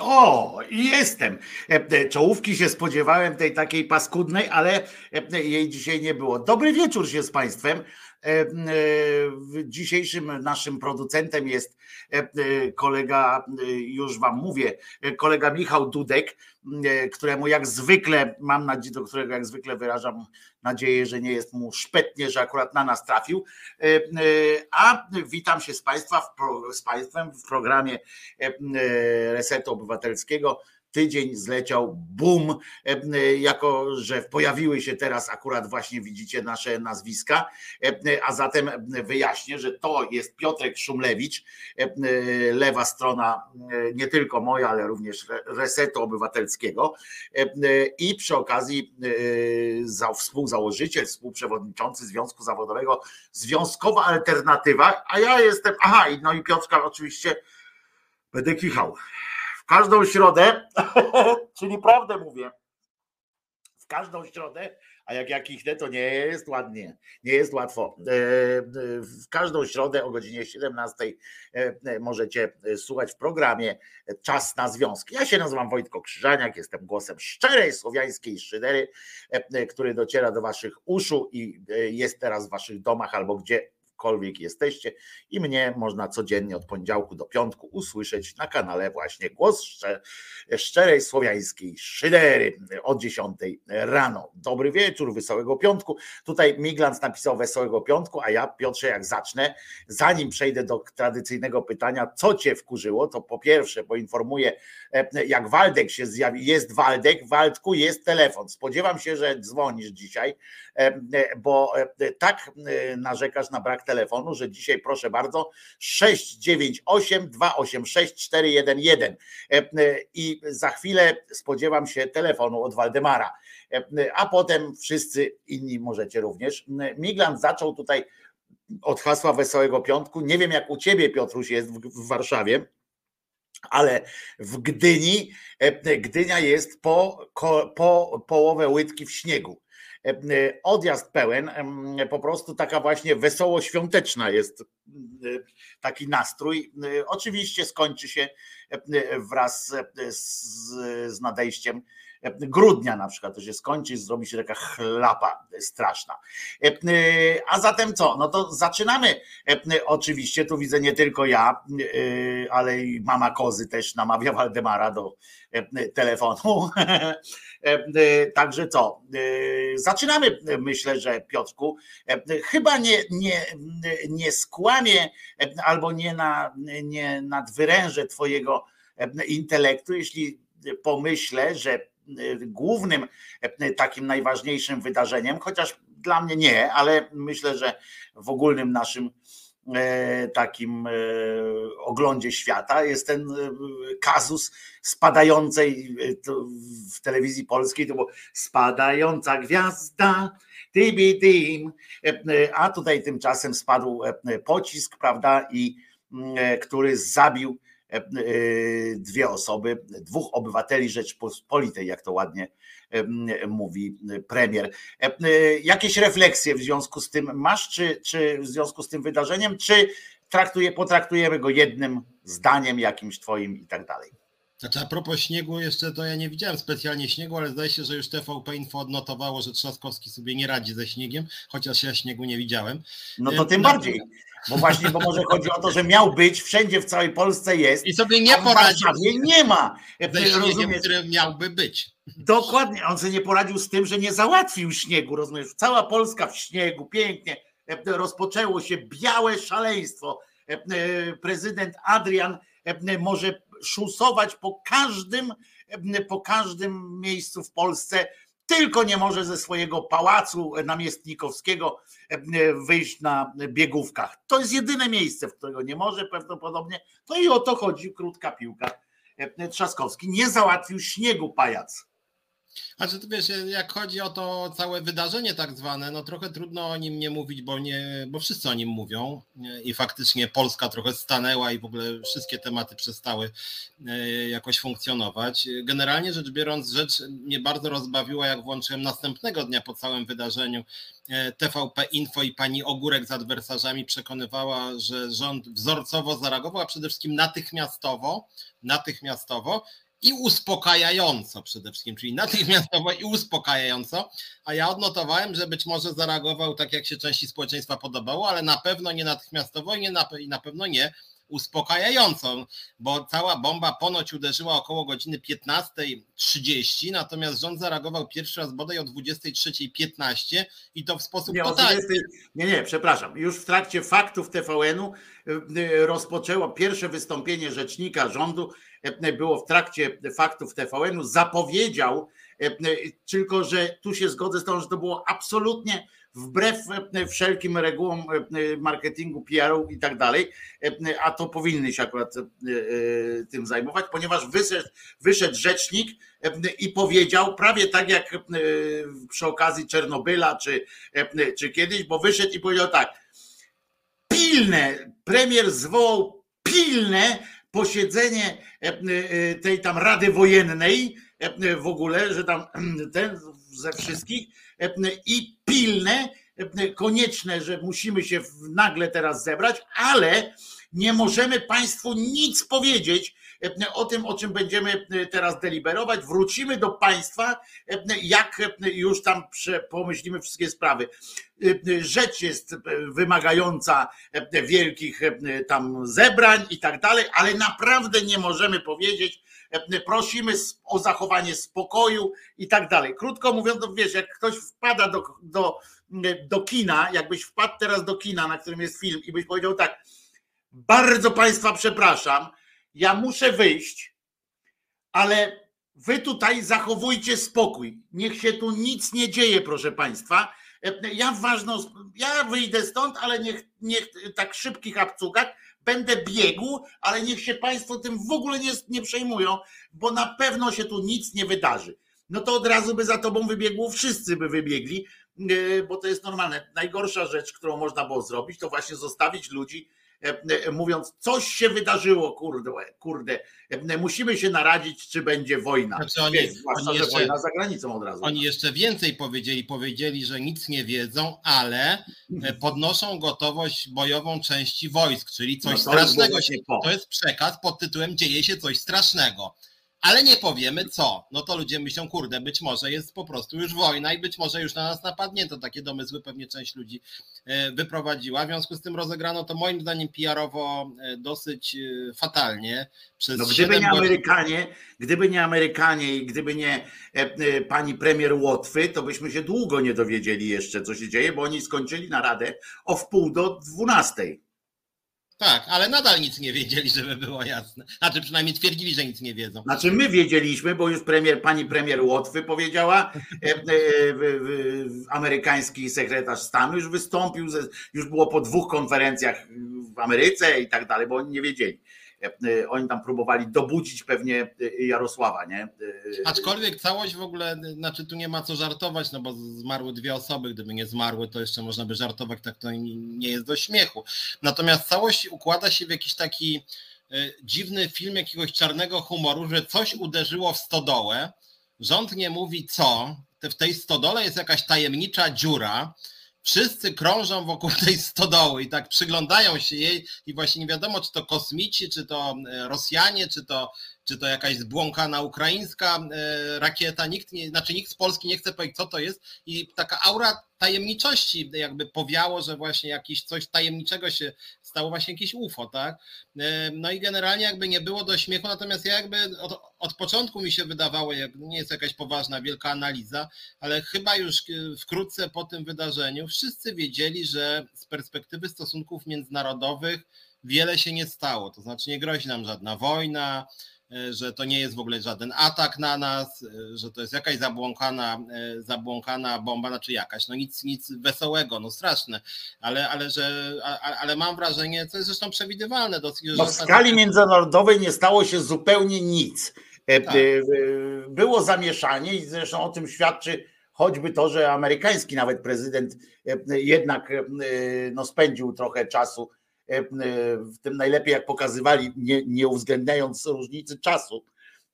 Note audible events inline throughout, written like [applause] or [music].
O, jestem. Czołówki się spodziewałem tej takiej paskudnej, ale jej dzisiaj nie było. Dobry wieczór się z Państwem. Dzisiejszym naszym producentem jest kolega, już Wam mówię, kolega Michał Dudek, któremu jak zwykle, mam nadzieję, do którego jak zwykle wyrażam nadzieję, że nie jest mu szpetnie, że akurat na nas trafił. A witam się z, państwa, z Państwem w programie Resetu Obywatelskiego tydzień zleciał boom, jako że pojawiły się teraz akurat właśnie widzicie nasze nazwiska, a zatem wyjaśnię, że to jest Piotrek Szumlewicz, lewa strona nie tylko moja, ale również Resetu Obywatelskiego i przy okazji współzałożyciel, współprzewodniczący Związku Zawodowego Związkowa Alternatywa, a ja jestem, aha, no i Piotrka oczywiście będę kichał każdą środę, [laughs] czyli prawdę mówię, w każdą środę, a jak ja kichnę, to nie jest ładnie, nie jest łatwo. E, e, w każdą środę o godzinie 17 e, możecie słuchać w programie Czas na Związki. Ja się nazywam Wojtko Krzyżaniak, jestem głosem szczerej słowiańskiej szydery, który dociera do waszych uszu i jest teraz w waszych domach albo gdzie gdziekolwiek jesteście i mnie można codziennie od poniedziałku do piątku usłyszeć na kanale właśnie Głos Szczerej Słowiańskiej Szydery od 10 rano. Dobry wieczór, wesołego piątku. Tutaj Miglans napisał wesołego piątku, a ja Piotrze jak zacznę, zanim przejdę do tradycyjnego pytania, co cię wkurzyło, to po pierwsze poinformuję, e, jak Waldek się zjawi, jest Waldek, Waldku jest telefon. Spodziewam się, że dzwonisz dzisiaj, e, e, bo tak narzekasz na brak telefonu, że dzisiaj proszę bardzo 698 286 411 i za chwilę spodziewam się telefonu od Waldemara, e, a potem wszyscy inni możecie również. Miglant zaczął tutaj od hasła Wesołego Piątku. Nie wiem jak u ciebie Piotruś jest w Warszawie, ale w Gdyni e, Gdynia jest po, po połowę łydki w śniegu. E, e, odjazd pełen, po prostu taka właśnie wesoło świąteczna jest taki nastrój. Oczywiście skończy się wraz z, z nadejściem grudnia na przykład to się skończy, zrobi się taka chlapa straszna. A zatem co? No to zaczynamy. Oczywiście tu widzę nie tylko ja, ale i mama kozy też namawia Waldemara do telefonu. [laughs] Także co? Zaczynamy, myślę, że Piotrku. Chyba nie, nie, nie skłamie albo nie, na, nie nadwyrężę Twojego intelektu, jeśli pomyślę, że głównym takim najważniejszym wydarzeniem, chociaż dla mnie nie, ale myślę, że w ogólnym naszym E, takim oglądzie świata jest ten kazus spadającej w telewizji polskiej, to było spadająca gwiazda, tibi a tutaj tymczasem spadł pocisk, prawda, i który zabił dwie osoby, dwóch obywateli Rzeczpospolitej, jak to ładnie mówi premier. Jakieś refleksje w związku z tym masz, czy, czy w związku z tym wydarzeniem, czy traktuje, potraktujemy go jednym zdaniem jakimś twoim i tak dalej? Znaczy a propos śniegu, jeszcze to ja nie widziałem specjalnie śniegu, ale zdaje się, że już TVP Info odnotowało, że Trzaskowski sobie nie radzi ze śniegiem, chociaż ja śniegu nie widziałem. No to tym bardziej. Bo właśnie, bo może chodzi o to, że miał być, wszędzie w całej Polsce jest. I sobie nie poradził. Nie ma. Ze śniegiem, który miałby być. Dokładnie, on sobie nie poradził z tym, że nie załatwił śniegu, rozumiesz? Cała Polska w śniegu, pięknie. Rozpoczęło się białe szaleństwo. Prezydent Adrian może szusować po każdym, po każdym miejscu w Polsce, tylko nie może ze swojego pałacu namiestnikowskiego wyjść na biegówkach. To jest jedyne miejsce, w którego nie może prawdopodobnie. No i o to chodzi krótka piłka. Trzaskowski nie załatwił śniegu pajac. A czy ty wiesz, jak chodzi o to całe wydarzenie tak zwane, no trochę trudno o nim nie mówić, bo, nie, bo wszyscy o nim mówią i faktycznie Polska trochę stanęła i w ogóle wszystkie tematy przestały e, jakoś funkcjonować. Generalnie rzecz biorąc, rzecz mnie bardzo rozbawiła, jak włączyłem następnego dnia po całym wydarzeniu e, TVP Info i pani Ogórek z adwersarzami przekonywała, że rząd wzorcowo zareagował, a przede wszystkim natychmiastowo, natychmiastowo i uspokajająco przede wszystkim, czyli natychmiastowo i uspokajająco, a ja odnotowałem, że być może zareagował tak, jak się części społeczeństwa podobało, ale na pewno nie natychmiastowo i, nie na, i na pewno nie uspokajającą, bo cała bomba ponoć uderzyła około godziny 15.30, natomiast rząd zareagował pierwszy raz bodaj o 23.15 i to w sposób nie, totalny. 20, nie, nie, przepraszam. Już w trakcie faktów TVN-u y, rozpoczęło pierwsze wystąpienie rzecznika rządu, było w trakcie faktów TVN-u, zapowiedział, tylko że tu się zgodzę z tym, że to było absolutnie wbrew e, wszelkim regułom e, marketingu, PR-u i tak dalej, e, a to powinny się akurat tym zajmować, ponieważ wyszedł, wyszedł rzecznik i powiedział prawie tak jak przy okazji Czernobyla czy, czy kiedyś, bo wyszedł i powiedział tak, pilne, premier zwołał pilne posiedzenie tej tam Rady Wojennej w ogóle, że tam [clears throat] ten ze wszystkich i pilne, konieczne, że musimy się nagle teraz zebrać, ale nie możemy Państwu nic powiedzieć o tym, o czym będziemy teraz deliberować. Wrócimy do Państwa, jak już tam pomyślimy wszystkie sprawy. Rzecz jest wymagająca wielkich tam zebrań i tak dalej, ale naprawdę nie możemy powiedzieć, prosimy o zachowanie spokoju i tak dalej. Krótko mówiąc, to wiesz, jak ktoś wpada do, do, do kina, jakbyś wpadł teraz do kina, na którym jest film i byś powiedział tak, bardzo Państwa przepraszam, ja muszę wyjść, ale wy tutaj zachowujcie spokój. Niech się tu nic nie dzieje, proszę Państwa. Ja ważną, ja wyjdę stąd, ale niech, niech tak szybkich apcukach będę biegł, ale niech się Państwo tym w ogóle nie, nie przejmują, bo na pewno się tu nic nie wydarzy. No to od razu by za tobą wybiegło, wszyscy by wybiegli, e, bo to jest normalne. Najgorsza rzecz, którą można było zrobić, to właśnie zostawić ludzi mówiąc, coś się wydarzyło, kurde, kurde, e, musimy się naradzić, czy będzie wojna. Znaczy oni, Wiesz, zwłaszcza, oni jeszcze, wojna za granicą od razu. Oni jeszcze więcej powiedzieli, powiedzieli, że nic nie wiedzą, ale podnoszą gotowość bojową części wojsk, czyli coś no strasznego się, to jest przekaz pod tytułem dzieje się coś strasznego ale nie powiemy co. No to ludzie myślą, kurde, być może jest po prostu już wojna i być może już na nas napadnięto. Takie domysły pewnie część ludzi e, wyprowadziła. W związku z tym rozegrano to moim zdaniem PR-owo e, dosyć e, fatalnie. Przez no gdyby nie Amerykanie, gdyby nie Amerykanie i gdyby nie pani premier Łotwy, to byśmy się długo nie dowiedzieli jeszcze, co się dzieje, bo oni skończyli naradę o wpół do dwunastej. Tak, ale nadal nic nie wiedzieli, żeby było jasne. Znaczy przynajmniej twierdzili, że nic nie wiedzą. Znaczy my wiedzieliśmy, bo już premier, pani premier Łotwy powiedziała, e, e, amerykański sekretarz stanu już wystąpił, już było po dwóch konferencjach w Ameryce i tak dalej, bo oni nie wiedzieli. E, oni tam próbowali dobudzić pewnie Jarosława, nie? Aczkolwiek całość w ogóle, znaczy tu nie ma co żartować, no bo zmarły dwie osoby, gdyby nie zmarły, to jeszcze można by żartować, tak to nie jest do śmiechu. Natomiast całość układa się w jakiś taki dziwny film jakiegoś czarnego humoru, że coś uderzyło w stodołę, rząd nie mówi co, w tej stodole jest jakaś tajemnicza dziura, wszyscy krążą wokół [laughs] tej stodoły i tak przyglądają się jej i właśnie nie wiadomo, czy to kosmici, czy to e, Rosjanie, czy to, czy to jakaś zbłąkana ukraińska e, rakieta. Nikt, nie, znaczy nikt z Polski nie chce powiedzieć, co to jest i taka aura tajemniczości jakby powiało, że właśnie jakiś coś tajemniczego się stało, właśnie jakieś UFO, tak? E, no i generalnie jakby nie było do śmiechu, natomiast ja jakby od, od początku mi się wydawało, jak nie jest jakaś poważna, wielka analiza, ale chyba już e, wkrótce po tym wydarzeniu wszyscy wiedzieli, że z perspektywy stosunków międzynarodowych wiele się nie stało, to znaczy nie grozi nam żadna wojna, że to nie jest w ogóle żaden atak na nas, e, że to jest jakaś zabłąkana, e, zabłąkana bomba, znaczy jakaś, no nic, nic wesołego, no straszne, ale, ale, że, ale mam wrażenie, co jest zresztą przewidywalne dosyć. No w skali międzynarodowej nie stało się zupełnie nic. Tak. Było zamieszanie i zresztą o tym świadczy choćby to, że amerykański nawet prezydent jednak no, spędził trochę czasu E, e, w tym najlepiej jak pokazywali, nie, nie uwzględniając różnicy czasu.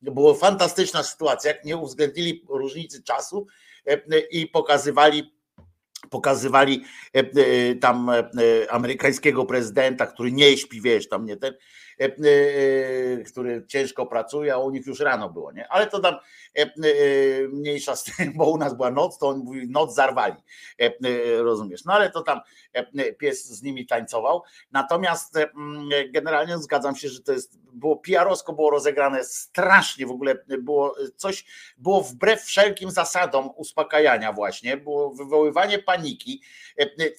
Była fantastyczna sytuacja, jak nie uwzględnili różnicy czasu e, i pokazywali pokazywali tam amerykańskiego prezydenta, który nie śpi, wiesz, tam nie ten, który ciężko pracuje, a u nich już rano było, nie? Ale to tam mniejsza z tym, bo u nas była noc, to on mówi, noc zarwali, rozumiesz? No ale to tam pies z nimi tańcował. Natomiast generalnie zgadzam się, że to jest, było PR-owsko było rozegrane strasznie w ogóle, było coś, było wbrew wszelkim zasadom uspokajania właśnie, było wywoływanie paniki.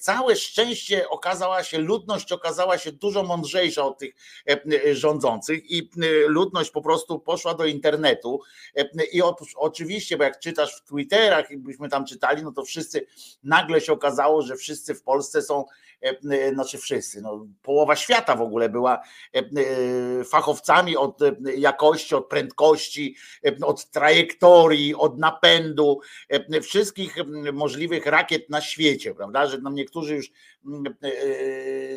Całe szczęście okazała się, ludność okazała się dużo mądrzejsza od tych rządzących i ludność po prostu poszła do internetu. I oczywiście, bo jak czytasz w Twitterach i byśmy tam czytali, no to wszyscy nagle się okazało, że wszyscy w Polsce są, znaczy wszyscy, no, połowa świata w ogóle była fachowcami od jakości, od prędkości, od trajektorii, od napędu, wszystkich możliwych rakiet na świecie, prawda? Że nam niektórzy już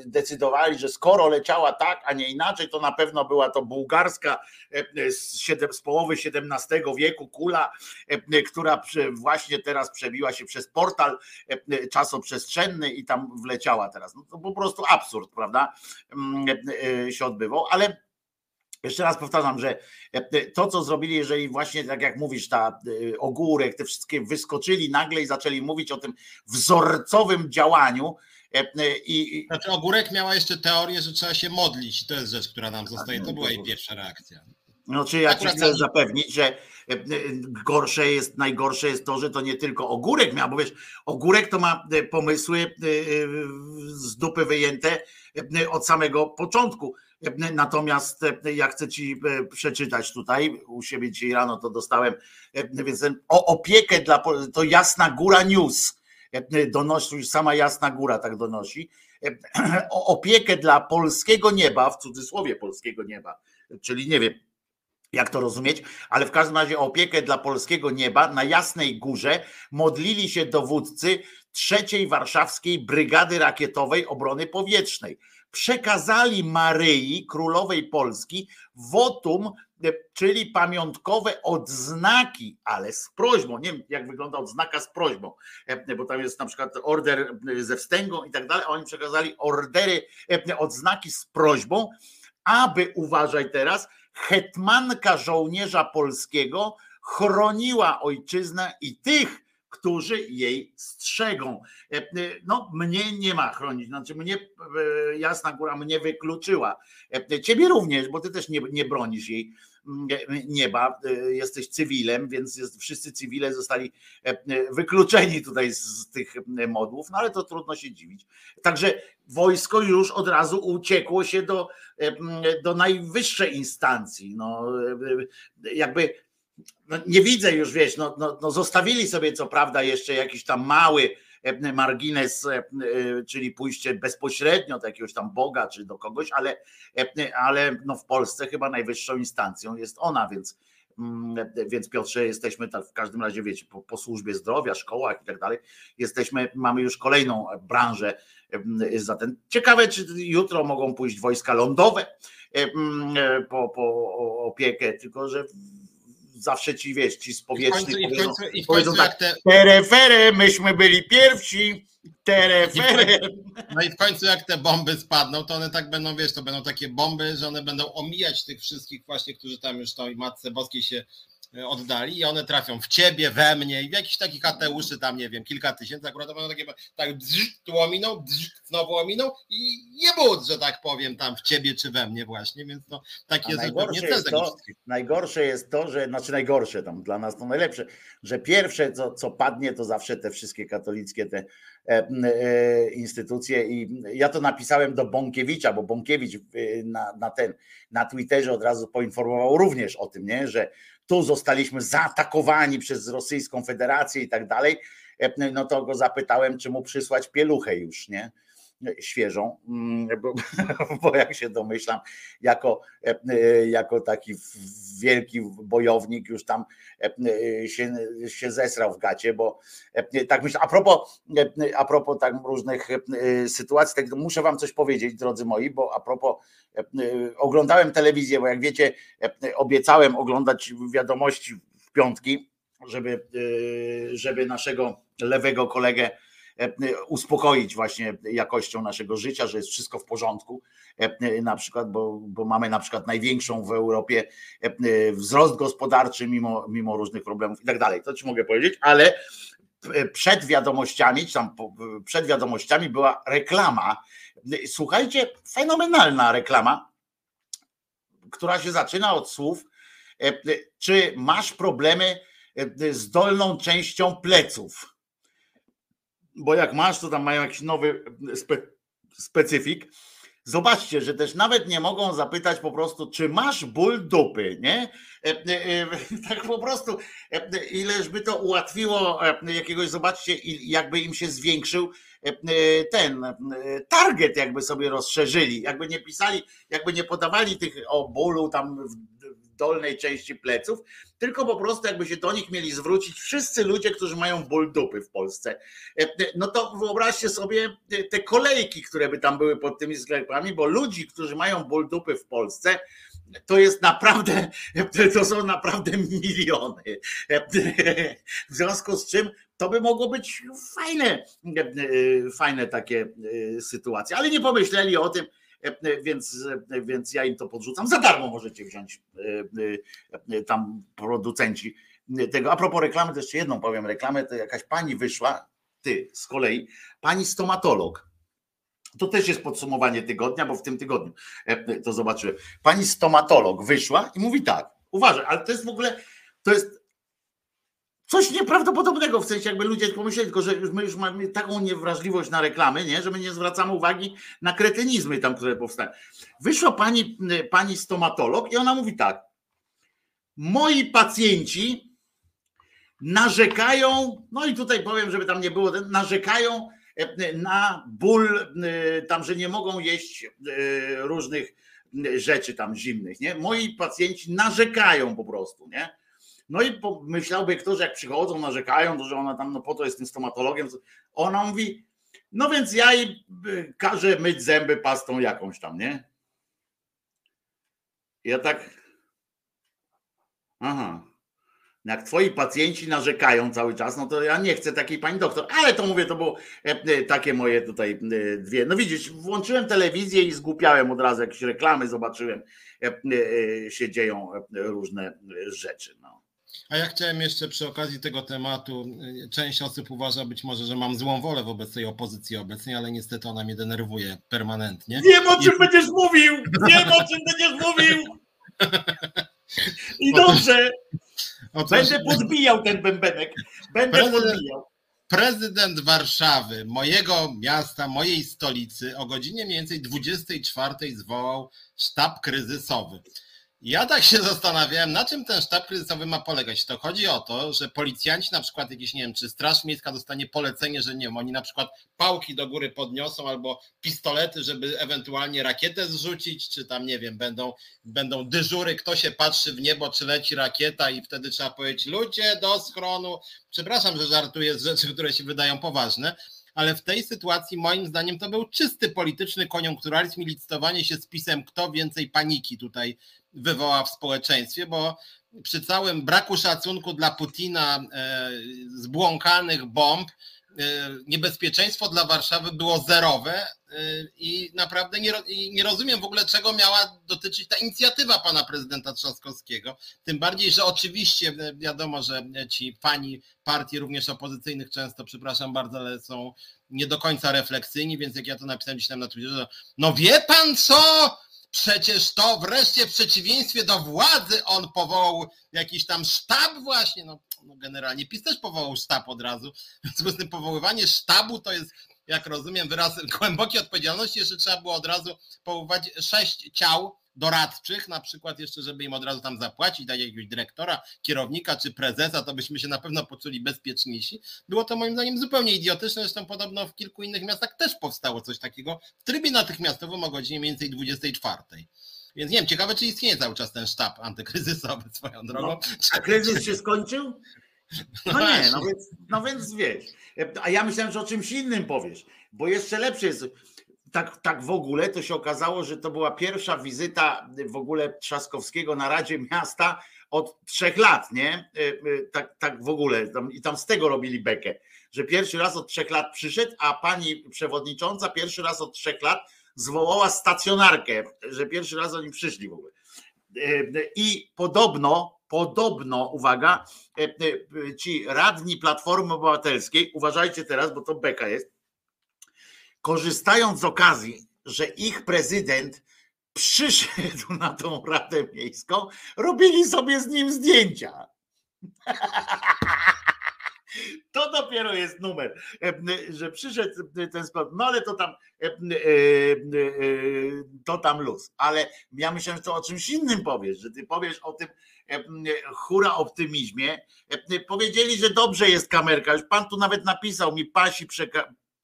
decydowali, że skoro leciała tak, a nie inaczej, to na pewno była to bułgarska z, z połowy XVII wieku kula, która właśnie teraz przebiła się przez portal czasoprzestrzenny i tam wleciała teraz. No to po prostu absurd, prawda? się odbywał, ale jeszcze raz powtarzam, że to, co zrobili, jeżeli właśnie tak jak mówisz, ta ogórek, te wszystkie wyskoczyli nagle i zaczęli mówić o tym wzorcowym działaniu. I... Znaczy, ogórek miała jeszcze teorię, że trzeba się modlić. To jest rzecz, która nam zostaje. To była jej pierwsza reakcja. No, czy ja ci chcę zapewnić, że gorsze jest, najgorsze jest to, że to nie tylko ogórek miał, bo wiesz, ogórek to ma pomysły z dupy wyjęte od samego początku. Natomiast e, ja chcę ci e, przeczytać tutaj, u siebie dzisiaj rano to dostałem, e, więc o opiekę dla, to Jasna Góra News. Donosi, już sama Jasna Góra tak donosi, [clears throat] o opiekę dla polskiego nieba, w cudzysłowie polskiego nieba, czyli nie wiem, jak to rozumieć, ale w każdym razie o opiekę dla polskiego nieba na Jasnej Górze modlili się dowódcy trzeciej warszawskiej Brygady Rakietowej Obrony Powietrznej przekazali Maryi, królowej Polski, wotum, e, czyli pamiątkowe odznaki, ale z prośbą. Nie wiem, jak wygląda odznaka z prośbą, e, bo tam jest na przykład order e, ze wstęgą i tak dalej, oni przekazali ordery, odznaki z prośbą, aby, uważaj teraz, hetmanka żołnierza polskiego chroniła ojczyznę i tych, którzy jej strzegą. E, e, no, mnie nie ma chronić, znaczy mnie e, Jasna Góra mnie wykluczyła. Ciebie również, bo ty też nie, nie bronisz jej nieba, jesteś cywilem, więc jest, wszyscy cywile zostali wykluczeni tutaj z tych modłów, no ale to trudno się dziwić. Także wojsko już od razu uciekło się do, do najwyższej instancji. No, jakby no nie widzę już, wiesz, no, no, no zostawili sobie co prawda jeszcze jakiś tam mały e, margines, e, e, czyli pójście bezpośrednio do jakiegoś tam Boga czy do kogoś, ale, ale no w Polsce chyba najwyższą instancją jest ona, więc, mm, więc Piotrze, jesteśmy tak w każdym razie, wiecie, po, po służbie zdrowia, szkołach i tak dalej, jesteśmy, mamy już kolejną branżę za ten. Ciekawe, czy jutro mogą pójść wojska lądowe po, po opiekę, tylko że zawsze ci wiesz, ci z powietrznych powiedzą, i w końcu, tak, te... terefere, myśmy byli pierwsi, terefere. No i w końcu jak te bomby spadną, to one tak będą, wiesz, to będą takie bomby, że one będą omijać tych wszystkich właśnie, którzy tam już tej Matce Boskiej się oddali i one trafią w ciebie, we mnie. I w jakichś takich ateuszy tam, nie wiem, kilka tysięcy, akurat będą takie, tak bzz, tu ominą, bzz, znowu ominą i nie budź, że tak powiem, tam w ciebie czy we mnie właśnie, więc to takie jest najgorsze jest to, Najgorsze jest to, że, znaczy najgorsze tam dla nas to najlepsze, że pierwsze co, co padnie to zawsze te wszystkie katolickie te e, e, instytucje i ja to napisałem do Bąkiewicza, bo Bąkiewicz e, na, na ten, na Twitterze od razu poinformował również o tym, nie, że tu zostaliśmy zaatakowani przez Rosyjską Federację i tak dalej, e, no to go zapytałem, czy mu przysłać pieluchę już, nie? Świeżą, mm, bo, [laughs] bo, jak się domyślam, jako, e, jako taki wielki bojownik już tam e, się, się zesrał w gacie, bo tak myślę, a propos, a propos tak różnych sytuacji, tak muszę wam coś powiedzieć, drodzy moi, bo a propos oglądałem telewizję, bo jak wiecie, obiecałem oglądać wiadomości w piątki, żeby, żeby naszego lewego kolegę uspokoić właśnie jakością naszego życia, że jest wszystko w porządku, na przykład, bo, bo mamy na przykład największą w Europie wzrost gospodarczy mimo, mimo różnych problemów i tak dalej. To ci mogę powiedzieć, ale przed wiadomościami, czy tam przed wiadomościami była reklama. Słuchajcie, fenomenalna reklama, która się zaczyna od słów, czy masz problemy z dolną częścią pleców? Bo jak masz, to tam mają jakiś nowy spe, specyfik. Zobaczcie, że też nawet nie mogą zapytać po prostu, czy masz ból dupy, nie? [laughs] Tak po prostu, ileż by to ułatwiło jakiegoś, zobaczcie, jakby im się zwiększył ten target, jakby sobie rozszerzyli, jakby nie pisali, jakby nie podawali tych o bólu tam dolnej części pleców, tylko po prostu jakby się do nich mieli zwrócić wszyscy ludzie, którzy mają ból dupy w Polsce. No to wyobraźcie sobie te kolejki, które by tam były pod tymi sklepami, bo ludzi, którzy mają ból dupy w Polsce, to jest naprawdę, [laughs] to są naprawdę miliony. W związku z czym to by mogło być fajne, fajne takie sytuacje, ale nie pomyśleli o tym, E, więc, e, więc ja im to podrzucam. Za darmo możecie wziąć e, tam producenci tego. A propos reklamy, to jeszcze jedną powiem reklamę, to jakaś pani wyszła, ty z kolei, pani stomatolog. To też jest podsumowanie tygodnia, bo w tym tygodniu to zobaczyłem. Pani stomatolog wyszła i mówi tak, uważaj, ale to jest w ogóle, to jest Coś nieprawdopodobnego, w sensie jakby ludzie pomyśleli, tylko że my już mamy taką niewrażliwość na reklamy, nie? że my nie zwracamy uwagi na kretynizmy tam, które powstają. Wyszła pani, pani stomatolog i ona mówi tak. Moi pacjenci narzekają, no i tutaj powiem, żeby tam nie było, narzekają e, na ból, e, tam, że nie mogą jeść e, różnych rzeczy tam zimnych, nie? Moi pacjenci narzekają po prostu, nie? No i myślałby ktoś, jak przychodzą, narzekają, że ona tam, no po to jest tym stomatologiem. Ona mówi, no więc ja jej y, każę myć zęby pastą jakąś tam, nie? Ja tak. Aha. Jak twoi pacjenci narzekają cały czas, no to ja nie chcę takiej pani doktor. Ale to mówię, to było e, e, takie moje tutaj e, dwie. No widzisz, włączyłem telewizję i zgłupiałem od razu jakieś reklamy, zobaczyłem, się dzieją różne rzeczy. No. A ja chciałem jeszcze przy okazji tego tematu, y, część osób uważa być może, że mam złą wolę wobec tej opozycji obecnej, ale niestety ona mnie denerwuje permanentnie. Wiem o czym I... będziesz mówił! Wiem o czym będziesz mówił! I dobrze! Będę podbijał ten bębenek. Będę prezydent, podbijał. Prezydent Warszawy, mojego miasta, mojej stolicy, o godzinie mniej więcej 24 zwołał sztab kryzysowy. Ja tak się [laughs] zastanawiałem, na czym ten sztab kryzysowy ma polegać. To chodzi o to, że policjanci na przykład jakieś, nie wiem, czy Straż Miejska dostanie polecenie, że nie wiem, oni na przykład pałki do góry podniosą albo pistolety, żeby ewentualnie rakietę zrzucić, czy tam, nie wiem, będą, będą dyżury, kto się patrzy w niebo, czy leci rakieta i wtedy trzeba powiedzieć, ludzie do schronu. Przepraszam, że żartuję z rzeczy, które się wydają poważne, ale w tej sytuacji moim zdaniem to był czysty polityczny koniunkturalizm i licytowanie się z pisem, kto więcej paniki tutaj wywoła w społeczeństwie, bo przy całym braku szacunku dla Putina, e, zbłąkanych bomb, e, niebezpieczeństwo dla Warszawy było zerowe e, i naprawdę nie, nie rozumiem w ogóle, czego miała dotyczyć ta inicjatywa pana prezydenta Trzaskowskiego. Tym bardziej, że oczywiście wiadomo, że ci fani partii również opozycyjnych często, przepraszam bardzo, ale są nie do końca refleksyjni, więc jak ja to napisałem gdzieś tam na Twitterze, no wie pan co? Przecież to wreszcie w przeciwieństwie do władzy on powołał jakiś tam sztab właśnie, no, no generalnie PiS też powołał sztab od razu, w związku z tym powoływanie sztabu to jest, jak rozumiem, wyraz głębokiej odpowiedzialności, jeszcze trzeba było od razu powoływać sześć ciał, doradczych, na przykład jeszcze, żeby im od razu tam zapłacić, dać jakiegoś dyrektora, kierownika czy prezesa, to byśmy się na pewno poczuli bezpieczniejsi. Było to moim zdaniem zupełnie idiotyczne, zresztą podobno w kilku innych miastach też powstało coś takiego w trybie natychmiastowym o godzinie mniej więcej 24. Więc nie wiem, ciekawe, czy istnieje cały czas ten sztab antykryzysowy swoją drogą. No, a kryzys się skończył? No, no nie, no więc, no więc wiesz. A ja myślałem, że o czymś innym powiesz, bo jeszcze lepsze jest tak, tak w ogóle to się okazało, że to była pierwsza wizyta w ogóle Trzaskowskiego na Radzie Miasta od trzech lat, nie? E, e, tak, tak w ogóle. I tam z tego robili bekę, że pierwszy raz od trzech lat przyszedł, a pani przewodnicząca pierwszy raz od trzech lat zwołała stacjonarkę, że pierwszy raz oni przyszli w ogóle. I podobno, podobno, uwaga, ci radni Platformy Obywatelskiej, uważajcie teraz, bo to beka jest, korzystając z okazji, że ich prezydent przyszedł na tą Radę Miejską, robili sobie z nim zdjęcia. [laughs] To dopiero jest numer, że przyszedł ten sport. No ale to tam to tam luz. Ale ja myślałem, że to o czymś innym powiesz, że ty powiesz o tym hura optymizmie. Powiedzieli, że dobrze jest kamerka. Już pan tu nawet napisał mi pasi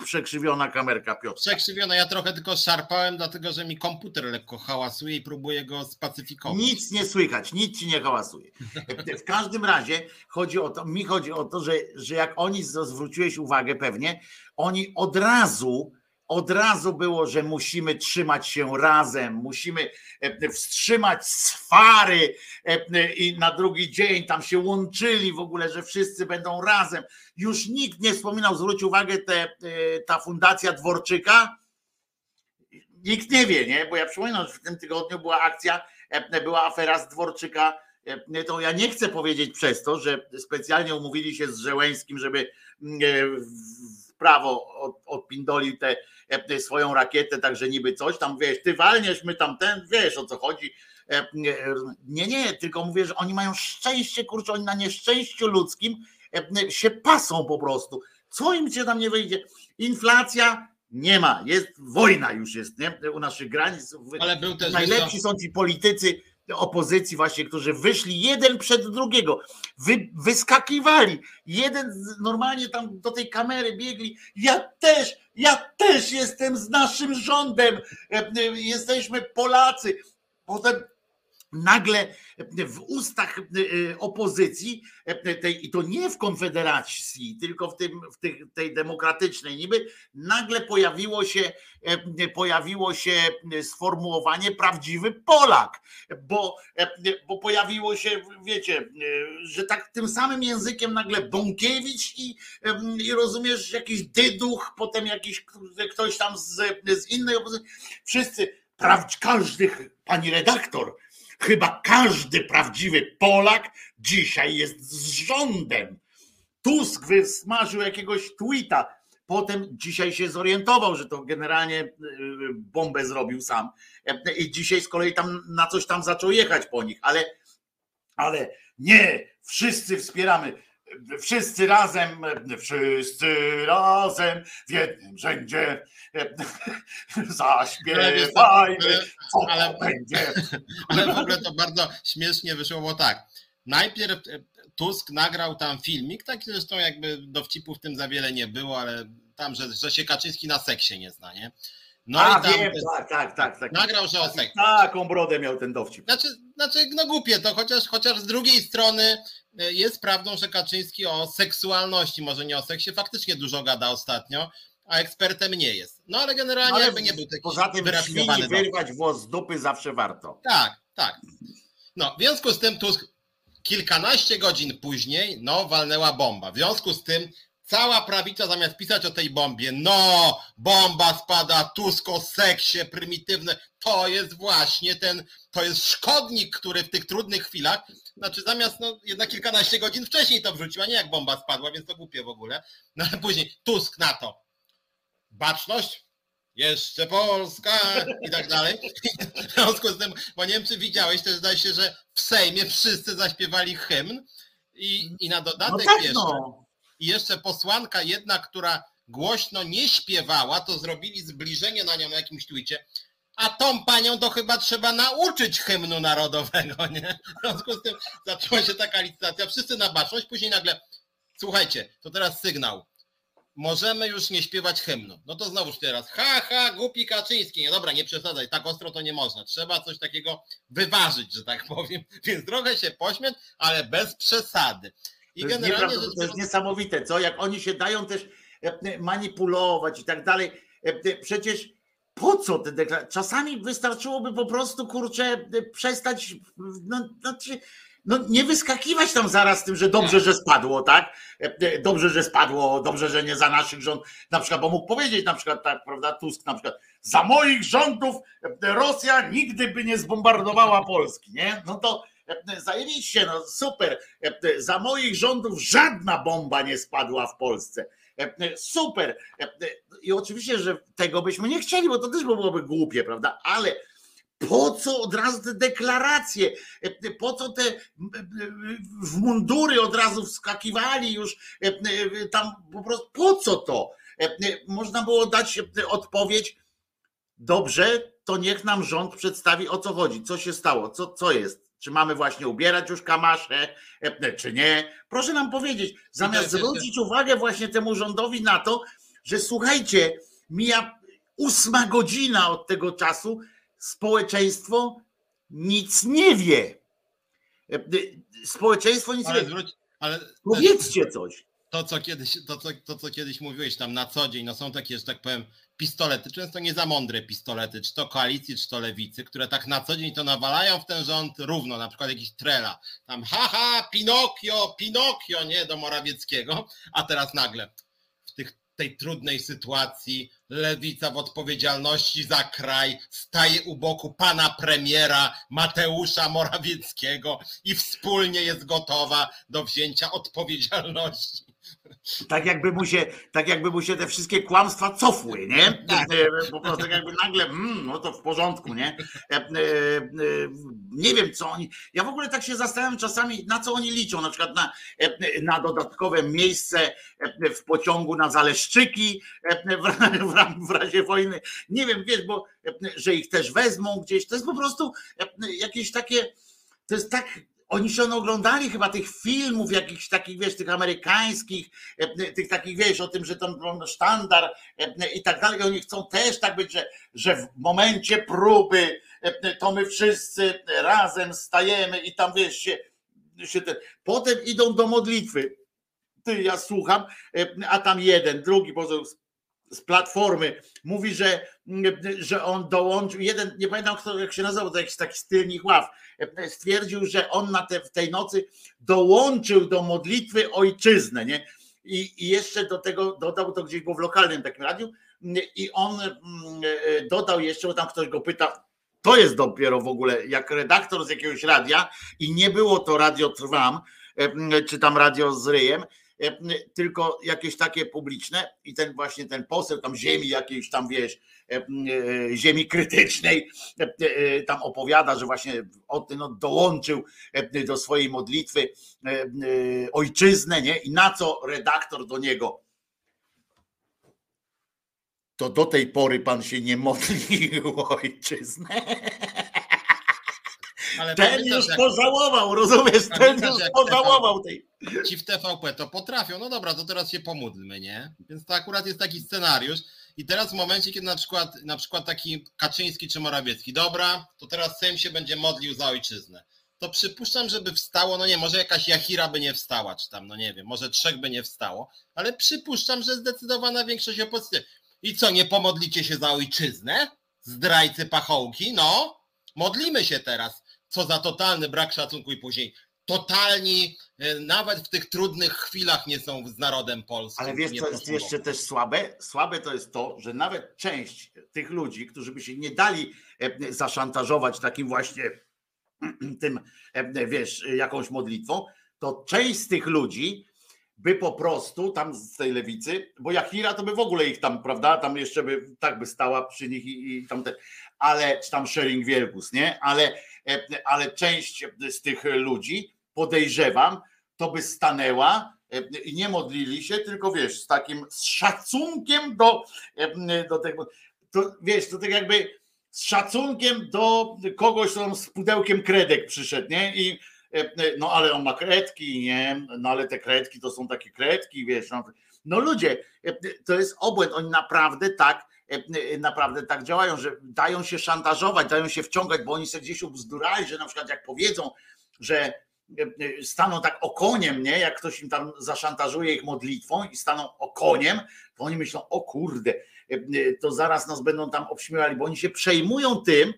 przekrzywiona kamerka Piotr. Przekrzywiona, ja trochę tylko szarpałem, dlatego że mi komputer lekko hałasuje i próbuję go spacyfikować. Nic nie słychać, nic ci nie hałasuje. W każdym razie chodzi o to, mi chodzi o to, że, że jak oni zwróciłeś uwagę pewnie, oni od razu od razu było, że musimy trzymać się razem, musimy e, wstrzymać swary e, i na drugi dzień tam się łączyli w ogóle, że wszyscy będą razem. Już nikt nie wspominał, zwróć uwagę, te, e, ta fundacja Dworczyka, nikt nie wie, nie? Bo ja przypominam, że w tym tygodniu była akcja, była afera z Dworczyka, to ja nie chcę powiedzieć przez to, że specjalnie umówili się z Żeleńskim, żeby w prawo odpindolił te E, swoją rakietę, także niby coś tam, wiesz, ty walniesz, my tam ten, wiesz o co chodzi. E, nie, nie, tylko mówię, że oni mają szczęście, kurczę, oni na nieszczęściu ludzkim e, się pasą po prostu. Co im się tam nie wyjdzie? Inflacja nie ma, jest wojna już jest, nie? U naszych granic. Ale był też Najlepsi są ci politycy, opozycji właśnie, którzy wyszli jeden przed drugiego, wy, wyskakiwali, jeden normalnie tam do tej kamery biegli, ja też, ja też jestem z naszym rządem, e, e, jesteśmy Polacy. Potem nagle w ustach e, opozycji, tej, i to nie w Konfederacji, tylko w, tym, w tej, tej demokratycznej, niby nagle pojawiło się, pojawiło się sformułowanie prawdziwy Polak, bo, bo pojawiło się, wiecie, że tak tym samym językiem nagle Bąkiewicz i, i rozumiesz, jakiś dyduch, potem jakiś ktoś tam z, z innej opozycji, wszyscy, każdy, pani redaktor, Chyba każdy prawdziwy Polak dzisiaj jest z rządem. Tusk wysmażył jakiegoś tweeta. Potem dzisiaj się zorientował, że to generalnie y, bombę zrobił sam. I dzisiaj z kolei tam na coś tam zaczął jechać po nich, ale, ale nie, wszyscy wspieramy wszyscy razem, wszyscy razem w jednym rzędzie zaśpiewajmy, co ale, będzie. Ale w ogóle to bardzo śmiesznie wyszło, bo tak, najpierw Tusk nagrał tam filmik, taki zresztą jakby dowcipów w tym za wiele nie było, ale tam, że, że się Kaczyński na seksie nie zna, nie? No A, i tam wiem, tak, tak, tak, tak. Nagrał, że. Taką brodę miał ten dowcip. Znaczy, znaczy no głupie to, chociaż, chociaż z drugiej strony E, jest prawdą, że Kaczyński o seksualności, może nie o seksie, faktycznie dużo gada ostatnio, a ekspertem nie jest. No ale generalnie ale jakby nie był taki Poza tym świni wyrwać włos z dupy zawsze warto. Tak, tak. No, w związku z tym Tusk kilkanaście godzin później, no, walnęła bomba. W związku z tym cała prawica zamiast pisać o tej bombie, no, bomba spada, Tusk o seksie, prymitywne, to jest właśnie ten, to jest szkodnik, który w tych trudnych chwilach znaczy zamiast no, jednak kilkanaście godzin wcześniej to wrzuciła, nie jak bomba spadła, więc to głupie w ogóle. No ale później Tusk na to. Baczność, jeszcze Polska i tak dalej. W związku z tym, bo nie wiem czy widziałeś, też zdaje się, że w Sejmie wszyscy zaśpiewali hymn i, i na dodatek no tak, jeszcze, no. I jeszcze posłanka jedna, która głośno nie śpiewała, to zrobili zbliżenie na nią na jakimś twicie a tą panią to chyba trzeba nauczyć hymnu narodowego, [laughs] nie? W związku z tym zaczęła się taka licytacja, wszyscy na baczność, później nagle, słuchajcie, to teraz sygnał, możemy już nie śpiewać hymnu. No to znowuż teraz, ha, ha, głupi Kaczyński. Nie, dobra, nie przesadzaj, tak ostro to nie można. Trzeba coś takiego wyważyć, że tak powiem. [laughs] Więc trochę się pośmiać, ale bez przesady. I to generalnie jest, to jest niesamowite, co? Jak oni się dają też e, manipulować i tak dalej. E, przecież po co te deklaracje? Czasami wystarczyłoby po prostu, kurczę, przestać, no, znaczy, no nie wyskakiwać tam zaraz z tym, że dobrze, że spadło, tak? Dobrze, że spadło, dobrze, że nie za naszych rząd. Na przykład, bo mógł powiedzieć na przykład tak, prawda, Tusk na przykład, za moich rządów Rosja nigdy by nie zbombardowała Polski, nie? No to zajebiście, no super. Za moich rządów żadna bomba nie spadła w Polsce. Super. I oczywiście, że tego byśmy nie chcieli, bo to też byłoby głupie, prawda? Ale po co od razu te deklaracje? Po co te w mundury od razu wskakiwali już tam po prostu po co to? Można było dać odpowiedź. Dobrze, to niech nam rząd przedstawi o co chodzi, co się stało, co, co jest. Czy mamy właśnie ubierać już kamasze, czy nie? Proszę nam powiedzieć, zamiast zwrócić uwagę właśnie temu rządowi na to, że słuchajcie, mija ósma godzina od tego czasu, społeczeństwo nic nie wie. Społeczeństwo nic ale nie wie. Ale Powiedzcie coś. To co, kiedyś, to, co, to, co kiedyś mówiłeś tam na co dzień, no są takie, że tak powiem, pistolety, często nie za mądre pistolety, czy to koalicji, czy to lewicy, które tak na co dzień to nawalają w ten rząd równo, na przykład jakiś trela, tam haha, Pinokio, Pinokio, nie, do Morawieckiego, a teraz nagle w tych tej trudnej sytuacji lewica w odpowiedzialności za kraj staje u boku pana premiera Mateusza Morawieckiego i wspólnie jest gotowa do wzięcia odpowiedzialności. Tak jakby mu się, tak jakby mu się te wszystkie kłamstwa cofły, nie? Tak. E, po prostu tak jakby nagle, mm, no to w porządku, nie? E, e, nie wiem co oni, ja w ogóle tak się zastanawiam czasami, na co oni liczą, na przykład na, na dodatkowe miejsce w pociągu na Zaleszczyki w, w razie wojny. Nie wiem, wiesz, bo że ich też wezmą gdzieś, to jest po prostu jakieś takie, to jest tak oni się oglądali chyba tych filmów jakichś takich, wiesz, tych amerykańskich, e, tych takich, wiesz, o tym, że to sztandar e, i tak dalej. Oni chcą też tak być, że, że w momencie próby e, to my wszyscy razem stajemy i tam, wiesz, się, się ten... potem idą do modlitwy. Ty, ja słucham, a tam jeden, drugi, bo z platformy mówi, że, że on dołączył, jeden, nie pamiętam kto, jak się nazywał, to jakiś taki stylnik ław, stwierdził, że on na te, w tej nocy dołączył do modlitwy ojczyznę, nie? I, I jeszcze do tego dodał to gdzieś było w lokalnym takim radiu i on mm, dodał jeszcze, bo tam ktoś go pyta, to jest dopiero w ogóle jak redaktor z jakiegoś radia i nie było to radio Trwam, czy tam radio z ryjem, tylko jakieś takie publiczne i ten właśnie ten poseł tam ziemi jakiejś tam wiesz, e, e, ziemi krytycznej tam opowiada, że właśnie no, dołączył do swojej modlitwy ojczyznę, nie? I na co redaktor do niego to do tej pory pan się nie modlił ojczyznę. [laughs] Ale ten już jak... pożałował, rozumiesz? Ten już pożałował tej. Ci w TVP to potrafią, no dobra, to teraz się pomódlmy, nie? Więc to akurat jest taki scenariusz. I teraz w momencie, kiedy na przykład, na przykład taki Kaczyński czy Morawiecki, dobra, to teraz Sejm się będzie modlił za ojczyznę. To przypuszczam, żeby wstało, no nie, może jakaś Jachira by nie wstała, czy tam, no nie wiem, może trzech by nie wstało, ale przypuszczam, że zdecydowana większość opozycji. I co, nie pomodlicie się za ojczyznę? Zdrajcy pachołki? No, modlimy się teraz co za totalny brak szacunku i później totalni, e, nawet w tych trudnych chwilach nie są z narodem polskim. Ale wiesz, co jest jeszcze też słabe? Słabe to jest to, że nawet część tych ludzi, którzy by się nie dali e, zaszantażować takim właśnie [clears throat] tym, e, wiesz, jakąś modlitwą, to część z tych ludzi by po prostu tam z tej lewicy, bo Jachira to by w ogóle ich tam, prawda, tam jeszcze by tak by stała przy nich i, i tam te, ale, czy tam Sharing Wielkus, nie? Ale ale część z tych ludzi, podejrzewam, to by stanęła e, i nie modlili się, tylko wiesz, z takim z szacunkiem do, e, do tego, to wiesz, to tak jakby z szacunkiem do kogoś, kto z pudełkiem kredek przyszedł, nie? I no ale on ma kredki, nie? No ale te kredki to są takie kredki, wiesz, no, no ludzie, to jest obłęd, oni naprawdę tak E, e, naprawdę tak działają, że dają się szantażować, dają się wciągać, bo oni sobie gdzieś ubzdurali, że na przykład jak powiedzą, że e, staną tak okoniem, nie? Jak ktoś im tam zaszantażuje ich modlitwą i staną okoniem, to oni myślą, o kurde, to zaraz nas będą tam obśmiewali, bo oni się przejmują tym,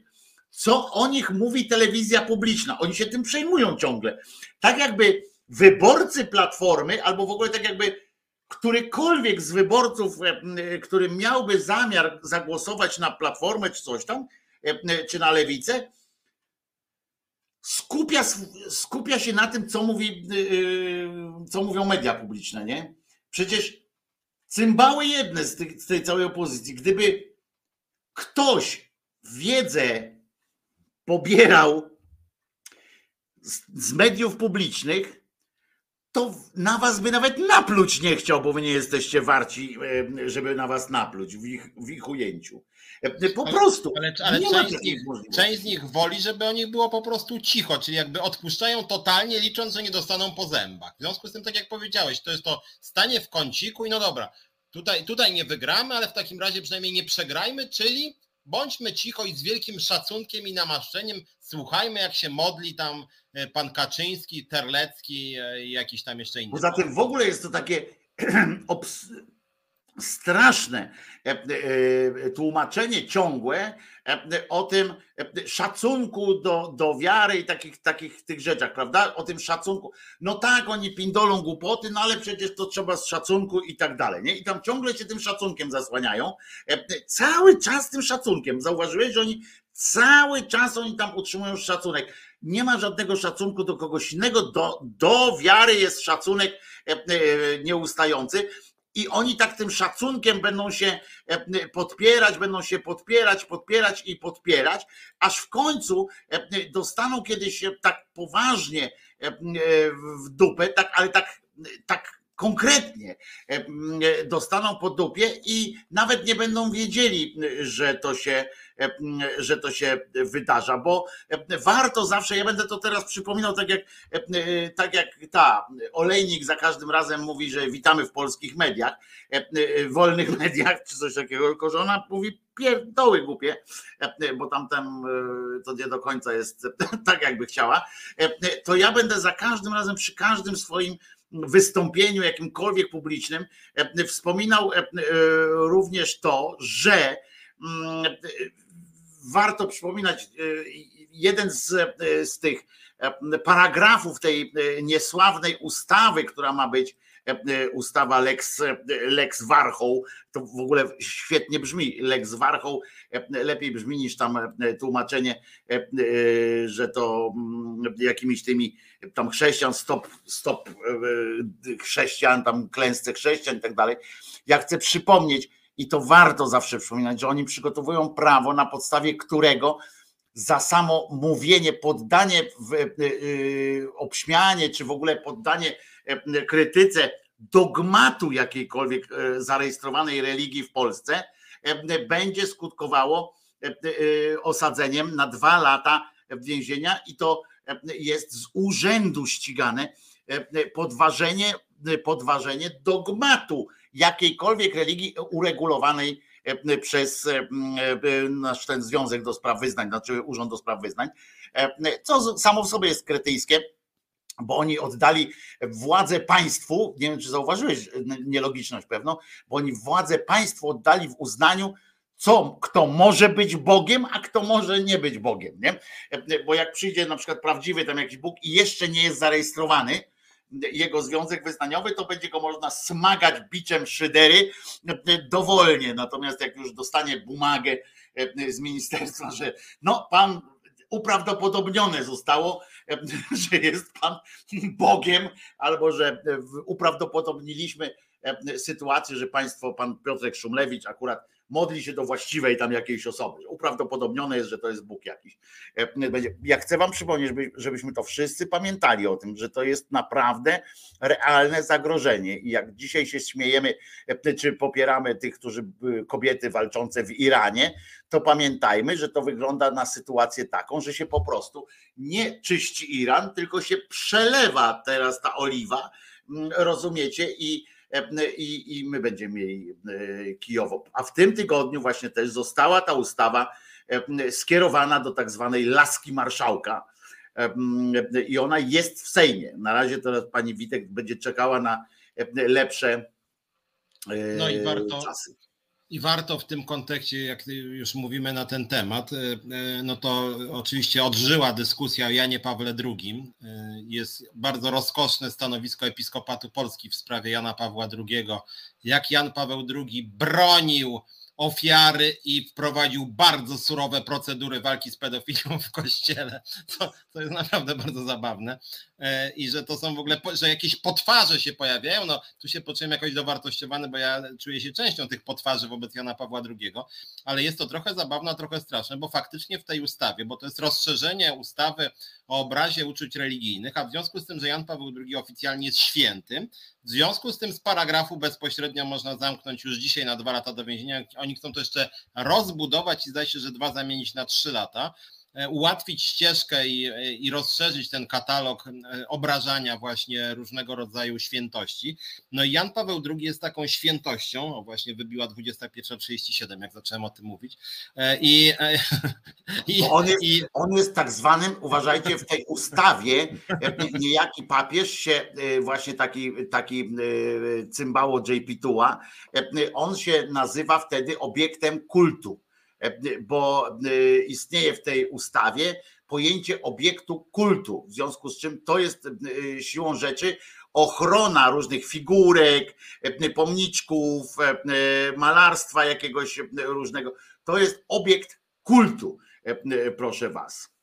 co o nich mówi telewizja publiczna. Oni się tym przejmują ciągle. Tak jakby wyborcy platformy, albo w ogóle tak jakby którykolwiek z wyborców, e, który miałby zamiar zagłosować na platformę czy coś tam, e, czy na lewicę, skupia, skupia się na tym, co, mówi, e, co mówią media publiczne. Nie? Przecież cymbały jedne z, tej, z tej całej opozycji, gdyby ktoś wiedzę pobierał z, z mediów publicznych, to na was by nawet napluć nie chciał, bo wy nie jesteście warci, e, żeby na was napluć w ich, w ich ujęciu. E, po prostu. Ale, ale część, z nich, część, z nich, woli, żeby o nich było po prostu cicho, czyli jakby odpuszczają totalnie, licząc, że nie dostaną po zębach. W związku z tym, tak jak powiedziałeś, to jest to stanie w kąciku i no dobra, tutaj, tutaj nie wygramy, ale w takim razie przynajmniej nie przegrajmy, czyli bądźmy cicho i z wielkim szacunkiem i namaszczeniem słuchajmy, jak się modli tam e, pan Kaczyński, Terlecki e, i jakiś tam jeszcze inny. Poza tym w ogóle jest to takie [clears throat] straszne e, tłumaczenie ciągłe o tym szacunku do, do wiary i takich, takich tych rzeczach, prawda? O tym szacunku. No tak, oni pindolą głupoty, no ale przecież to trzeba z szacunku i tak dalej, nie? I tam ciągle się tym szacunkiem zasłaniają. Cały czas tym szacunkiem. Zauważyłeś, że oni cały czas oni tam utrzymują szacunek. Nie ma żadnego szacunku do kogoś innego, do, do wiary jest szacunek nieustający. I oni tak tym szacunkiem będą się e, podpierać, będą się podpierać, podpierać i podpierać, aż w końcu e, dostaną kiedyś tak poważnie e, w dupę, tak, ale tak, tak konkretnie dostaną po dupie i nawet nie będą wiedzieli, że to się E, że to się wydarza, bo e, warto zawsze, ja będę to teraz przypominał, tak jak, e, tak jak ta olejnik za każdym razem mówi, że witamy w polskich mediach, wolnych [laughs] mediach, czy coś takiego, tylko że ona mówi pierdoły głupie, bo tamten to nie do końca jest [laughs] tak, jakby chciała, to ja będę za każdym razem, przy każdym swoim wystąpieniu jakimkolwiek publicznym wspominał również to, że mm, warto przypominać, e, jeden z, e, z tych e, paragrafów tej niesławnej ustawy, która ma być ustawa Lex, Lex Warchoł, to w ogóle świetnie brzmi, Lex Warchoł, lepiej brzmi niż tam tłumaczenie, że to mm, jakimiś tymi tam chrześcijan, stop, stop chrześcijan, tam klęsce chrześcijan i tak dalej. Ja chcę przypomnieć, i to warto zawsze przypominać, że oni przygotowują prawo, na podstawie którego za samo mówienie, poddanie, w, yy, obśmianie, czy w ogóle poddanie yy, krytyce dogmatu jakiejkolwiek zarejestrowanej religii w Polsce będzie skutkowało osadzeniem na dwa lata więzienia i to jest z urzędu ścigane podważenie, podważenie dogmatu jakiejkolwiek religii uregulowanej e, przez e, e, nasz ten Związek do Spraw Wyznań, znaczy Urząd do Spraw Wyznań, co samo w sobie jest kretyjskie, bo oni oddali władzę państwu, nie wiem czy zauważyłeś nielogiczność pewną, bo oni władzę państwu oddali w uznaniu, co, kto może być Bogiem, a kto może nie być Bogiem, nie? Bo jak przyjdzie na przykład prawdziwy tam jakiś Bóg i jeszcze nie jest zarejestrowany, jego związek wyznaniowy, to będzie go można smagać biczem szydery dowolnie. Natomiast jak już dostanie bumagę e, z ministerstwa, że no pan uprawdopodobnione zostało, e, [laughs] że jest pan Bogiem, albo że uprawdopodobniliśmy e, sytuację, że państwo, pan Piotrek Szumlewicz akurat modli się do właściwej tam jakiejś osoby. Uprawdopodobnione jest, że to jest Bóg jakiś. E, ja chcę wam przypomnieć, żebyśmy to wszyscy pamiętali o tym, że to jest naprawdę realne zagrożenie i jak dzisiaj się śmiejemy, e, czy popieramy tych, którzy kobiety walczące w Iranie, to pamiętajmy, że to wygląda na sytuację taką, że się po prostu nie czyści Iran, tylko się przelewa teraz ta oliwa, rozumiecie, i E, i, i my będziemy mieli e, Kijowo. A w tym tygodniu właśnie też została ta ustawa e, skierowana do tak zwanej laski marszałka i ona jest w Sejmie. Na razie teraz pani Witek będzie czekała na lepsze no i warto, czasy. I warto w tym kontekście, jak już mówimy na ten temat, e, e, no to oczywiście odżyła dyskusja o Janie Pawle II. E, jest bardzo rozkoszne stanowisko Episkopatu Polski w sprawie Jana Pawła II. Jak Jan Paweł II bronił ofiary i wprowadził bardzo surowe procedury walki z pedofilią w kościele, co jest naprawdę bardzo zabawne. E, I że to są w ogóle, że jakieś potwarze się pojawiają. No, tu się poczułem jakoś dowartościowany, bo ja czuję się częścią tych potwarzy wobec Jana Pawła II, ale jest to trochę zabawne, trochę straszne, bo faktycznie w tej ustawie, bo to jest rozszerzenie ustawy o obrazie uczuć religijnych, a w związku z tym, że Jan Paweł II oficjalnie jest świętym, w związku z tym z paragrafu bezpośrednio można zamknąć już dzisiaj na dwa lata do więzienia. Oni chcą to jeszcze rozbudować i zdaje się, że dwa zamienić na trzy lata. E, ułatwić ścieżkę i, i rozszerzyć ten katalog e, obrażania właśnie różnego rodzaju świętości. No i Jan Paweł II jest taką świętością, o właśnie wybiła 21.37, jak zacząłem o tym mówić. E, I, [laughs] i, on, jest, i... on jest tak zwanym, uważajcie, w tej ustawie niejaki papież się właśnie taki, taki cymbało JP Tuła, on się nazywa wtedy obiektem kultu E, bo e, istnieje w tej ustawie pojęcie obiektu kultu, w związku z czym to jest e, siłą rzeczy ochrona różnych figurek, pomniczków, malarstwa jakiegoś różnego. To jest obiekt kultu, proszę Was.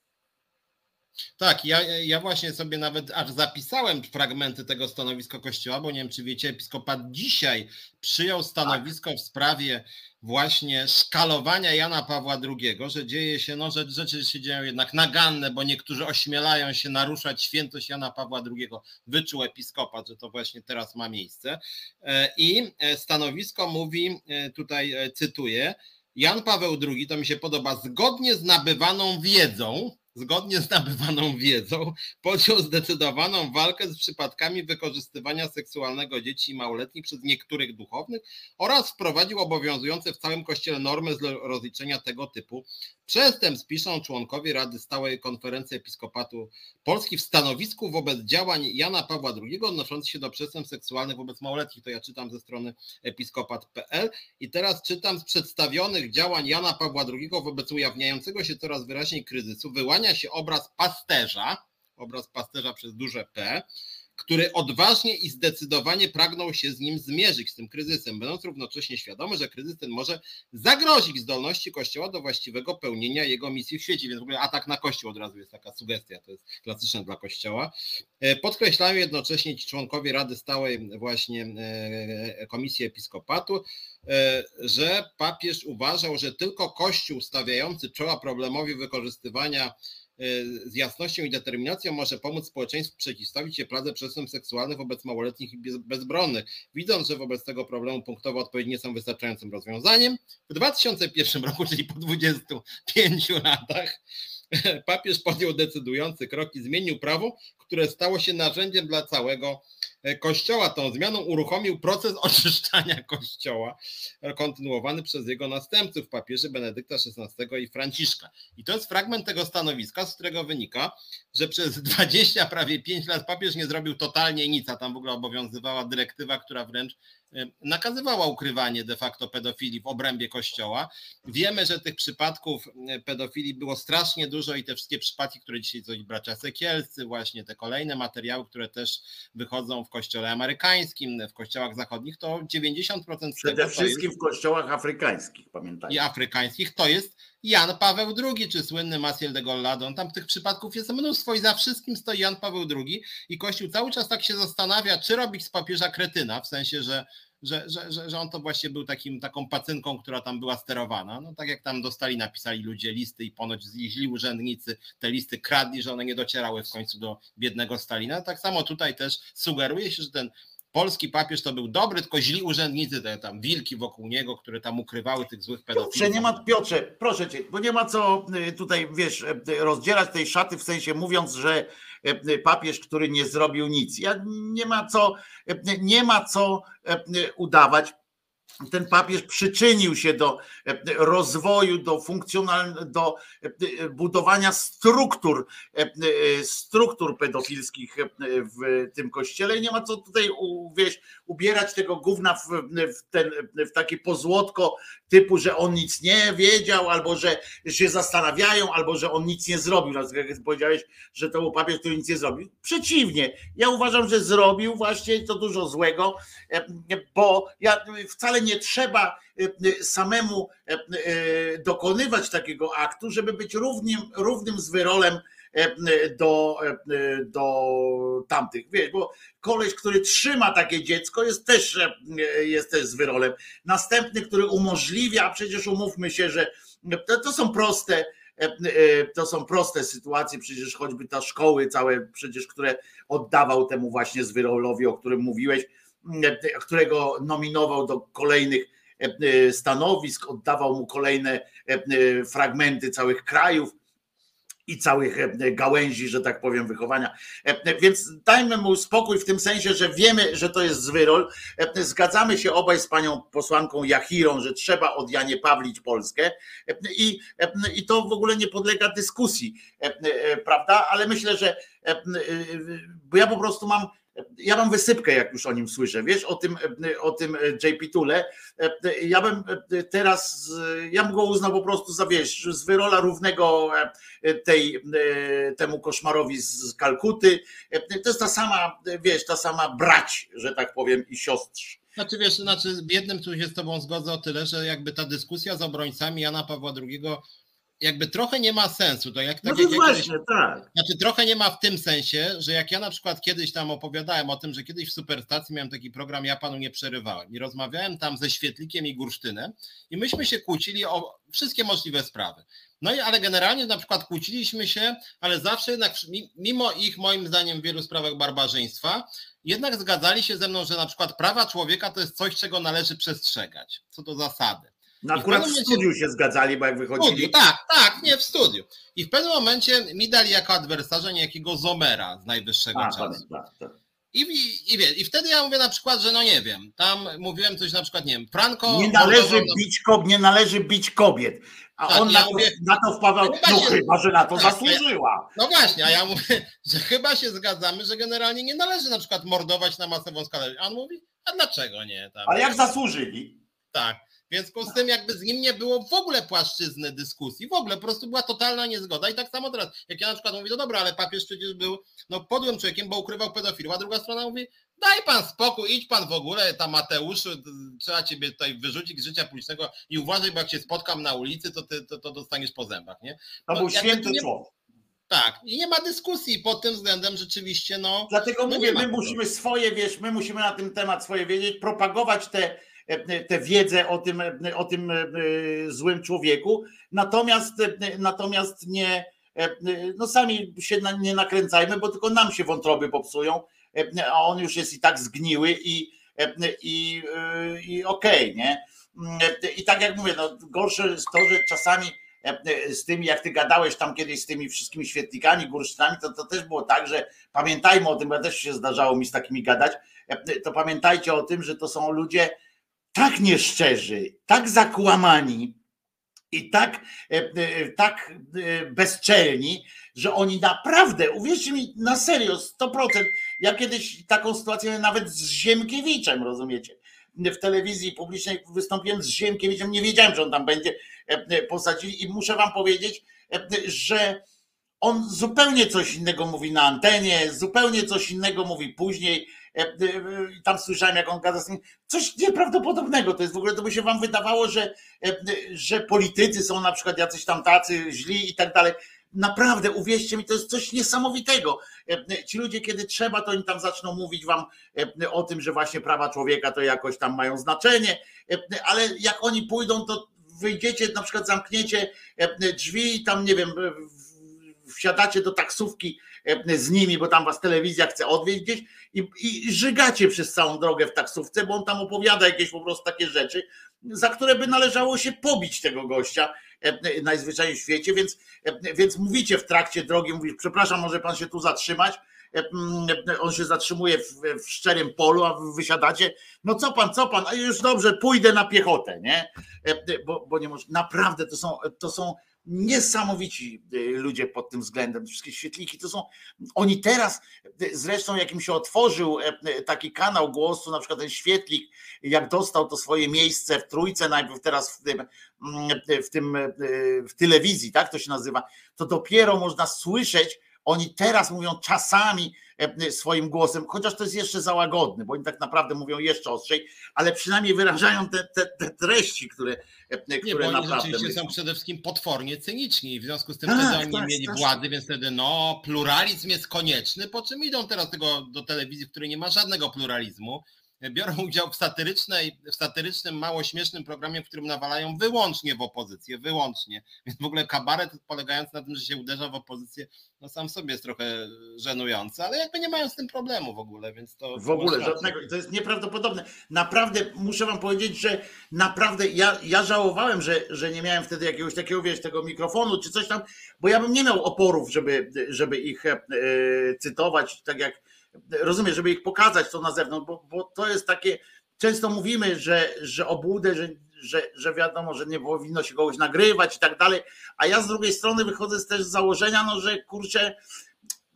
Tak, ja, ja właśnie sobie nawet aż zapisałem fragmenty tego stanowiska Kościoła, bo nie wiem, czy wiecie, episkopat dzisiaj przyjął stanowisko tak. w sprawie właśnie szkalowania Jana Pawła II, że dzieje się, no, że rzeczy się dzieją jednak naganne, bo niektórzy ośmielają się naruszać świętość Jana Pawła II. Wyczuł episkopat, że to właśnie teraz ma miejsce. E, I e, stanowisko mówi, e, tutaj cytuję, Jan Paweł II, to mi się podoba, zgodnie z nabywaną wiedzą, zgodnie z nabywaną wiedzą, podjął zdecydowaną walkę z przypadkami wykorzystywania seksualnego dzieci i małoletnich przez niektórych duchownych oraz wprowadził obowiązujące w całym kościele normy z rozliczenia tego typu przestępstw, piszą członkowie Rady Stałej Konferencji Episkopatu Polski w stanowisku wobec działań Jana Pawła II odnoszących się do przestępstw seksualnych wobec małoletnich. To ja czytam ze strony episkopat.pl i teraz czytam z przedstawionych działań Jana Pawła II wobec ujawniającego się coraz wyraźniej kryzysu. Wyłania się obraz pasterza, obraz pasterza przez duże P, który odważnie i zdecydowanie pragnął się z nim zmierzyć, z tym kryzysem, będąc równocześnie świadomy, że kryzys ten może zagrozić zdolności Kościoła do właściwego pełnienia jego misji w świecie. Więc w ogóle atak na Kościół od razu jest taka sugestia, to jest klasyczne dla Kościoła. E, podkreślają jednocześnie ci członkowie Rady Stałej właśnie e, Komisji Episkopatu, e, że papież uważał, że tylko Kościół stawiający czoła problemowi wykorzystywania z jasnością i determinacją może pomóc społeczeństwu przeciwstawić się pladze przestępstw seksualnych wobec małoletnich i bezbronnych. Widząc, że wobec tego problemu punktowe odpowiedzi nie są wystarczającym rozwiązaniem, w 2001 roku, czyli po 25 latach, [laughs] papież podjął decydujący krok i zmienił prawo, które stało się narzędziem dla całego e, Kościoła. Tą zmianą uruchomił proces [laughs] oczyszczania Kościoła, kontynuowany przez jego następców, papieży Benedykta XVI i Franciszka. I to jest fragment tego stanowiska, z którego wynika, że przez [laughs] 20, prawie 5 lat papież nie zrobił totalnie nic, a tam w ogóle obowiązywała dyrektywa, która wręcz nakazywała ukrywanie de facto pedofilii w obrębie kościoła. Wiemy, że tych przypadków pedofilii było strasznie dużo i te wszystkie przypadki, które dzisiaj coś bracia Sekielscy, właśnie te kolejne materiały, które też wychodzą w kościele amerykańskim, w kościołach zachodnich, to 90% z Przede tego wszystkim jest, w kościołach afrykańskich, pamiętajcie. I afrykańskich to jest Jan Paweł II, czy słynny Maciel de Golladon. Tam tych przypadków jest mnóstwo i za wszystkim stoi Jan Paweł II i Kościół cały czas tak się zastanawia, czy robić z papieża kretyna, w sensie, że że, że, że, on to właśnie był takim, taką pacynką, która tam była sterowana. No tak jak tam dostali, napisali ludzie listy i ponoć źli urzędnicy te listy kradli, że one nie docierały w końcu do biednego Stalina. Tak samo tutaj też sugeruje się, że ten polski papież to był dobry, tylko źli urzędnicy, te tam wilki wokół niego, które tam ukrywały tych złych pedofilów. Piotrze, nie ma, Piotrze, proszę cię, bo nie ma co y, tutaj, wiesz, y, rozdzierać tej szaty w sensie mówiąc, że y, papież, który nie zrobił nic. Ja nie ma co, nie ma co udawać. Ten papież przyczynił się do e, rozwoju, do funkcjonalnego, do e, budowania struktur, e, struktur pedofilskich w tym kościele. I nie ma co tutaj wiesz, ubierać tego gówna w, w, ten, w takie pozłotko typu, że on nic nie wiedział, albo że się zastanawiają, albo że on nic nie zrobił. Jak powiedziałeś, że to był papież, który nic nie zrobił. Przeciwnie, ja uważam, że zrobił właśnie to dużo złego, bo ja wcale nie trzeba samemu dokonywać takiego aktu, żeby być równym, równym z wyrolem do, do tamtych. Wiesz, bo koleś, który trzyma takie dziecko, jest też, jest też z wyrolem. Następny, który umożliwia, przecież umówmy się, że to, to są proste. To są proste sytuacje, przecież choćby ta szkoły całe, przecież które oddawał temu właśnie zwyrolowi, o którym mówiłeś, którego nominował do kolejnych stanowisk, oddawał mu kolejne fragmenty całych krajów i całych e, gałęzi, że tak powiem, wychowania. E, więc dajmy mu spokój w tym sensie, że wiemy, że to jest zwyrol. E, zgadzamy się obaj z panią posłanką Jachirą, że trzeba od Janie Pawlić Polskę i, i to w ogóle nie podlega dyskusji, prawda? Ale myślę, że bo ja po prostu mam ja mam wysypkę, jak już o nim słyszę, wiesz, o tym, o tym JP Tule. Ja bym teraz, ja bym go uznał po prostu za, wiesz, z wyrola równego tej, temu koszmarowi z Kalkuty. To jest ta sama, wiesz, ta sama brać, że tak powiem, i siostrz. Znaczy wiesz, znaczy jednym tu się z tobą zgodzę o tyle, że jakby ta dyskusja z obrońcami Jana Pawła II jakby trochę nie ma sensu. To jak, tak, no to jak właśnie, kiedyś, tak. Znaczy trochę nie ma w tym sensie, że jak ja na przykład kiedyś tam opowiadałem o tym, że kiedyś w Superstacji miałem taki program Ja Panu nie przerywałem i rozmawiałem tam ze Świetlikiem i Gursztynem i myśmy się kłócili o wszystkie możliwe sprawy. No i ale generalnie na przykład kłóciliśmy się, ale zawsze jednak mimo ich moim zdaniem w wielu sprawach barbarzyństwa, jednak zgadzali się ze mną, że na przykład prawa człowieka to jest coś, czego należy przestrzegać, co do zasady. No akurat w, w studiu się zgadzali, bo jak wychodzili. Studiu, tak, tak, nie w studiu. I w pewnym momencie mi dali jako adwersarza niejakiego Zomera z najwyższego A, czasu. Tak, tak. I, i, i, I wtedy ja mówię na przykład, że no nie wiem, tam mówiłem coś na przykład, nie wiem, Franco... Nie należy, bić, kobiet, nie należy bić kobiet. A tak, on ja na, mówię, to, na to wpawał, no chyba, się, chyba, że na to tak, zasłużyła. No właśnie, a ja mówię, [laughs] że chyba się zgadzamy, że generalnie nie należy na przykład mordować na masową skalę. A on mówi, a dlaczego nie? Tam, ale jak zasłużyli? Tak. W związku z tym jakby z nim nie było w ogóle płaszczyzny dyskusji, w ogóle po prostu była totalna niezgoda i tak samo teraz, jak ja na przykład mówię, no dobra, ale papież przecież był no, podłym człowiekiem, bo ukrywał pedofilów, a druga strona mówi, daj pan spokój, idź pan w ogóle, tam Mateusz, trzeba ciebie tutaj wyrzucić z życia publicznego i uważaj, bo jak się spotkam na ulicy, to ty to, to dostaniesz po zębach, nie? To był święty nie... człowiek. Tak, i nie ma dyskusji pod tym względem rzeczywiście, no. Dlatego no mówię, my musimy swoje, wiesz, my musimy na ten temat swoje wiedzieć, propagować te tę wiedzę o tym, e, o tym e, złym człowieku. Natomiast, natomiast nie, no sami się nie nakręcajmy, bo tylko nam się wątroby popsują, a on już jest i tak zgniły i, i, i okej, okay, nie? I tak jak mówię, no gorsze jest to, że czasami z tymi, jak ty gadałeś tam kiedyś z tymi wszystkimi świetlikami, górsztynami, to, to też było tak, że pamiętajmy o tym, bo też się zdarzało mi z takimi gadać, to pamiętajcie o tym, że to są ludzie, tak nieszczerzy, tak zakłamani i tak, e, e, tak e, bezczelni, że oni naprawdę, uwierzcie mi, na serio, 100%. Ja kiedyś taką sytuację nawet z Ziemkiewiczem, rozumiecie? W telewizji publicznej wystąpiłem z Ziemkiewiczem, nie wiedziałem, że on tam będzie posadzili i muszę wam powiedzieć, że on zupełnie coś innego mówi na antenie, zupełnie coś innego mówi później tam słyszałem, jak on gada z nim, coś nieprawdopodobnego. To jest w ogóle, to by się wam wydawało, że, e, że politycy są na przykład jacyś tam tacy źli i tak dalej. Naprawdę, uwierzcie mi, to jest coś niesamowitego. Ci ludzie, kiedy trzeba, to oni tam zaczną mówić wam o tym, że właśnie prawa człowieka to jakoś tam mają znaczenie, ale jak oni pójdą, to wyjdziecie, na przykład zamkniecie drzwi tam, nie wiem, wsiadacie do taksówki E, z nimi, bo tam was telewizja chce odwieźć gdzieś i, i żygacie przez całą drogę w taksówce, bo on tam opowiada jakieś po prostu takie rzeczy, za które by należało się pobić tego gościa e, najzwyczajniej w świecie, więc, e, więc mówicie w trakcie drogi, mówisz, przepraszam, może pan się tu zatrzymać, on się zatrzymuje w, w szczerym polu, a wy wysiadacie, no co pan, co pan, a już dobrze, pójdę na piechotę, nie? Bo, bo nie może, naprawdę to są, to są niesamowici y, ludzie pod tym względem, wszystkie świetliki to są, oni teraz, y, zresztą jak im się otworzył e, e, taki kanał głosu, na przykład ten świetlik, jak dostał to swoje miejsce w trójce, najpierw teraz w tym, mm, w tym, e, w telewizji, tak to się nazywa, to dopiero można słyszeć, oni teraz mówią czasami swoim głosem, chociaż to jest jeszcze za łagodny, bo oni tak naprawdę mówią jeszcze ostrzej, ale przynajmniej wyrażają te, te, te treści, które, które nie, bo oni rzeczywiście są przede wszystkim potwornie cyniczni i w związku z tym tak, wtedy oni tak, mieli tak. władzy, więc wtedy no pluralizm jest konieczny, po czym idą teraz tego do telewizji, w której nie ma żadnego pluralizmu, biorą udział w satyrycznej, w satyrycznym, mało śmiesznym programie, w którym nawalają wyłącznie w opozycję, wyłącznie. Więc w ogóle kabaret polegający na tym, że się uderza w opozycję, no sam sobie jest trochę żenujący, ale jakby nie mają z tym problemu w ogóle, więc to... W ogóle żadnego, to jest nieprawdopodobne. Naprawdę muszę wam powiedzieć, że naprawdę ja, ja żałowałem, że, że nie miałem wtedy jakiegoś takiego, wiesz, tego mikrofonu czy coś tam, bo ja bym nie miał oporów, żeby, żeby ich e, cytować, tak jak rozumiem, żeby ich pokazać to na zewnątrz, bo, bo to jest takie, często mówimy, że, że obłudę, że, że, że wiadomo, że nie powinno się kogoś nagrywać i tak dalej, a ja z drugiej strony wychodzę też z założenia, no, że kurczę,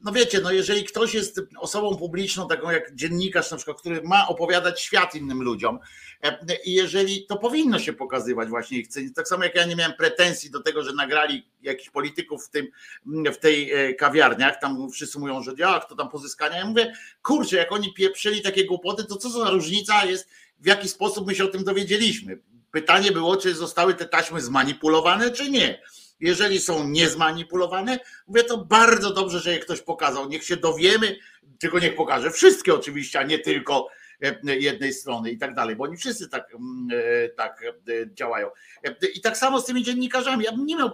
no wiecie, no jeżeli ktoś jest osobą publiczną, taką jak dziennikarz na przykład, który ma opowiadać świat innym ludziom e, i jeżeli to powinno się pokazywać właśnie ich tak samo jak ja nie miałem pretensji do tego, że nagrali jakichś polityków w, tym, w tej e, kawiarniach, tam wszyscy mówią, że jak to tam pozyskania, ja mówię, kurczę, jak oni pieprzyli takie głupoty, to co za różnica jest, w jaki sposób my się o tym dowiedzieliśmy. Pytanie było, czy zostały te taśmy zmanipulowane, czy nie jeżeli są niezmanipulowane, mówię to bardzo dobrze, że je ktoś pokazał. Niech się dowiemy, tylko niech pokaże wszystkie oczywiście, a nie tylko e, jednej strony i tak dalej, bo oni wszyscy tak, mm, e, tak e, działają. I tak samo z tymi dziennikarzami. Ja bym nie miał,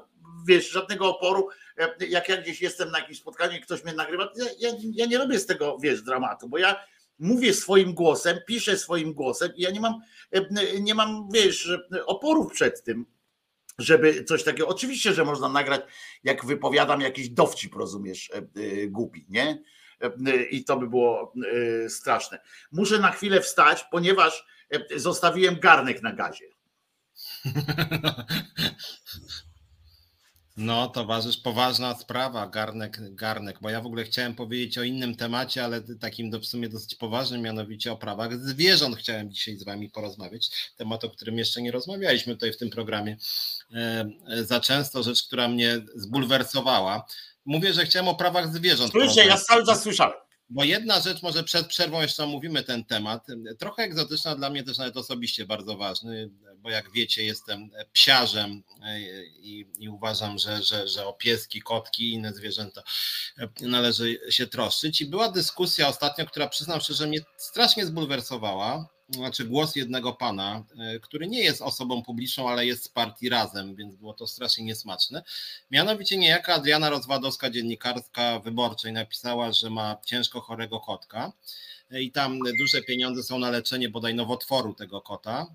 wiesz, żadnego oporu, jak ja gdzieś jestem na jakimś spotkaniu i ktoś mnie nagrywa, ja, ja, nie robię z tego, wiesz, dramatu, bo ja mówię swoim głosem, piszę swoim głosem i ja nie mam, nie mam, wiesz, oporów przed tym żeby coś takiego. Oczywiście, że można nagrać, jak wypowiadam jakiś dowcip, rozumiesz, e, e, głupi, nie? E, I to by było straszne. Muszę na chwilę wstać, ponieważ zostawiłem garnek na gazie. [laughs] No, towarzysz, poważna sprawa, garnek, garnek, bo ja w ogóle chciałem powiedzieć o innym temacie, ale takim do, w sumie dosyć poważnym, mianowicie o prawach zwierząt chciałem dzisiaj z wami porozmawiać. Temat, o którym jeszcze nie rozmawialiśmy tutaj w tym programie. E, e za często rzecz, która mnie zbulwersowała. Mówię, że chciałem o prawach zwierząt. Słyszę, ja cały czas słyszałem. Bo jedna rzecz, może przed przerwą jeszcze omówimy ten temat, trochę egzotyczna, dla mnie też nawet osobiście bardzo ważny, bo jak wiecie, jestem psiarzem e, i, i uważam, że, że, że o pieski, kotki i inne zwierzęta należy się troszczyć. I była dyskusja ostatnio, która przyznam szczerze, mnie strasznie zbulwersowała znaczy głos jednego pana, e, który nie jest osobą publiczną, ale jest z partii razem, więc było to strasznie niesmaczne. Mianowicie niejaka Adriana Rozwadowska, dziennikarska wyborczej, napisała, że ma ciężko chorego kotka e, i tam duże pieniądze są na leczenie bodaj nowotworu tego kota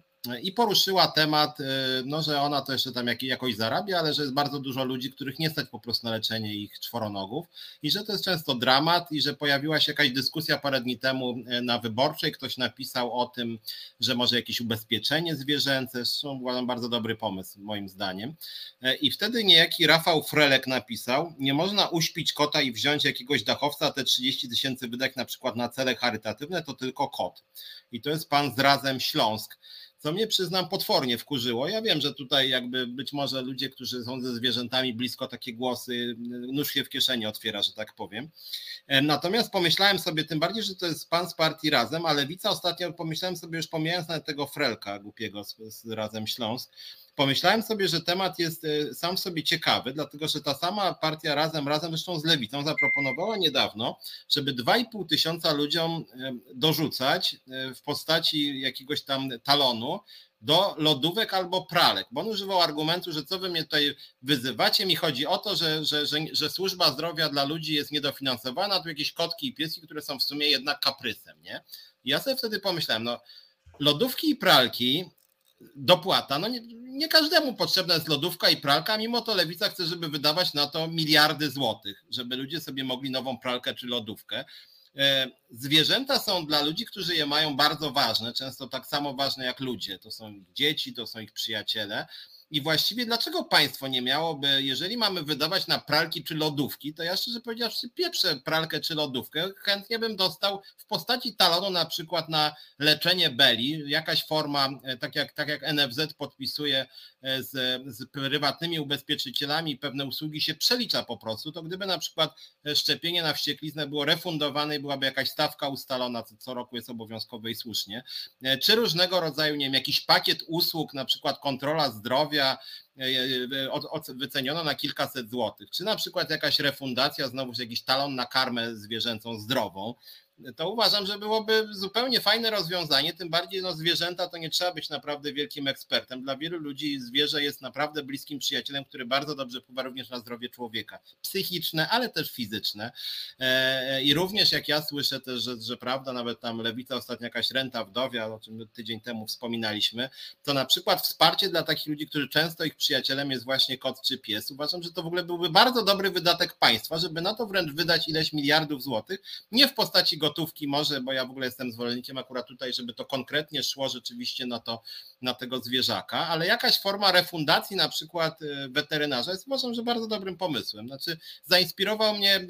i poruszyła temat, y, no, że ona to jeszcze tam jakoś zarabia, ale że jest bardzo dużo ludzi, których nie stać po prostu na leczenie ich czworonogów i że to jest często dramat i że pojawiła się jakaś dyskusja parę dni temu y, na wyborczej, ktoś napisał o tym, że może jakieś ubezpieczenie zwierzęce, zresztą uważam bardzo dobry pomysł moim zdaniem. Y, i wtedy niejaki Rafał Frelek napisał, nie można uśpić kota i wziąć jakiegoś dachowca, te 30 tysięcy wydać na przykład na cele charytatywne, to tylko kot. I to jest pan z Razem Śląsk co mnie przyznam potwornie wkurzyło. Ja wiem, że tutaj jakby być może ludzie, którzy są ze zwierzętami blisko, takie głosy, nóż się w kieszeni otwiera, że tak powiem. Natomiast pomyślałem sobie, tym bardziej, że to jest pan z partii Razem, a Lewica ostatnio pomyślałem sobie, już pomijając nawet tego Frelka głupiego z, z Razem Śląsk, pomyślałem sobie, że temat jest e, sam w sobie ciekawy, dlatego że ta sama partia razem, razem zresztą z Lewicą zaproponowała niedawno, żeby 2,5 tysiąca ludziom dorzucać e, w postaci jakiegoś tam talonu do lodówek albo pralek, bo on używał argumentu, że co wy mnie tutaj wyzywacie, mi chodzi o to, że, że, że, że służba zdrowia dla ludzi jest niedofinansowana, tu jakieś kotki i pieski, które są w sumie jednak kaprysem, nie? I ja sobie wtedy pomyślałem, no lodówki i pralki dopłata, no nie, nie każdemu potrzebna jest lodówka i pralka, mimo to lewica chce, żeby wydawać na to miliardy złotych, żeby ludzie sobie mogli nową pralkę czy lodówkę. E, zwierzęta są dla ludzi, którzy je mają bardzo ważne, często tak samo ważne jak ludzie. To są dzieci, to są ich przyjaciele. I właściwie dlaczego państwo nie miałoby, jeżeli mamy wydawać na pralki czy lodówki, to ja szczerze powiedziawszy pieprzę pralkę czy lodówkę, chętnie bym dostał w postaci talonu na przykład na leczenie beli, jakaś forma, e, tak jak, tak jak NFZ podpisuje e, z, z prywatnymi ubezpieczycielami, pewne usługi się przelicza po prostu, to gdyby na przykład e, szczepienie na wściekliznę było refundowane i byłaby jakaś stawka ustalona, co co roku jest obowiązkowe i słusznie, czy różnego rodzaju, nie wiem, jakiś pakiet usług, na przykład kontrola zdrowia, zdrowia e, e, wyceniono na kilkaset złotych, czy na przykład jakaś refundacja, znowu jakiś talon na karmę zwierzęcą zdrową, to uważam, że byłoby zupełnie fajne rozwiązanie, tym bardziej no, zwierzęta to nie trzeba być naprawdę wielkim ekspertem. Dla wielu ludzi zwierzę jest naprawdę bliskim przyjacielem, który bardzo dobrze wpływa również na zdrowie człowieka. Psychiczne, ale też fizyczne. E, I również jak ja słyszę też, że, że prawda, nawet tam Lewica ostatnio jakaś renta wdowia, o czym tydzień temu wspominaliśmy, to na przykład wsparcie dla takich ludzi, którzy często ich przyjacielem jest właśnie kot czy pies. Uważam, że to w ogóle byłby bardzo dobry wydatek państwa, żeby na to wręcz wydać ileś miliardów złotych, nie w postaci go gotówki może, bo ja w ogóle jestem zwolennikiem akurat tutaj, żeby to konkretnie szło rzeczywiście na to, na tego zwierzaka, ale jakaś forma refundacji na przykład y, weterynarza jest uważam, że bardzo dobrym pomysłem. Znaczy zainspirował mnie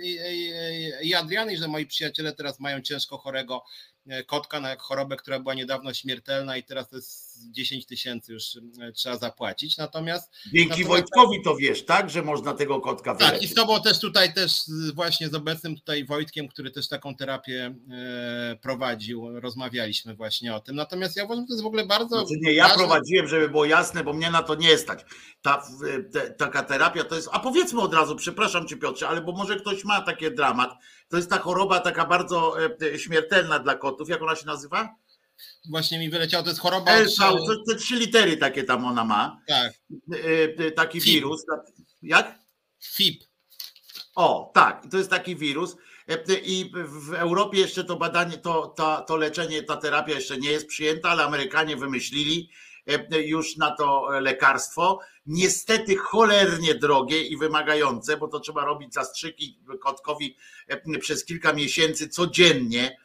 i Adrian, że moi przyjaciele teraz mają ciężko chorego kotka na chorobę, która była niedawno śmiertelna i teraz to jest 10 tysięcy już e, trzeba zapłacić. Natomiast. Dzięki natomiast, Wojtkowi to wiesz, tak, że można tego kotka wyleczyć. Tak, i z tobą też tutaj też właśnie z obecnym tutaj Wojtkiem, który też taką terapię e, prowadził, rozmawialiśmy właśnie o tym. Natomiast ja uważam, że to jest w ogóle bardzo. Znaczy nie, ja ważne... prowadziłem, żeby było jasne, bo mnie na to nie stać. Ta, te, taka terapia to jest. A powiedzmy od razu, przepraszam cię Piotrze, ale bo może ktoś ma taki dramat to jest ta choroba taka bardzo e, śmiertelna dla kotów. Jak ona się nazywa? Właśnie mi wyleciało, to jest choroba. Elsa, to te trzy litery takie tam ona ma. Tak. E, e, taki FIP. wirus. Jak? FIP. O, tak, to jest taki wirus. I w Europie jeszcze to badanie, to, to, to leczenie, ta terapia jeszcze nie jest przyjęta, ale Amerykanie wymyślili już na to lekarstwo niestety cholernie drogie i wymagające, bo to trzeba robić zastrzyki kotkowi e, przez kilka miesięcy codziennie e,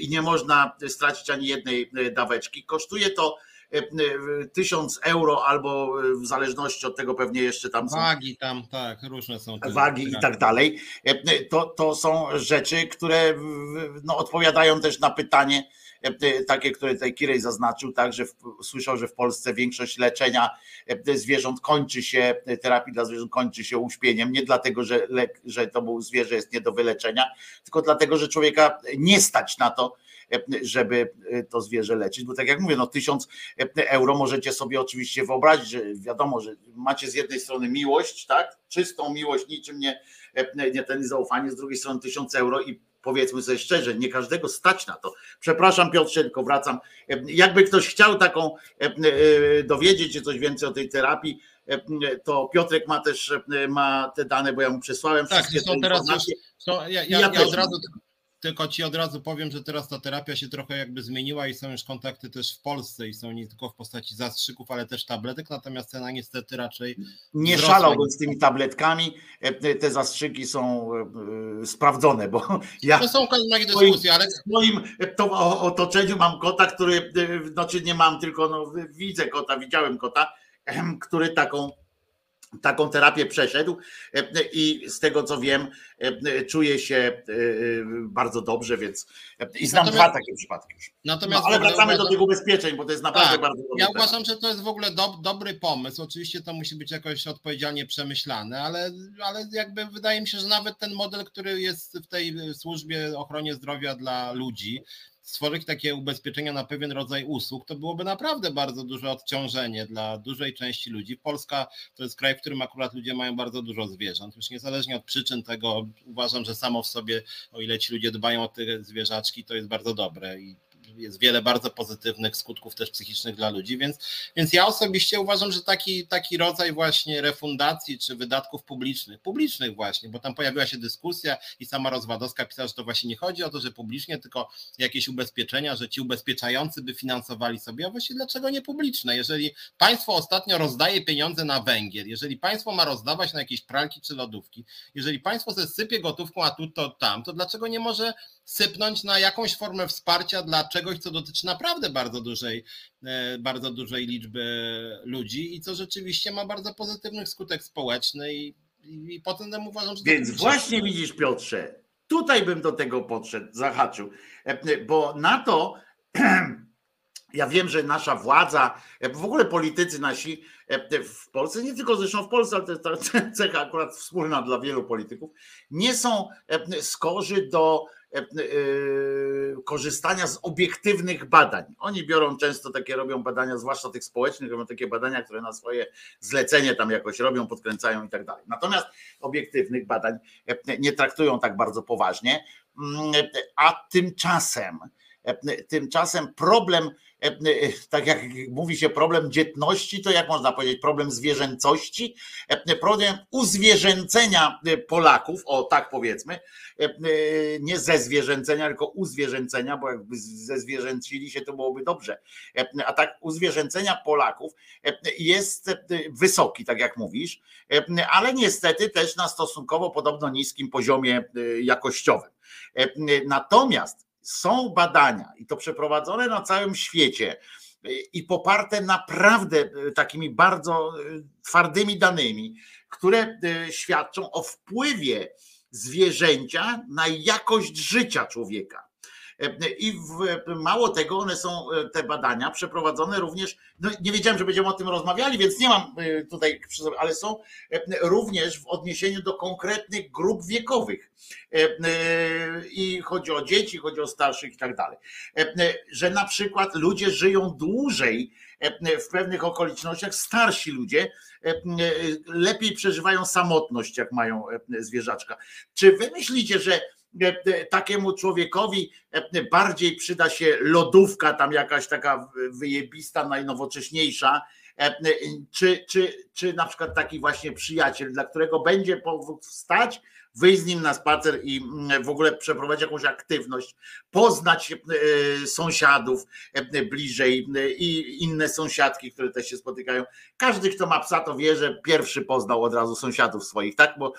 i nie można stracić ani jednej e, daweczki. Kosztuje to tysiąc euro albo w zależności od tego pewnie jeszcze tam są wagi tam, tak, różne są te wagi i tak dalej. To, to są rzeczy, które no, odpowiadają też na pytanie, E, takie, które tutaj Kirej zaznaczył, tak, że w, słyszał, że w Polsce większość leczenia e, zwierząt kończy się, e, terapii dla zwierząt kończy się uśpieniem, nie dlatego, że, że to był zwierzę jest nie do wyleczenia, tylko dlatego, że człowieka nie stać na to, żeby to zwierzę leczyć, bo tak jak mówię, no tysiąc euro możecie sobie oczywiście wyobrazić, że wiadomo, że macie z jednej strony miłość, tak, czystą miłość, niczym nie, nie ten zaufanie, z drugiej strony tysiąc euro i powiedzmy sobie szczerze, nie każdego stać na to. Przepraszam Piotrze, tylko wracam. Jakby ktoś chciał taką e, e, dowiedzieć się coś więcej o tej terapii, e, to Piotrek ma też ma te dane, bo ja mu przesłałem tak, wszystkie są teraz już, są, ja, ja, ja, ja od razu tylko ci od razu powiem, że teraz ta terapia się trochę jakby zmieniła i są już kontakty też w Polsce i są nie tylko w postaci zastrzyków, ale też tabletek, natomiast cena niestety raczej. Nie wzrosła. szalałbym z tymi tabletkami. E, te zastrzyki są e, sprawdzone, bo ja. To są kolejne dyskusje, ale. W swoim to otoczeniu mam kota, który, e, znaczy nie mam, tylko no, widzę kota, widziałem kota, który taką taką terapię przeszedł e, i z tego co wiem, e, czuje się e, bardzo dobrze, więc i znam natomiast, dwa takie przypadki już. Natomiast no, ale wracamy uważam, do tych ubezpieczeń, bo to jest naprawdę tak, bardzo Ja uważam, że to jest w ogóle do, dobry pomysł. Oczywiście to musi być jakoś odpowiedzialnie przemyślane, ale, ale jakby wydaje mi się, że nawet ten model, który jest w tej służbie ochronie zdrowia dla ludzi, stworzyć takie ubezpieczenia na pewien rodzaj usług, to byłoby naprawdę bardzo duże odciążenie dla dużej części ludzi. Polska to jest kraj, w którym akurat ludzie mają bardzo dużo zwierząt. Już niezależnie od przyczyn tego uważam, że samo w sobie, o ile ci ludzie dbają o te zwierzaczki, to jest bardzo dobre i jest wiele bardzo pozytywnych skutków też psychicznych dla ludzi, więc, więc ja osobiście uważam, że taki, taki rodzaj właśnie refundacji czy wydatków publicznych, publicznych właśnie, bo tam pojawiła się dyskusja i sama Rozwadowska pisała, że to właśnie nie chodzi o to, że publicznie, tylko jakieś ubezpieczenia, że ci ubezpieczający by finansowali sobie, a właśnie dlaczego nie publiczne? Jeżeli państwo ostatnio rozdaje pieniądze na węgiel, jeżeli państwo ma rozdawać na jakieś pralki czy lodówki, jeżeli państwo ze sypie gotówką, a tu to tam, to dlaczego nie może sypnąć na jakąś formę wsparcia dla czegoś, co dotyczy naprawdę bardzo dużej, e, bardzo dużej liczby ludzi i co rzeczywiście ma bardzo pozytywny skutek społeczny i, i, i potem uważam, że... Więc właśnie widzisz Piotrze, tutaj bym do tego podszedł, zahaczył, e, bo na to [clears throat] ja wiem, że nasza władza, e, w ogóle politycy nasi w Polsce, nie tylko zresztą w Polsce, ale to jest cecha akurat wspólna dla wielu polityków, nie są skorzy do E, e, korzystania z obiektywnych badań. Oni biorą często takie, robią badania, zwłaszcza tych społecznych, robią takie badania, które na swoje zlecenie tam jakoś robią, podkręcają i tak dalej. Natomiast obiektywnych badań e, nie traktują tak bardzo poważnie, mm, a tymczasem, tymczasem problem E, e, tak jak mówi się problem dzietności, to jak można powiedzieć, problem zwierzęcości, e, problem uzwierzęcenia Polaków, o tak powiedzmy, nie ze zwierzęcenia, tylko uzwierzęcenia, bo jakby ze zwierzęcili się to byłoby dobrze, a tak uzwierzęcenia Polaków jest wysoki, tak jak mówisz, ale niestety też na stosunkowo podobno niskim poziomie jakościowym. Natomiast są badania i to przeprowadzone na całym świecie i poparte naprawdę e, takimi bardzo e, twardymi danymi, które świadczą o wpływie zwierzęcia na jakość życia człowieka. I w, mało tego, one są te badania przeprowadzone również. No nie wiedziałem, że będziemy o tym rozmawiali, więc nie mam tutaj, ale są również w odniesieniu do konkretnych grup wiekowych. I chodzi o dzieci, chodzi o starszych i tak dalej. Że na przykład ludzie żyją dłużej w pewnych okolicznościach, starsi ludzie lepiej przeżywają samotność, jak mają zwierzaczka. Czy wy myślicie, że E, e, takiemu człowiekowi e, bardziej przyda się lodówka, tam jakaś taka wyjebista, najnowocześniejsza, czy, czy, czy na przykład taki właśnie przyjaciel, dla którego będzie powód wstać, wyjść z nim na spacer i mm, w ogóle przeprowadzić jakąś aktywność, poznać e, sąsiadów e, bliżej e, i inne sąsiadki, które też się spotykają. Każdy, kto ma psa, to wie, że pierwszy poznał od razu sąsiadów swoich, tak? Bo,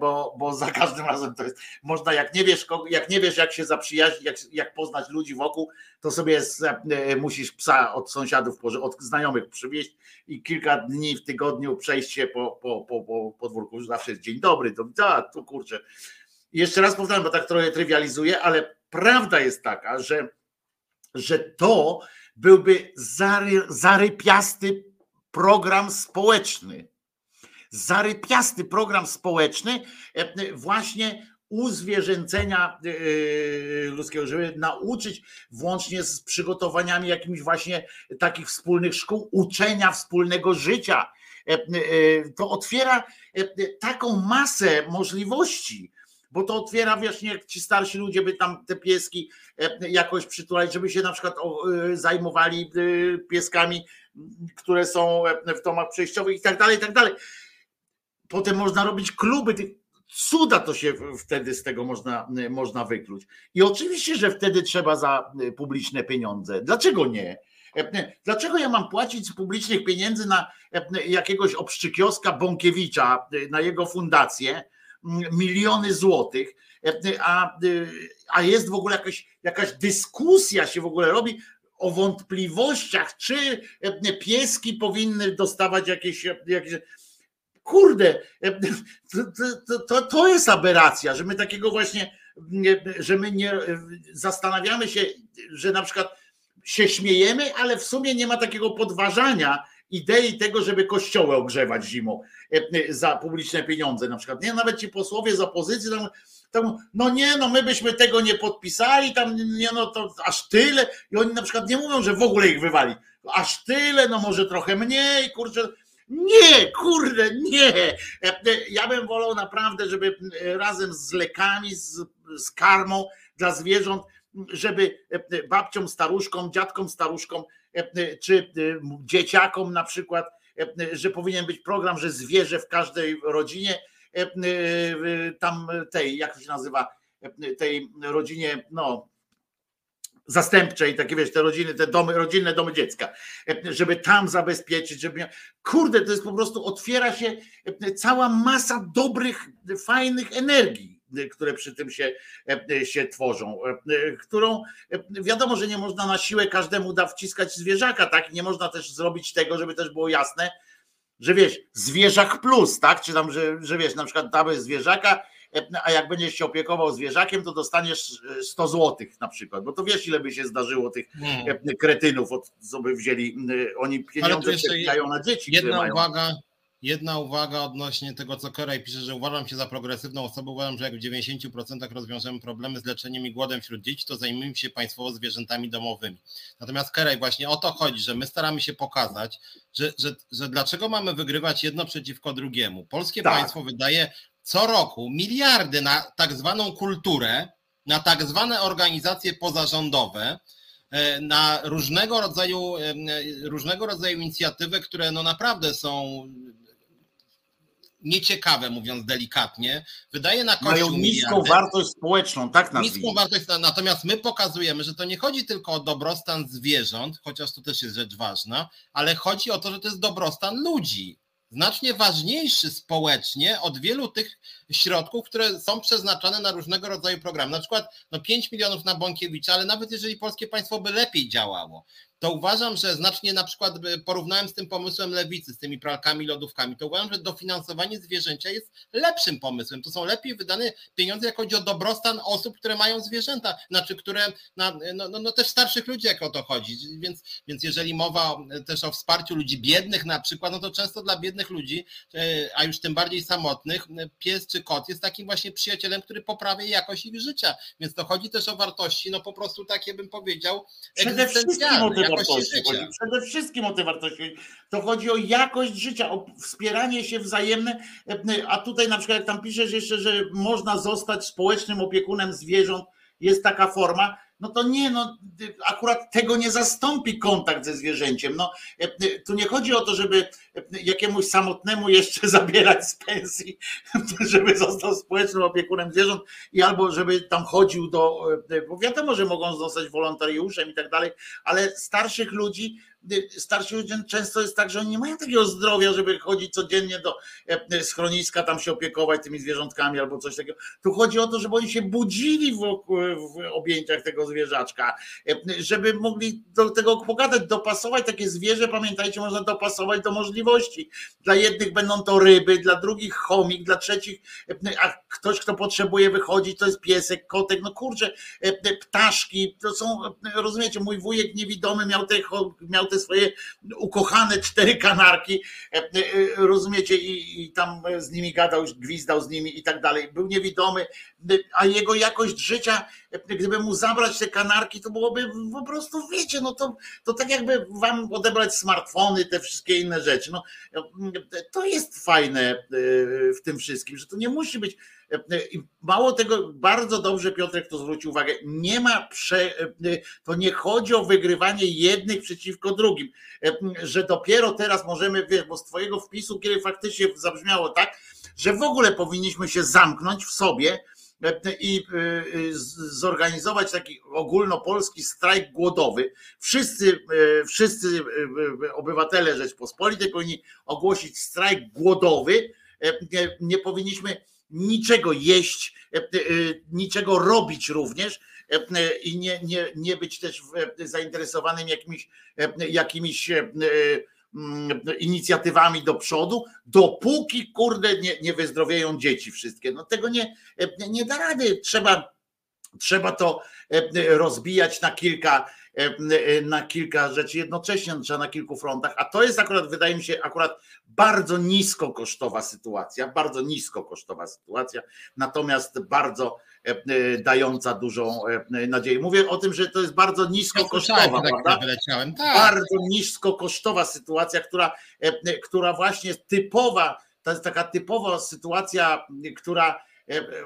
bo, bo za każdym razem to jest. Można, jak nie wiesz, jak nie wiesz, jak się zaprzyjaźnić, jak, jak poznać ludzi wokół, to sobie musisz psa od sąsiadów, od znajomych przywieźć i kilka dni w tygodniu przejść się po, po, po, po podwórku. Zawsze jest dzień dobry, to tu kurczę. Jeszcze raz powtarzam, bo tak trochę trywializuję, ale prawda jest taka, że, że to byłby zary, zarypiasty program społeczny. Zarypiasty program społeczny, e, właśnie uzwierzęcenia e, ludzkiego, żeby nauczyć włącznie z przygotowaniami jakimiś właśnie takich wspólnych szkół, uczenia wspólnego życia. E, e, to otwiera taką masę możliwości, bo to otwiera właśnie jak ci starsi ludzie by tam te pieski jakoś przytulać, żeby się na przykład zajmowali pieskami, które są w domach przejściowych i tak dalej, i tak dalej. Potem można robić kluby tych cuda to się wtedy z tego można, można wykluć. I oczywiście, że wtedy trzeba za publiczne pieniądze. Dlaczego nie? Dlaczego ja mam płacić z publicznych pieniędzy na jakiegoś obszczykioska Bąkiewicza, na jego fundację, miliony złotych, a, a jest w ogóle jakaś, jakaś dyskusja się w ogóle robi o wątpliwościach, czy pieski powinny dostawać jakieś, jakieś kurde, to, to, to jest aberracja, że my takiego właśnie, że my nie zastanawiamy się, że na przykład się śmiejemy, ale w sumie nie ma takiego podważania idei tego, żeby kościoły ogrzewać zimą za publiczne pieniądze na przykład. Nie, nawet ci posłowie z opozycji tam, tam, no nie, no my byśmy tego nie podpisali, tam nie, no to aż tyle. I oni na przykład nie mówią, że w ogóle ich wywali. Aż tyle, no może trochę mniej, kurczę nie, kurde, nie. Ja bym wolał naprawdę, żeby razem z lekami, z, z karmą dla zwierząt żeby babciom, staruszkom, dziadkom, staruszkom, czy dzieciakom na przykład, że powinien być program, że zwierzę w każdej rodzinie, tam tej, jak to się nazywa, tej rodzinie, no zastępczej, takie wiesz, te rodziny, te domy, rodzinne domy dziecka, żeby tam zabezpieczyć, żeby. Kurde, to jest po prostu otwiera się cała masa dobrych, fajnych energii, które przy tym się, się tworzą, którą wiadomo, że nie można na siłę każdemu da wciskać zwierzaka, tak? Nie można też zrobić tego, żeby też było jasne, że wiesz, zwierzak plus, tak? Czy tam, że, że wiesz, na przykład damy zwierzaka, a jak będziesz się opiekował zwierzakiem, to dostaniesz 100 złotych na przykład, bo to wiesz, ile by się zdarzyło tych hmm. kretynów, od, co by wzięli, oni pieniądze przepijają na dzieci. Jedna uwaga, jedna uwaga odnośnie tego, co Korej pisze, że uważam się za progresywną osobę, uważam, że jak w 90% rozwiążemy problemy z leczeniem i głodem wśród dzieci, to zajmujemy się państwowo zwierzętami domowymi. Natomiast Kerej, właśnie o to chodzi, że my staramy się pokazać, że, że, że dlaczego mamy wygrywać jedno przeciwko drugiemu. Polskie tak. państwo wydaje co roku miliardy na tak zwaną kulturę, na tak zwane organizacje pozarządowe, e, na różnego rodzaju, e, różnego rodzaju inicjatywy, które no naprawdę są nieciekawe, mówiąc delikatnie, wydaje na kościół Mają niską miliardy, wartość społeczną, tak nazwijmy. Niską wartość, natomiast my pokazujemy, że to nie chodzi tylko o dobrostan zwierząt, chociaż to też jest rzecz ważna, ale chodzi o to, że to jest dobrostan ludzi znacznie ważniejszy społecznie od wielu tych środków, które są przeznaczane na różnego rodzaju programy. Na przykład no 5 milionów na Bąkiewicza, ale nawet jeżeli polskie państwo by lepiej działało, to uważam, że znacznie na przykład porównałem z tym pomysłem lewicy, z tymi pralkami, lodówkami, to uważam, że dofinansowanie zwierzęcia jest lepszym pomysłem. To są lepiej wydane pieniądze, jak chodzi o dobrostan osób, które mają zwierzęta, znaczy, które, na, no, no, no też starszych ludzi, jak o to chodzi. Więc, więc jeżeli mowa też o wsparciu ludzi biednych na przykład, no to często dla biednych ludzi, e, a już tym bardziej samotnych, pies czy kot jest takim właśnie przyjacielem, który poprawia jakość ich życia. Więc to chodzi też o wartości, no po prostu takie bym powiedział, egzystencjalne wartości. Chodzi przede wszystkim o te wartości. To chodzi o jakość życia, o wspieranie się wzajemne. A tutaj na przykład jak tam piszesz jeszcze, że można zostać społecznym opiekunem zwierząt, jest taka forma no to nie, no akurat tego nie zastąpi kontakt ze zwierzęciem. No, tu nie chodzi o to, żeby jakiemuś samotnemu jeszcze [laughs] zabierać z pensji, [laughs] żeby został społecznym opiekunem zwierząt i albo żeby tam chodził do, bo wiadomo, że mogą zostać wolontariuszem i tak dalej, ale starszych ludzi starsi ludzie często jest tak, że oni nie mają takiego zdrowia, żeby chodzić codziennie do e, schroniska, tam się opiekować tymi zwierzątkami albo coś takiego. Tu chodzi o to, żeby oni się budzili w, objęciach tego zwierzaczka, e, żeby mogli do tego pogadać, dopasować takie zwierzę, pamiętajcie, można dopasować do możliwości. Dla jednych będą to ryby, dla drugich chomik, dla trzecich, e, a ktoś, kto potrzebuje wychodzić, to jest piesek, kotek, no kurczę, ptaszki, to są, rozumiecie, mój wujek niewidomy miał te, miał te swoje ukochane cztery kanarki, e, e, rozumiecie, i, i tam z nimi gadał, gwizdał z nimi i tak dalej. Był niewidomy, a jego jakość życia, e, gdyby mu zabrać te kanarki, to byłoby po prostu, wiecie, no to, to tak jakby wam odebrać smartfony, te wszystkie inne rzeczy. No, to jest fajne w tym wszystkim, że to nie musi być mało tego, bardzo dobrze Piotrek to zwrócił uwagę, nie ma, prze, to nie chodzi o wygrywanie jednych przeciwko drugim, że dopiero teraz możemy, wiesz, bo z twojego wpisu, kiedy faktycznie zabrzmiało tak, że w ogóle powinniśmy się zamknąć w sobie, i zorganizować taki ogólnopolski strajk głodowy. Wszyscy, wszyscy obywatele Rzeczpospolitej powinni ogłosić strajk głodowy. Nie powinniśmy niczego jeść, e, e, niczego robić również e, i nie, nie, nie być też zainteresowanym jakimiś, jakimiś mm, inicjatywami do przodu, dopóki kurde nie, nie wyzdrowieją dzieci wszystkie. No tego nie, nie da rady. Trzeba, trzeba to rozbijać na kilka E, e, na kilka rzeczy jednocześnie, trzeba na kilku frontach, a to jest akurat, wydaje mi się, akurat bardzo nisko kosztowa sytuacja, bardzo nisko kosztowa sytuacja, natomiast bardzo e, dająca dużą nadzieję. Mówię o tym, że to jest bardzo nisko kosztowa, tak, tak. Bardzo nisko kosztowa sytuacja, która, która właśnie typowa, to jest taka typowa sytuacja, która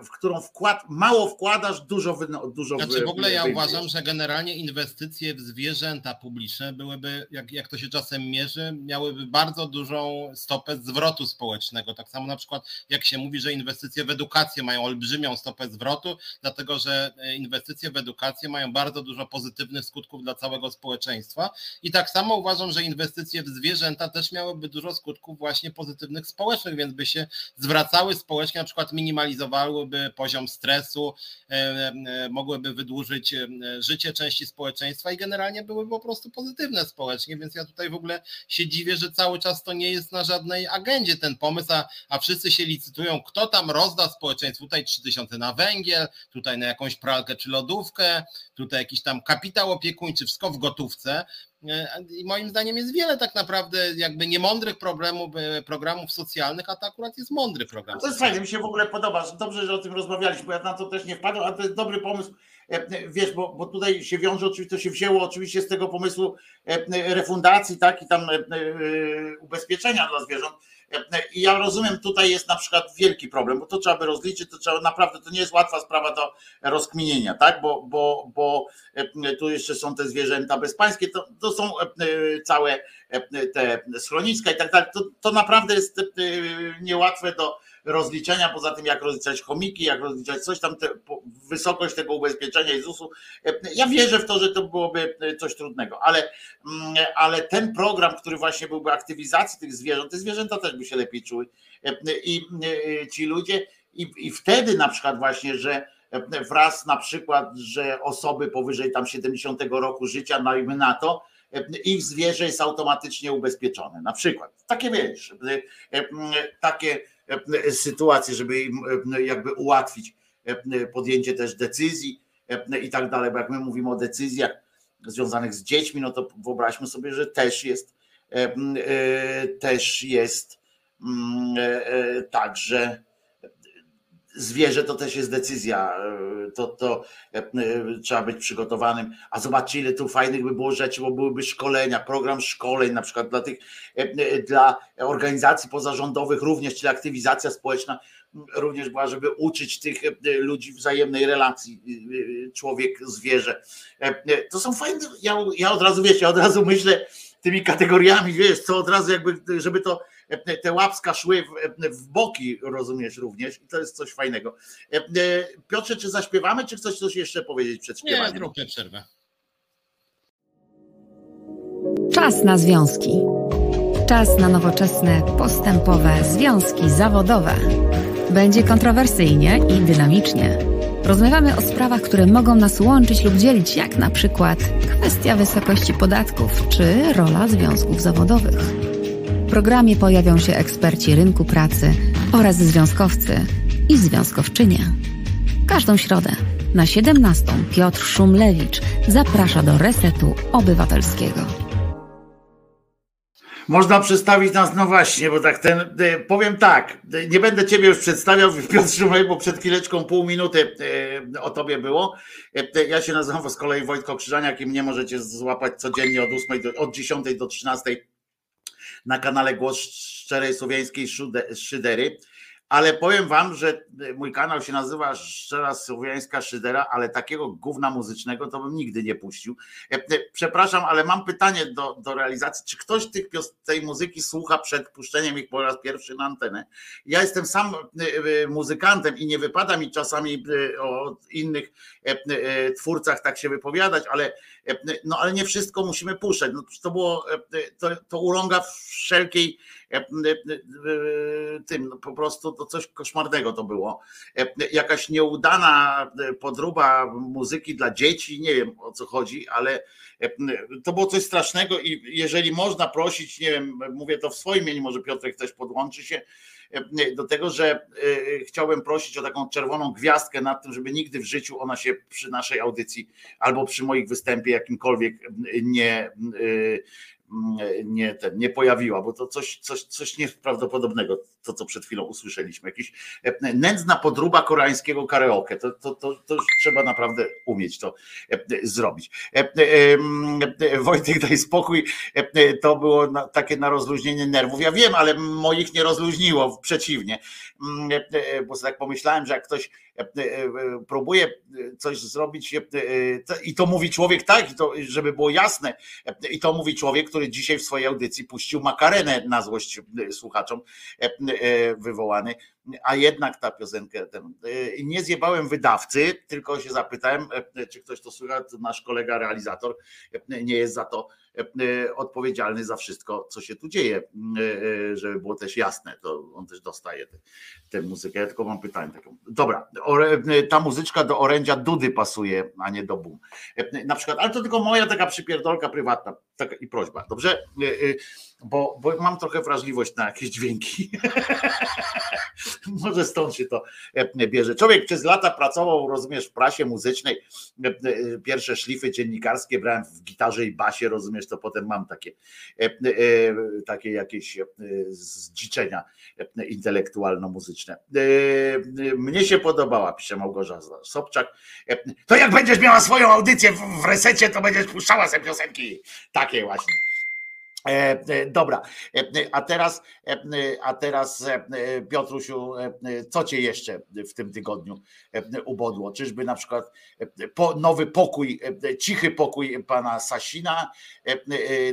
w którą wkład, mało wkładasz, dużo dużo Znaczy w ogóle ja uważam, że generalnie inwestycje w zwierzęta publiczne byłyby, jak, jak to się czasem mierzy, miałyby bardzo dużą stopę zwrotu społecznego. Tak samo na przykład jak się mówi, że inwestycje w edukację mają olbrzymią stopę zwrotu, dlatego że e, inwestycje w edukację mają bardzo dużo pozytywnych skutków dla całego społeczeństwa. I tak samo uważam, że inwestycje w zwierzęta też miałyby dużo skutków właśnie pozytywnych społecznych, więc by się zwracały społecznie, na przykład minimalizowałyby poziom stresu, e, e, mogłyby wydłużyć życie części społeczeństwa i generalnie byłyby po prostu pozytywne społecznie, więc ja tutaj w ogóle się dziwię, że cały czas to nie jest na żadnej agendzie ten pomysł, a, a wszyscy się licytują, kto tam rozda społeczeństwu, tutaj 3000 na węgiel, tutaj na jakąś pralkę czy lodówkę, tutaj jakiś tam kapitał opiekuńczy, wszystko w gotówce. E, I moim zdaniem jest wiele tak naprawdę jakby niemądrych problemów, e, programów socjalnych, a to akurat jest mądry program. To jest fajne, mi się w ogóle podoba. Dobrze, że o tym rozmawialiśmy, bo ja na to też nie wpadłem, ale to jest dobry pomysł. E, wiesz, bo, bo tutaj się wiąże, oczywiście to się wzięło oczywiście z tego pomysłu refundacji, tak, i tam ubezpieczenia dla zwierząt i ja rozumiem, tutaj jest na przykład wielki problem, bo to trzeba by rozliczyć, to trzeba naprawdę, to nie jest łatwa sprawa do rozkminienia, tak? Bo, bo, bo e, tu jeszcze są te zwierzęta bezpańskie, to, to są e, całe e, te schroniska i tak dalej. To, to naprawdę jest niełatwe do rozliczenia, poza tym jak rozliczać chomiki, jak rozliczać coś tam, te, wysokość tego ubezpieczenia i ZUS-u. Ja wierzę w to, że to byłoby coś trudnego, ale, mm, ale ten program, który właśnie byłby aktywizacji tych zwierząt, te zwierzęta też by się lepiej czuły i ci ludzie i, i wtedy na przykład właśnie, że wraz na przykład, że osoby powyżej tam 70 roku życia, dajmy na to, ich zwierzę jest automatycznie ubezpieczone. Na przykład. Takie wiesz, takie E, sytuację, żeby im e, jakby ułatwić e, podjęcie też decyzji i tak dalej, bo jak my mówimy o decyzjach związanych z dziećmi, no to wyobraźmy sobie, że też jest też jest także zwierzę to też jest decyzja, to, to trzeba być przygotowanym. A zobaczcie, ile tu fajnych by było rzeczy, bo byłyby szkolenia, program szkoleń, na przykład dla tych, dla organizacji pozarządowych również, czyli aktywizacja społeczna również była, żeby uczyć tych ludzi wzajemnej relacji człowiek-zwierzę. To są fajne, ja, ja od razu wiecie, ja od razu myślę tymi kategoriami, wiesz, co od razu jakby, żeby to te łapska szły w, w boki, rozumiesz również i to jest coś fajnego. E, e, Piotrze, czy zaśpiewamy, czy chcesz coś jeszcze powiedzieć przed śpiewaniem? Nie, zróbmy przerwę. Czas na związki. Czas na nowoczesne, postępowe związki zawodowe. Będzie kontrowersyjnie i dynamicznie. Rozmawiamy o sprawach, które mogą nas łączyć lub dzielić, jak na przykład kwestia wysokości podatków czy rola związków zawodowych. Programie pojawią się eksperci rynku pracy oraz związkowcy i związkowczynie. Każdą środę na 17 Piotr Szumlewicz zaprasza do Resetu Obywatelskiego. Można przedstawić nas, no właśnie, bo tak ten, e, powiem tak, e, nie będę ciebie już przedstawiał, [laughs] Piotr Szumlewicz, bo przed chwileczką pół minuty e, o tobie było. Ja się nazywam z kolei Wojtko Krzyżaniak i mnie możecie złapać codziennie od 8 do, od 10 do 13 na kanale Głos Szczerej Słowiańskiej Szydery. Ale powiem wam, że mój kanał się nazywa Szczera Słowiańska Szydera, ale takiego gówna muzycznego to bym nigdy nie puścił. E, e, przepraszam, ale mam pytanie do, do realizacji. Czy ktoś tych, tej muzyki słucha przed puszczeniem ich po raz pierwszy na antenę? Ja jestem sam e, muzykantem i nie wypada mi czasami o innych twórcach tak się wypowiadać, ale, no, ale nie wszystko musimy puszczać. No, to było, to, to urąga wszelkiej tym, no, po prostu to coś koszmarnego to było. Jakaś nieudana podróba muzyki dla dzieci, nie wiem o co chodzi, ale to było coś strasznego i jeżeli można prosić, nie wiem, mówię to w swoim imieniu, może Piotrek też podłączy się, do tego, że chciałbym prosić o taką czerwoną gwiazdkę nad tym, żeby nigdy w życiu ona się przy naszej audycji albo przy moich występie jakimkolwiek nie nie, ten, nie pojawiła, bo to coś, coś, coś nieprawdopodobnego, to co przed chwilą usłyszeliśmy. Jakiś nędzna podruba koreańskiego karaoke. To, to, to, to trzeba naprawdę umieć to zrobić. Wojtek, daj spokój. To było takie na rozluźnienie nerwów. Ja wiem, ale moich nie rozluźniło, przeciwnie. Bo tak pomyślałem, że jak ktoś próbuje coś zrobić i to mówi człowiek tak, żeby było jasne, i to mówi człowiek, który dzisiaj w swojej audycji puścił makarenę na złość słuchaczom wywołany, a jednak ta piosenka, ten, nie zjebałem wydawcy, tylko się zapytałem, czy ktoś to słycha, to nasz kolega realizator nie jest za to odpowiedzialny za wszystko, co się tu dzieje, żeby było też jasne, to on też dostaje tę muzykę. Ja tylko mam pytanie taką. Dobra, ta muzyczka do orędzia Dudy pasuje, a nie do Bum. Na przykład, ale to tylko moja taka przypierdolka prywatna taka i prośba, dobrze? Bo, bo mam trochę wrażliwość na jakieś dźwięki. [laughs] [laughs] Może stąd się to bierze. Człowiek przez lata pracował, rozumiesz, w prasie muzycznej. Pierwsze szlify dziennikarskie brałem w gitarze i basie, rozumiesz, to potem mam takie, takie jakieś zdziczenia intelektualno-muzyczne. Mnie się podobała, pisze Małgorzata Sobczak. To jak będziesz miała swoją audycję w resecie, to będziesz puszczała sobie piosenki. Takie właśnie. E, e, dobra, e, a teraz, a teraz Piotrusiu, co cię jeszcze w tym tygodniu ubodło? Czyżby na przykład nowy pokój, cichy pokój pana Sasina,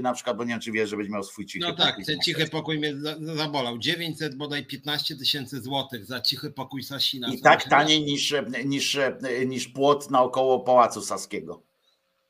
na przykład, bo nie wiem, czy wiesz, że będzie miał swój cichy no pokój. No tak, ten cichy pokój mnie zabolał. 900 bodaj 15 tysięcy złotych za cichy pokój Sasina. I tak taniej niż, niż, niż płot naokoło Pałacu Saskiego.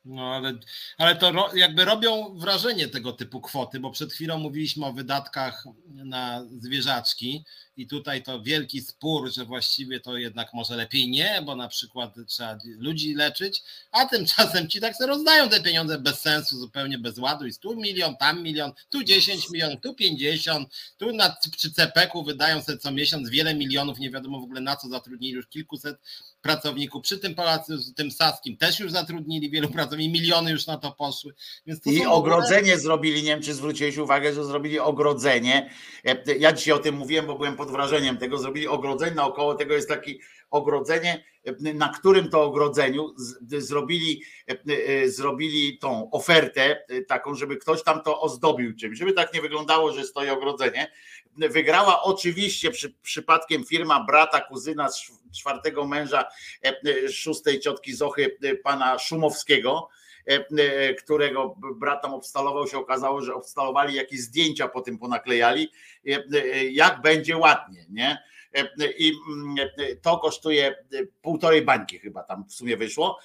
No ale, ale to jakby robią wrażenie tego typu kwoty, bo przed chwilą mówiliśmy o wydatkach na zwierzaczki i tutaj to wielki spór, że właściwie to jednak może lepiej nie, bo na przykład trzeba ludzi leczyć, a tymczasem ci tak sobie rozdają te pieniądze bez sensu, zupełnie bez ładu i tu milion, tam milion, tu 10 milionów, tu 50, tu na, przy CPK-u wydają sobie co miesiąc wiele milionów, nie wiadomo w ogóle na co zatrudnili już kilkuset pracowników. Przy tym pałacu, tym Saskim też już zatrudnili wielu pracowników, miliony już na to poszły. I ogrodzenie ogóle... zrobili, nie wiem czy zwróciłeś uwagę, że zrobili ogrodzenie. Ja dzisiaj o tym mówiłem, bo byłem pod wrażeniem tego, zrobili ogrodzenie, naokoło tego jest takie ogrodzenie, na którym to ogrodzeniu zrobili, zrobili tą ofertę taką, żeby ktoś tam to ozdobił czymś, żeby tak nie wyglądało, że stoi ogrodzenie. Wygrała oczywiście przy, przypadkiem firma brata, kuzyna czwartego męża szóstej ciotki Zochy, pana Szumowskiego, którego brat tam obstalował, się okazało, że obstalowali jakieś zdjęcia po tym ponaklejali, jak będzie ładnie, nie? I to kosztuje półtorej bańki chyba tam w sumie wyszło.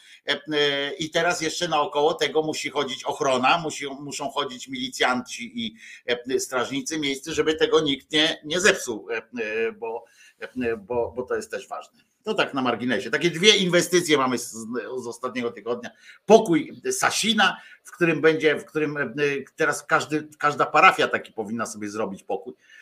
I teraz jeszcze naokoło tego musi chodzić ochrona, musi, muszą chodzić milicjanci i strażnicy miejscy, żeby tego nikt nie, nie zepsuł, bo, bo, bo to jest też ważne. To tak na marginesie. Takie dwie inwestycje mamy z, z ostatniego tygodnia. Pokój Sasina, w którym będzie, w którym e, teraz każdy, każda parafia taki powinna sobie zrobić pokój E, e,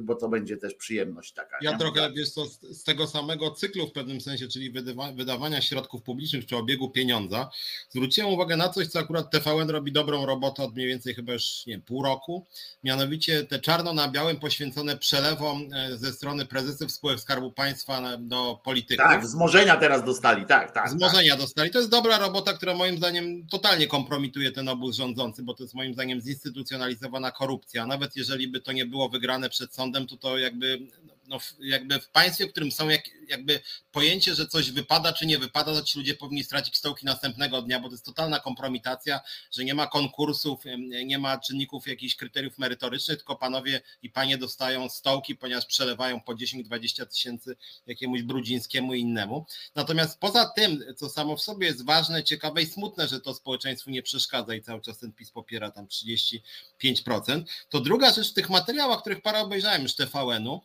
bo to będzie też przyjemność taka. Ja nie? trochę wiesz co, z tego samego cyklu w pewnym sensie, czyli wydawania środków publicznych czy obiegu pieniądza, zwróciłem uwagę na coś, co akurat TVN robi dobrą robotę od mniej więcej chyba już nie pół roku, mianowicie te czarno na białym poświęcone przelewom e, ze strony prezesów spółek Skarbu Państwa do polityków. Tak, wzmożenia teraz dostali, tak, tak. Wzmożenia tak. dostali. To jest dobra robota, która moim zdaniem totalnie kompromituje ten obóz rządzący, bo to jest moim zdaniem zinstytucjonalizowana korupcja. Nawet jeżeli jeżeli by to nie było wygrane przed sądem, to to jakby, no, jakby w państwie, w którym są jak, jakby pojęcie, że coś wypada czy nie wypada, to ci ludzie powinni stracić stołki następnego dnia, bo to jest totalna kompromitacja, że nie ma konkursów, nie ma czynników jakichś kryteriów merytorycznych, tylko panowie i panie dostają stołki, ponieważ przelewają po 10-20 tysięcy jakiemuś Brudzińskiemu i innemu. Natomiast poza tym, co samo w sobie jest ważne, ciekawe i smutne, że to społeczeństwu nie przeszkadza i cały czas ten PiS popiera tam 35%, to druga rzecz w tych materiałach, których parę obejrzałem już TVN-u,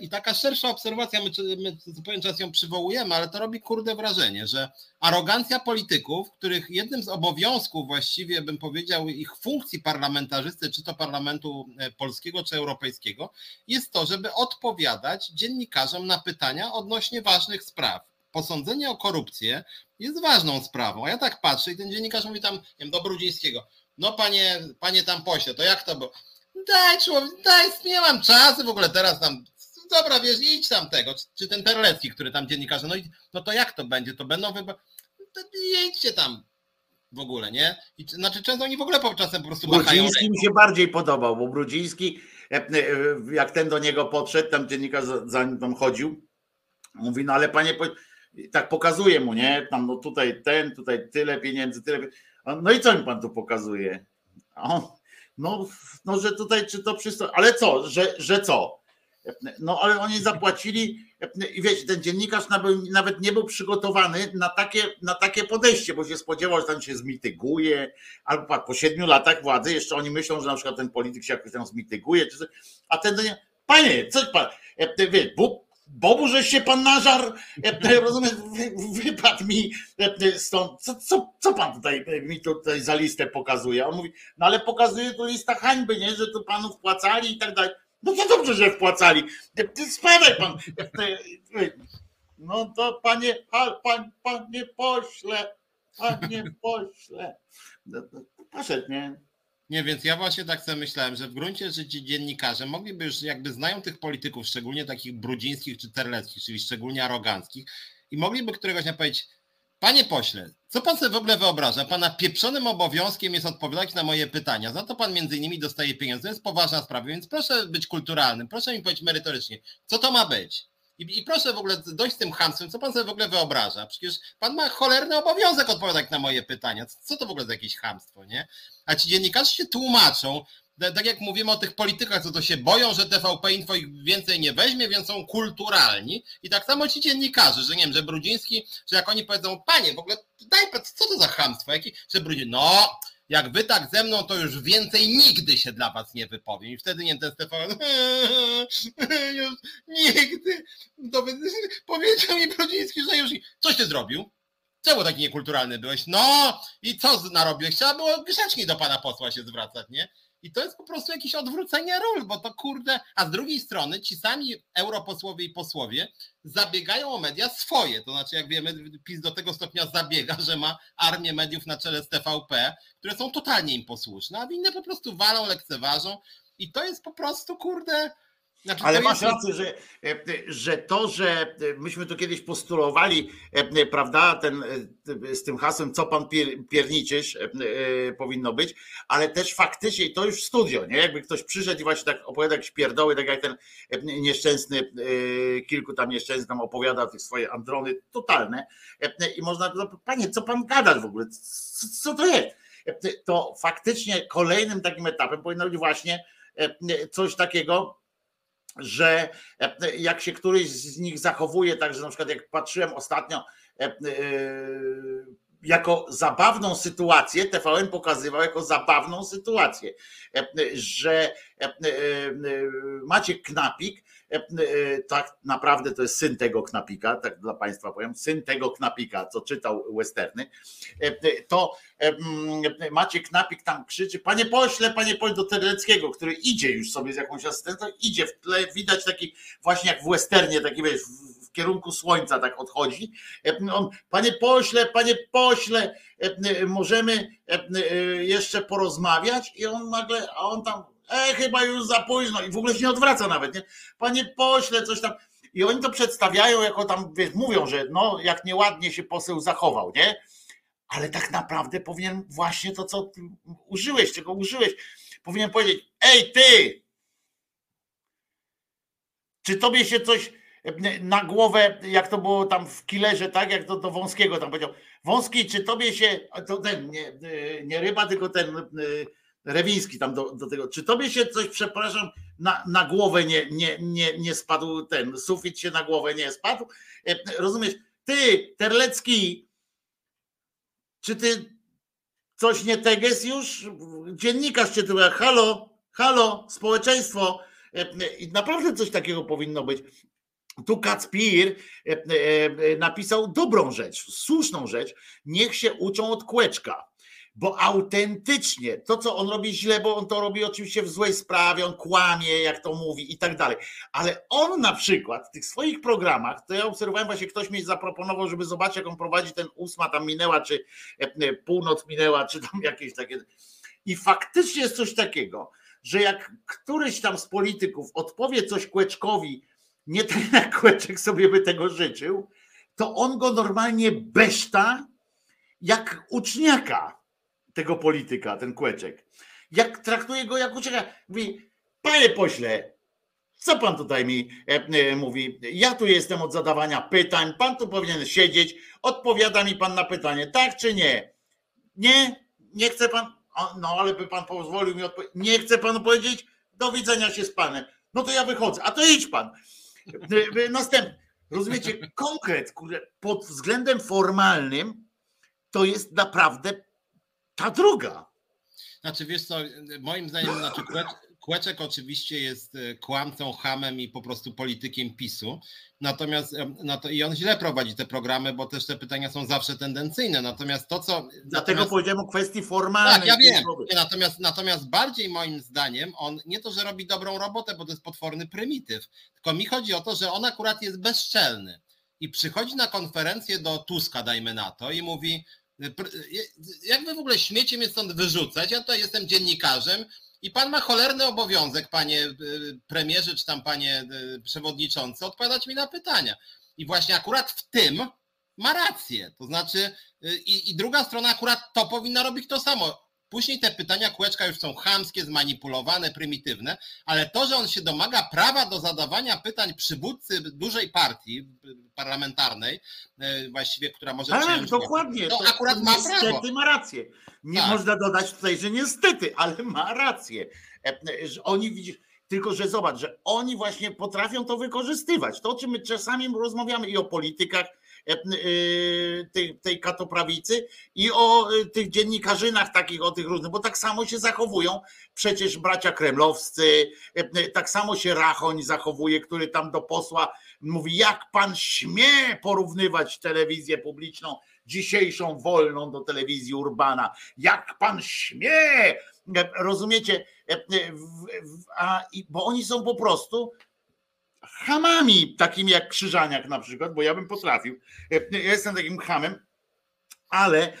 I taka szersza obserwacja, my, my co pewien czas ją przywołujemy, ale to robi kurde wrażenie, że arogancja polityków, których jednym z obowiązków właściwie bym powiedział ich funkcji parlamentarzysty, czy to parlamentu e, polskiego, czy europejskiego, jest to, żeby odpowiadać dziennikarzom na pytania odnośnie ważnych spraw. Posądzenie o korupcję jest ważną sprawą. A ja tak patrzę i ten dziennikarz mówi tam, nie wiem, do Brudzińskiego, no panie, panie tam pośle, to jak to było? Daj człowiek, daj, nie mam czasu w ogóle teraz tam, dobra wiesz, idź tam tego, czy, ten Terlecki, który tam dziennikarze, no, i, no to jak to będzie, to będą wybory, jedźcie tam w ogóle, nie? I, znaczy często oni w ogóle po czasem po prostu machają Brudziński mi się bardziej podobał, bo Brudziński, e, e, jak ten do niego podszedł, tam dziennikarz za- nim tam chodził, mówi, no ale panie, tak pokazuje mu, nie? Tam no tutaj ten, tutaj tyle pieniędzy, tyle. No i co mi pan tu pokazuje? A on, no, no, że tutaj czy to przystoi, ale co, że, że co? No ale oni zapłacili i wiecie, ten dziennikarz nawet, nie był przygotowany na takie, na takie podejście, bo się spodziewał, że tam się zmityguje, albo po siedmiu latach władzy jeszcze oni myślą, że na przykład ten polityk się jakoś tam zmityguje, a ten do nie, panie, co pan, wie, Bóg, Bobu, się pan nażar, e, rozumiem, wy- wypadł mi e, stąd, co, co, co pan tutaj e, mi tutaj za listę pokazuje? On mówi, no ale pokazuje tu lista hańby, nie, że tu panu wpłacali i tak dalej. No to dobrze, że wpłacali. Spadaj pan. No to panie, pa, pan, panie pośle, panie pośle. No, Poszedł, nie? Nie, więc ja właśnie tak sobie myślałem, że w gruncie rzeczy dziennikarze mogliby już jakby znają tych polityków, szczególnie takich brudzińskich czy terleckich, czyli szczególnie aroganckich i mogliby któregoś dnia powiedzieć, panie pośle, co pan sobie w ogóle wyobraża? Pana pieprzonym obowiązkiem jest odpowiadać na moje pytania, za to pan między innymi dostaje pieniądze, to jest poważna sprawa, więc proszę być kulturalnym, proszę mi powiedzieć merytorycznie, co to ma być? I, I proszę w ogóle dojść z tym hamstwem, co pan sobie w ogóle wyobraża? Przecież pan ma cholerny obowiązek odpowiadać na moje pytania. Co to w ogóle za jakieś hamstwo, nie? A ci dziennikarze się tłumaczą, tak jak mówimy o tych politykach, co to się boją, że TVP Info ich więcej nie weźmie, więc są kulturalni. I tak samo ci dziennikarze, że nie wiem, że Brudziński, że jak oni powiedzą, panie, w ogóle daj, co to za chamstwo? Jaki, że Brudziński, no, jak wy tak ze mną, to już więcej nigdy się dla was nie wypowiem. I wtedy nie ten Stefan, [laughs] już nigdy. To powiedział mi Brudziński, że już, coś ty zrobił? Czemu taki niekulturalny byłeś? No i co narobiłeś? Trzeba było grzecznie do pana posła się zwracać, nie? I to jest po prostu jakieś odwrócenie ról, bo to kurde, a z drugiej strony ci sami europosłowie i posłowie zabiegają o media swoje, to znaczy jak wiemy, PiS do tego stopnia zabiega, że ma armię mediów na czele z TVP, które są totalnie im posłuszne, a inne po prostu walą, lekceważą. I to jest po prostu kurde... Znaczy, Ale masz jest- rację, że, e, że to, że myśmy to kiedyś postulowali, e, prawda, ten, e, z tym hasłem, co pan pier, pierniczysz, e, e, powinno być, ale też faktycznie to już w studio, nie? Jakby ktoś przyszedł i właśnie tak opowiada jakieś pierdoły, tak jak ten e, nieszczęsny, e, kilku tam nieszczęsnych tam opowiada tych swoje androny totalne e, i można, no, panie, co pan gadasz w ogóle, co, co to jest? E, To faktycznie kolejnym takim etapem powinno być właśnie e, coś takiego, że e, jak się któryś z nich zachowuje, także na przykład jak patrzyłem ostatnio e, e, jako zabawną sytuację, TVN pokazywał jako zabawną sytuację, e, że e, e, Maciek Knapik, e, e, tak naprawdę to jest syn tego Knapika, tak dla Państwa powiem, syn tego Knapika, co czytał westerny, e, to e, mm, Maciek Knapik tam krzyczy, panie pośle, panie pośle do Terleckiego, który idzie już sobie z jakąś asystentą, idzie w tle, widać taki właśnie jak w westernie, taki wiesz, w, kierunku słońca tak odchodzi. E, On, panie pośle, panie pośle, e, e, możemy e, e, jeszcze porozmawiać i on nagle, a on tam, e, chyba już za późno i w ogóle się nie odwraca nawet, nie? Panie pośle, coś tam. I oni to przedstawiają jako tam, wiesz, mówią, że no, jak nieładnie się poseł zachował, nie? ale tak naprawdę powinien właśnie to, co użyłeś, czego użyłeś, powinien powiedzieć: Ej, ty! Czy tobie się coś na głowę, jak to było tam w killerze, tak? Jak to do wąskiego tam powiedział. Wąski, czy tobie się. To ten, nie, nie ryba, tylko ten y, Rewiński tam do, do tego. Czy tobie się coś, przepraszam, na, na głowę nie, nie, nie, nie spadł ten, sufit się na głowę nie spadł? E, Rozumiesz? Ty, Terlecki, czy ty coś nie teges już? Dziennikarz cię mówi, halo, halo, społeczeństwo. E, I naprawdę coś takiego powinno być. Tu Kacpir e, e, napisał dobrą rzecz, słuszną rzecz. Niech się uczą od kłeczka. Bo autentycznie to, co on robi źle, bo on to robi oczywiście w złej sprawie, on kłamie, jak to mówi i tak dalej. Ale on na przykład w tych swoich programach, to ja obserwowałem, właśnie ktoś mi zaproponował, żeby zobaczyć, jak on prowadzi ten ósma tam minęła, czy e, północ minęła, czy tam jakieś takie. I faktycznie jest coś takiego, że jak któryś tam z polityków odpowie coś Kłeczkowi, nie tak jak Kłeczek sobie by tego życzył, to on go normalnie beszta jak uczniaka tego polityka, ten Kłeczek. Jak traktuje go jak uczniaka. Mówi, panie pośle, co pan tutaj mi e, e, mówi? Ja tu jestem od zadawania pytań, pan tu powinien siedzieć, odpowiada mi pan na pytanie, tak czy nie? Nie, nie chce pan, no ale by pan pozwolił mi odpowiedzieć, nie chce pan powiedzieć, do widzenia się z panem. No to ja wychodzę, a to idź pan. E, Następny. Rozumiecie, konkret, pod względem formalnym to jest naprawdę ta droga. Znaczy wiesz co, moim zdaniem znaczy Kłecz, Kłeczek oczywiście jest e, kłamcą, hamem i po prostu politykiem PiSu. Natomiast no to, i on źle prowadzi te programy, bo też te pytania są zawsze tendencyjne. Natomiast to, co. Dlatego powiedziałem o kwestii formalnej. tak, ja wiem. natomiast, natomiast bardziej moim zdaniem on nie to, że robi dobrą robotę, bo to jest potworny prymityw, tylko mi chodzi o to, że on akurat jest bezczelny i przychodzi na konferencję do Tuska, dajmy na to, i mówi: "Pr- Jak wy w ogóle śmiecie mnie stąd wyrzucać? Ja tutaj jestem dziennikarzem i pan ma cholerny obowiązek, panie y, premierze, czy tam panie y, przewodniczący, odpowiadać mi na pytania. I właśnie akurat w tym ma rację. To znaczy, y, i, i druga strona akurat to powinna robić to samo. Później te pytania kółeczka już są chamskie, zmanipulowane, prymitywne, ale to, że on się domaga prawa do zadawania pytań przywódcy dużej partii parlamentarnej, y, właściwie, która może Tak, przejąć dokładnie. To akurat ma prawo. niestety ma rację. Nie Tak. można dodać tutaj, że niestety, ale ma rację. E, Że oni widzisz, tylko że zobacz, że oni właśnie potrafią to wykorzystywać. To, o czym my czasami rozmawiamy i o politykach e, e, tej, tej katoprawicy i o e, tych dziennikarzynach takich, o tych różnych, bo tak samo się zachowują przecież bracia kremlowscy, tak samo się Rachoń zachowuje, który tam do posła mówi, jak pan śmie porównywać telewizję publiczną dzisiejszą wolną do telewizji Urbana. Jak pan śmie! E, Rozumiecie? Bo oni są po prostu hamami, takimi jak Krzyżaniak na przykład, bo ja bym potrafił. E, Ja jestem takim hamem, ale e,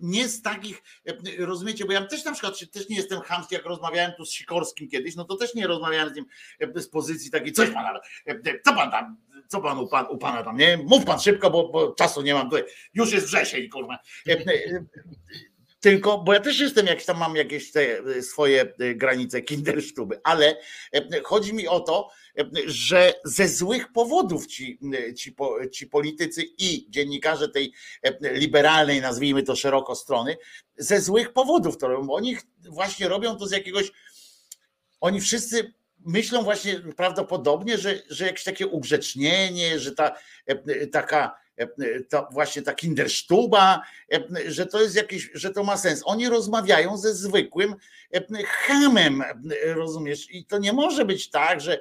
nie z takich, e, rozumiecie, bo ja też na przykład też nie jestem chamski, jak rozmawiałem tu z Sikorskim kiedyś, no to też nie rozmawiałem z nim e, z pozycji takiej, coś pan, e, co pan tam, co pan u, pan u pana tam, nie? Mów pan szybko, bo, bo czasu nie mam tutaj. Już jest wrzesień, kurwa. E, e, Tylko, bo ja też jestem, jak tam mam jakieś te e, swoje e, granice kindersztuby, ale e, chodzi mi o to, e, że ze złych powodów ci, ci, ci politycy i dziennikarze tej e, liberalnej, nazwijmy to szeroko strony, ze złych powodów to robią, bo oni właśnie robią to z jakiegoś, oni wszyscy myślą właśnie prawdopodobnie, że, że jakieś takie ugrzecznienie, że ta e, taka e, właśnie ta kindersztuba, że to jest jakieś, że to ma sens. Oni rozmawiają ze zwykłym hamem, e, rozumiesz? I to nie może być tak, że,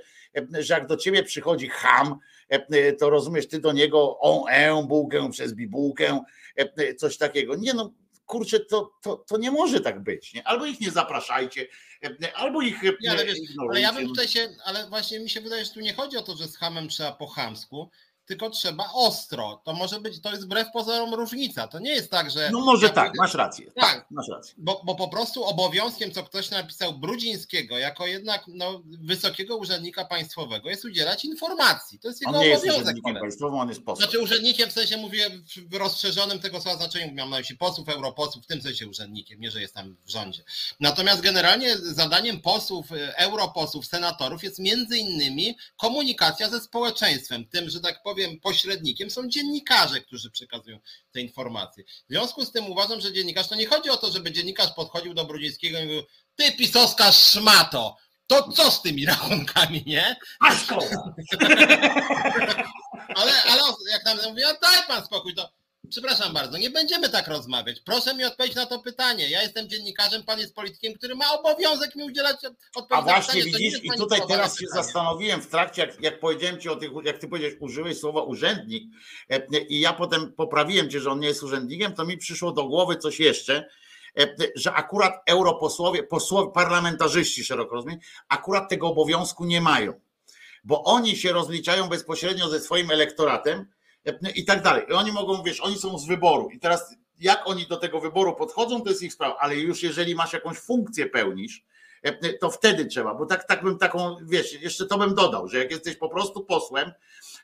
że jak do ciebie przychodzi ham, e, to rozumiesz, ty do niego on, e, bułkę przez bibułkę, e, coś takiego. Nie no, kurczę, to, to, to nie może tak być. Nie? Albo ich nie zapraszajcie, e, albo ich e, Nie, ale wiesz, Ale ja bym ignorujcie. tutaj się, ale właśnie mi się wydaje, że tu nie chodzi o to, że z hamem trzeba po chamsku, tylko trzeba ostro. To może być, to jest wbrew pozorom różnica. To nie jest tak, że. No może ja tak, mówię- masz rację. Tak. Tak, masz rację. Bo, bo po prostu obowiązkiem, co ktoś napisał Brudzińskiego, jako jednak no, wysokiego urzędnika państwowego, jest udzielać informacji. To jest jego On nie jest obowiązek. urzędnikiem kolego. państwowym, on jest posłem. Znaczy urzędnikiem w sensie mówię w rozszerzonym tego słowa znaczeniu, mam na myśli posłów, europosłów, w tym sensie urzędnikiem, nie że jest tam w rządzie. Natomiast generalnie zadaniem posłów, e, europosłów, senatorów jest między innymi komunikacja ze społeczeństwem. Tym, że tak powiem, pośrednikiem są dziennikarze, którzy przekazują te informacje. W związku z tym uważam, że dziennikarz, to nie chodzi o to, żeby dziennikarz podchodził do Brudzińskiego i mówił, ty pisowska szmato, to co z tymi rachunkami, nie? A szkoda. [laughs] Ale, ale jak tam mówię, daj pan spokój, to przepraszam bardzo, nie będziemy tak rozmawiać. Proszę mi odpowiedzieć na to pytanie. Ja jestem dziennikarzem, pan jest politykiem, który ma obowiązek mi udzielać odpowiedzi A właśnie pytanie. Widzisz, i tutaj teraz się pytanie. zastanowiłem w trakcie, jak, jak powiedziałem ci o tych, jak ty powiedziałeś, użyłeś słowa urzędnik e, i ja potem poprawiłem cię, że on nie jest urzędnikiem, to mi przyszło do głowy coś jeszcze, e, że akurat europosłowie, posłowie, parlamentarzyści szeroko rozumieć, akurat tego obowiązku nie mają, bo oni się rozliczają bezpośrednio ze swoim elektoratem e, i tak dalej. I oni mogą, wiesz, oni są z wyboru. I teraz jak oni do tego wyboru podchodzą, to jest ich sprawa, ale już jeżeli masz jakąś funkcję pełnisz, e, to wtedy trzeba, bo tak, tak bym taką, wiesz, jeszcze to bym dodał, że jak jesteś po prostu posłem,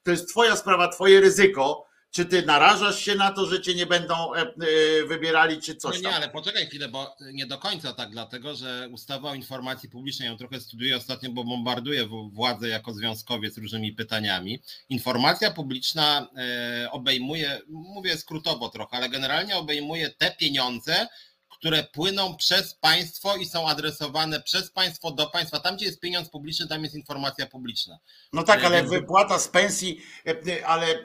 to jest twoja sprawa, twoje ryzyko, czy ty narażasz się na to, że cię nie będą e, e, wybierali, czy coś nie, tam? nie, ale poczekaj chwilę, bo nie do końca tak, dlatego że ustawa o informacji publicznej, ją trochę studiuję ostatnio, bo bombarduję władzę jako związkowiec różnymi pytaniami. Informacja publiczna e, obejmuje, mówię skrótowo trochę, ale generalnie obejmuje te pieniądze, które płyną przez państwo i są adresowane przez państwo do państwa. Tam, gdzie jest pieniądz publiczny, tam jest informacja publiczna. No tak, ale wypłata z pensji, e, ale e,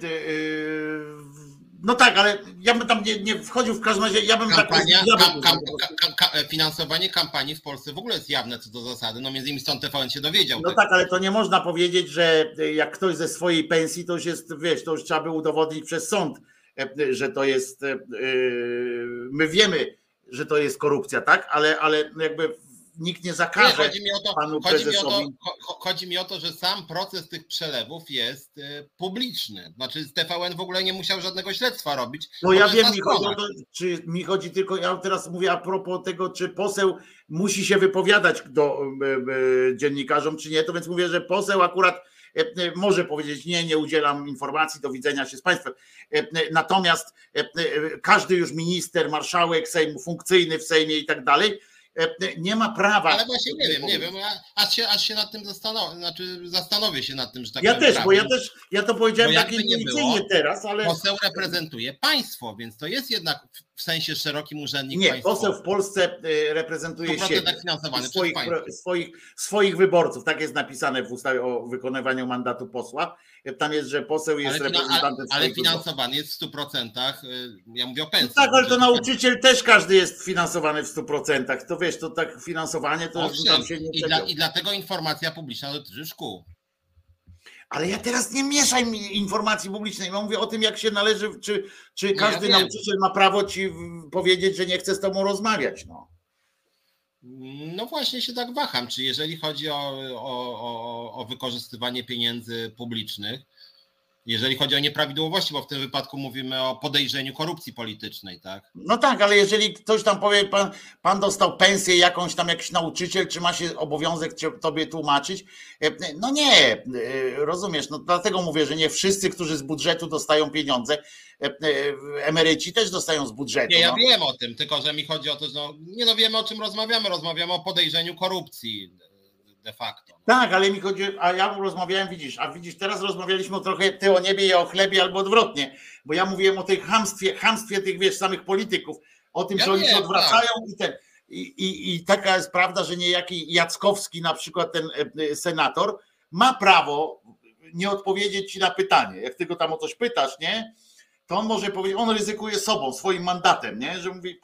no tak, ale ja bym tam nie, nie wchodził w każdym razie, ja bym Kampania, tak kam, kam, kam, finansowanie kampanii w Polsce w ogóle jest jawne co do zasady. No między innymi stąd TVN się dowiedział. No tego. tak, ale to nie można powiedzieć, że jak ktoś ze swojej pensji, to już jest, wiesz, to już trzeba by udowodnić przez sąd, e, że to jest, e, my wiemy, że to jest korupcja, tak, ale, ale jakby nikt nie Nie, zakaże chodzi mi, o to, panu chodzi, mi o to, prezesowi. cho- cho- chodzi mi o to, że sam proces tych przelewów jest e, publiczny. Znaczy z TVN w ogóle nie musiał żadnego śledztwa robić. No ja wiem, mi chodzi to, czy mi chodzi tylko, ja teraz mówię a propos tego, czy poseł musi się wypowiadać do e, e, dziennikarzom, czy nie, to więc mówię, że poseł akurat może powiedzieć, nie, nie udzielam informacji, do widzenia się z państwem. E, e, Natomiast e, e, każdy już minister, marszałek Sejmu, funkcyjny w Sejmie i tak dalej, e, e, nie ma prawa. Ale właśnie nie wiem, nie wiem, aż się, aż się nad tym zastanowię, znaczy zastanowię się nad tym, że tak Ja też, bo ja też, ja to powiedziałem Bo tak intuicyjnie teraz, ale Poseł reprezentuje państwo, więc to jest jednak w- sensie szerokim urzędnik nie, państwowy. poseł w Polsce e, reprezentuje 100% siebie. swoich, swoich, swoich wyborców. Tak jest napisane w ustawie o wykonywaniu mandatu posła. Tam jest, że poseł jest Ale, reprezentantem ale wyborców. finansowany jest w 100%, y, ja mówię o pensji. No tak, ale to Że- nauczyciel też każdy jest finansowany w 100%. To wiesz, to tak finansowanie to Owszem, tam się nie i, dla. I dlatego informacja publiczna dotyczy szkół. Ale ja teraz nie mieszaj mi informacji publicznej. Ja mówię o tym, jak się należy, czy, czy ja każdy wiem. nauczyciel ma prawo ci powiedzieć, że nie chce z tobą rozmawiać. No. No właśnie się tak waham, czy jeżeli chodzi o, o, o, o wykorzystywanie pieniędzy publicznych, jeżeli chodzi o nieprawidłowości, bo w tym wypadku mówimy o podejrzeniu korupcji politycznej, tak? No tak, ale jeżeli ktoś tam powie, pan, pan dostał pensję jakąś tam jakiś nauczyciel, czy ma się obowiązek tobie tłumaczyć? E, No nie, e, rozumiesz, no dlatego mówię, że nie wszyscy, którzy z budżetu dostają pieniądze, e, emeryci też dostają z budżetu. Nie, ja no. wiem o tym, tylko że mi chodzi o to, że no, nie no wiemy o czym rozmawiamy, rozmawiamy o podejrzeniu korupcji de facto. No. Tak, ale mi chodzi, a ja rozmawiałem, widzisz, a widzisz, teraz rozmawialiśmy o trochę ty o niebie, ja o chlebie albo odwrotnie, bo ja mówiłem o tej hamstwie, hamstwie tych, wiesz, samych polityków, o tym, Ja że oni się odwracają i ten, i, i, i taka jest prawda, że niejaki Jackowski, na przykład ten e, e, senator, ma prawo nie odpowiedzieć ci na pytanie, jak ty go tam o coś pytasz, nie, to on może powiedzieć, on ryzykuje sobą, swoim mandatem, nie, że mówi,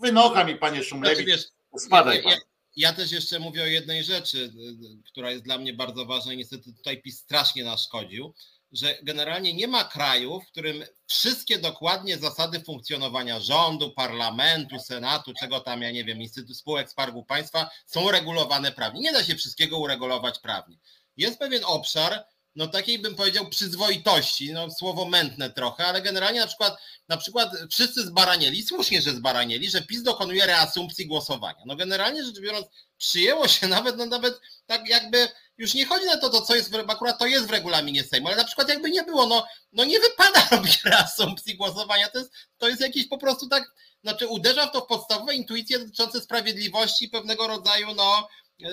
wynocha mi panie Znaczy, Szumlewicz, wiesz, spadaj pan. ja, ja też jeszcze mówię o jednej rzeczy, y, y, która jest dla mnie bardzo ważna i niestety tutaj PiS strasznie naszkodził, że generalnie nie ma kraju, w którym wszystkie dokładnie zasady funkcjonowania rządu, parlamentu, senatu, czego tam, ja nie wiem, Instytut Spółek Skarbu Państwa są regulowane prawnie. Nie da się wszystkiego uregulować prawnie. Jest pewien obszar, no takiej bym powiedział przyzwoitości, no słowo mętne trochę, ale generalnie na przykład, na przykład wszyscy zbaranieli, słusznie, że zbaranieli, że PiS dokonuje reasumpcji głosowania. No generalnie rzecz biorąc, przyjęło się [laughs] nawet, no nawet tak jakby już nie chodzi na to, to co jest, w, akurat to jest w regulaminie Sejmu, ale na przykład jakby nie było, no, no nie wypada [laughs] robić reasumpcji głosowania, to jest, to jest jakiś po prostu tak, znaczy uderza w to w podstawowe intuicje dotyczące sprawiedliwości pewnego rodzaju, no,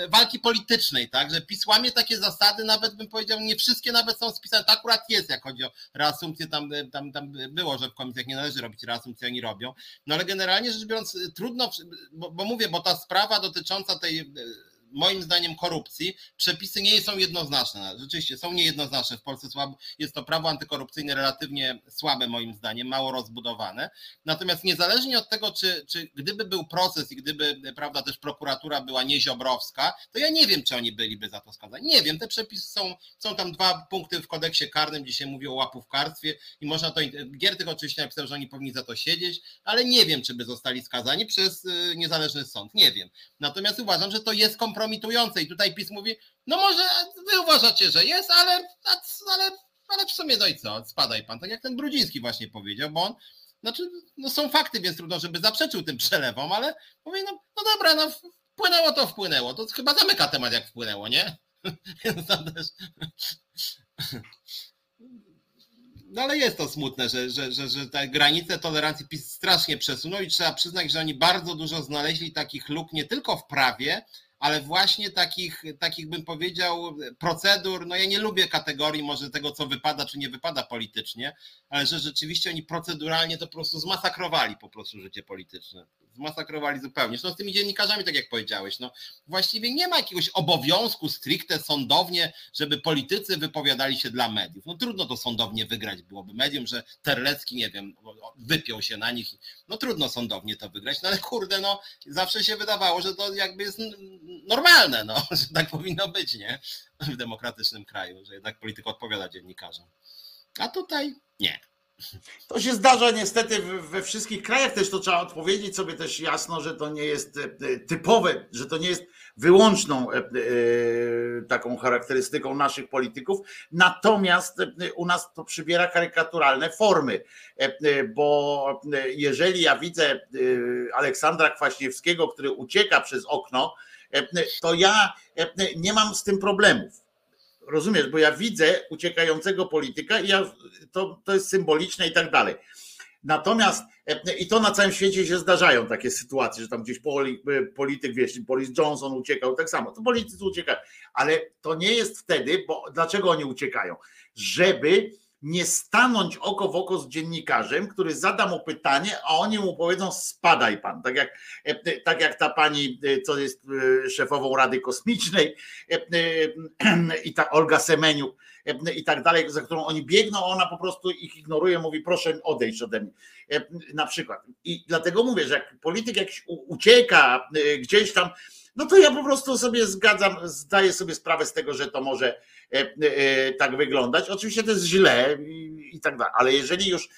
walki politycznej, tak, że PiS łamie takie zasady, nawet bym powiedział, nie wszystkie nawet są spisane, to akurat jest, jak chodzi o reasumpcję, tam, tam, tam było, że w komisjach nie należy robić reasumpcji, oni robią, no ale generalnie rzecz biorąc, trudno, bo, bo mówię, bo ta sprawa dotycząca tej e, moim zdaniem korupcji, przepisy nie są jednoznaczne. Rzeczywiście są niejednoznaczne. W Polsce słabo, jest to prawo antykorupcyjne relatywnie słabe moim zdaniem, mało rozbudowane. Natomiast niezależnie od tego, czy, czy gdyby był proces i gdyby prawda, też prokuratura była nieziobrowska, to ja nie wiem, czy oni byliby za to skazani. Nie wiem, te przepisy są, są tam dwa punkty w kodeksie karnym, dzisiaj mówię o łapówkarstwie i można to, Giertych oczywiście napisał, że oni powinni za to siedzieć, ale nie wiem, czy by zostali skazani przez y, niezależny sąd. Nie wiem. Natomiast uważam, że to jest kompromitujące i tutaj PiS mówi, no może wy uważacie, że jest, ale, ale, ale w sumie no i co, spadaj pan, tak jak ten Brudziński właśnie powiedział, bo on znaczy, no są fakty, więc trudno, żeby zaprzeczył tym przelewom, ale mówię, no, no dobra, no wpłynęło to wpłynęło, to chyba zamyka temat jak wpłynęło, nie? [laughs] Więc. No ale jest to smutne, że, że, że, że te granice tolerancji PiS strasznie przesunął i trzeba przyznać, że oni bardzo dużo znaleźli takich luk nie tylko w prawie, ale właśnie takich, takich bym powiedział procedur, no ja nie lubię kategorii może tego, co wypada, czy nie wypada politycznie, ale że rzeczywiście oni proceduralnie to po prostu zmasakrowali po prostu życie polityczne zmasakrowali zupełnie. Zresztą z tymi dziennikarzami, tak jak powiedziałeś, no właściwie nie ma jakiegoś obowiązku stricte sądownie, żeby politycy wypowiadali się dla mediów. No trudno to sądownie wygrać byłoby medium, że Terlecki, nie wiem, wypiął się na nich. No trudno sądownie to wygrać, no ale kurde, no zawsze się wydawało, że to jakby jest normalne, no, [laughs] że tak powinno być, nie? W demokratycznym kraju, że jednak polityka odpowiada dziennikarzom. A tutaj nie. To się zdarza niestety we wszystkich krajach też to trzeba odpowiedzieć sobie też jasno, że to nie jest e, typowe, że to nie jest wyłączną e, e, taką charakterystyką naszych polityków. Natomiast u nas to przybiera karykaturalne formy, bo jeżeli ja widzę Aleksandra Kwaśniewskiego, który ucieka przez okno, to ja nie mam z tym problemów Rozumiesz, bo ja widzę uciekającego polityka i ja, to, to jest symboliczne i tak dalej. Natomiast e, i to na całym świecie się zdarzają takie sytuacje, że tam gdzieś e, polityk, wiesz, Boris Johnson uciekał, tak samo, to politycy uciekają, ale to nie jest wtedy, bo dlaczego oni uciekają? Żeby nie stanąć oko w oko z dziennikarzem, który zada mu pytanie, a oni mu powiedzą spadaj pan. Tak jak, e, tak jak ta pani, e, co jest e, szefową Rady Kosmicznej i ta Olga Semeniuk i tak dalej, za którą oni biegną, ona po prostu ich ignoruje, mówi proszę odejść ode mnie. Na przykład. I dlatego mówię, że jak polityk jakiś ucieka gdzieś tam, no to ja po prostu sobie zgadzam, zdaję sobie sprawę z tego, że to może e, e, tak wyglądać. Oczywiście to jest źle i, tak dalej, ale jeżeli już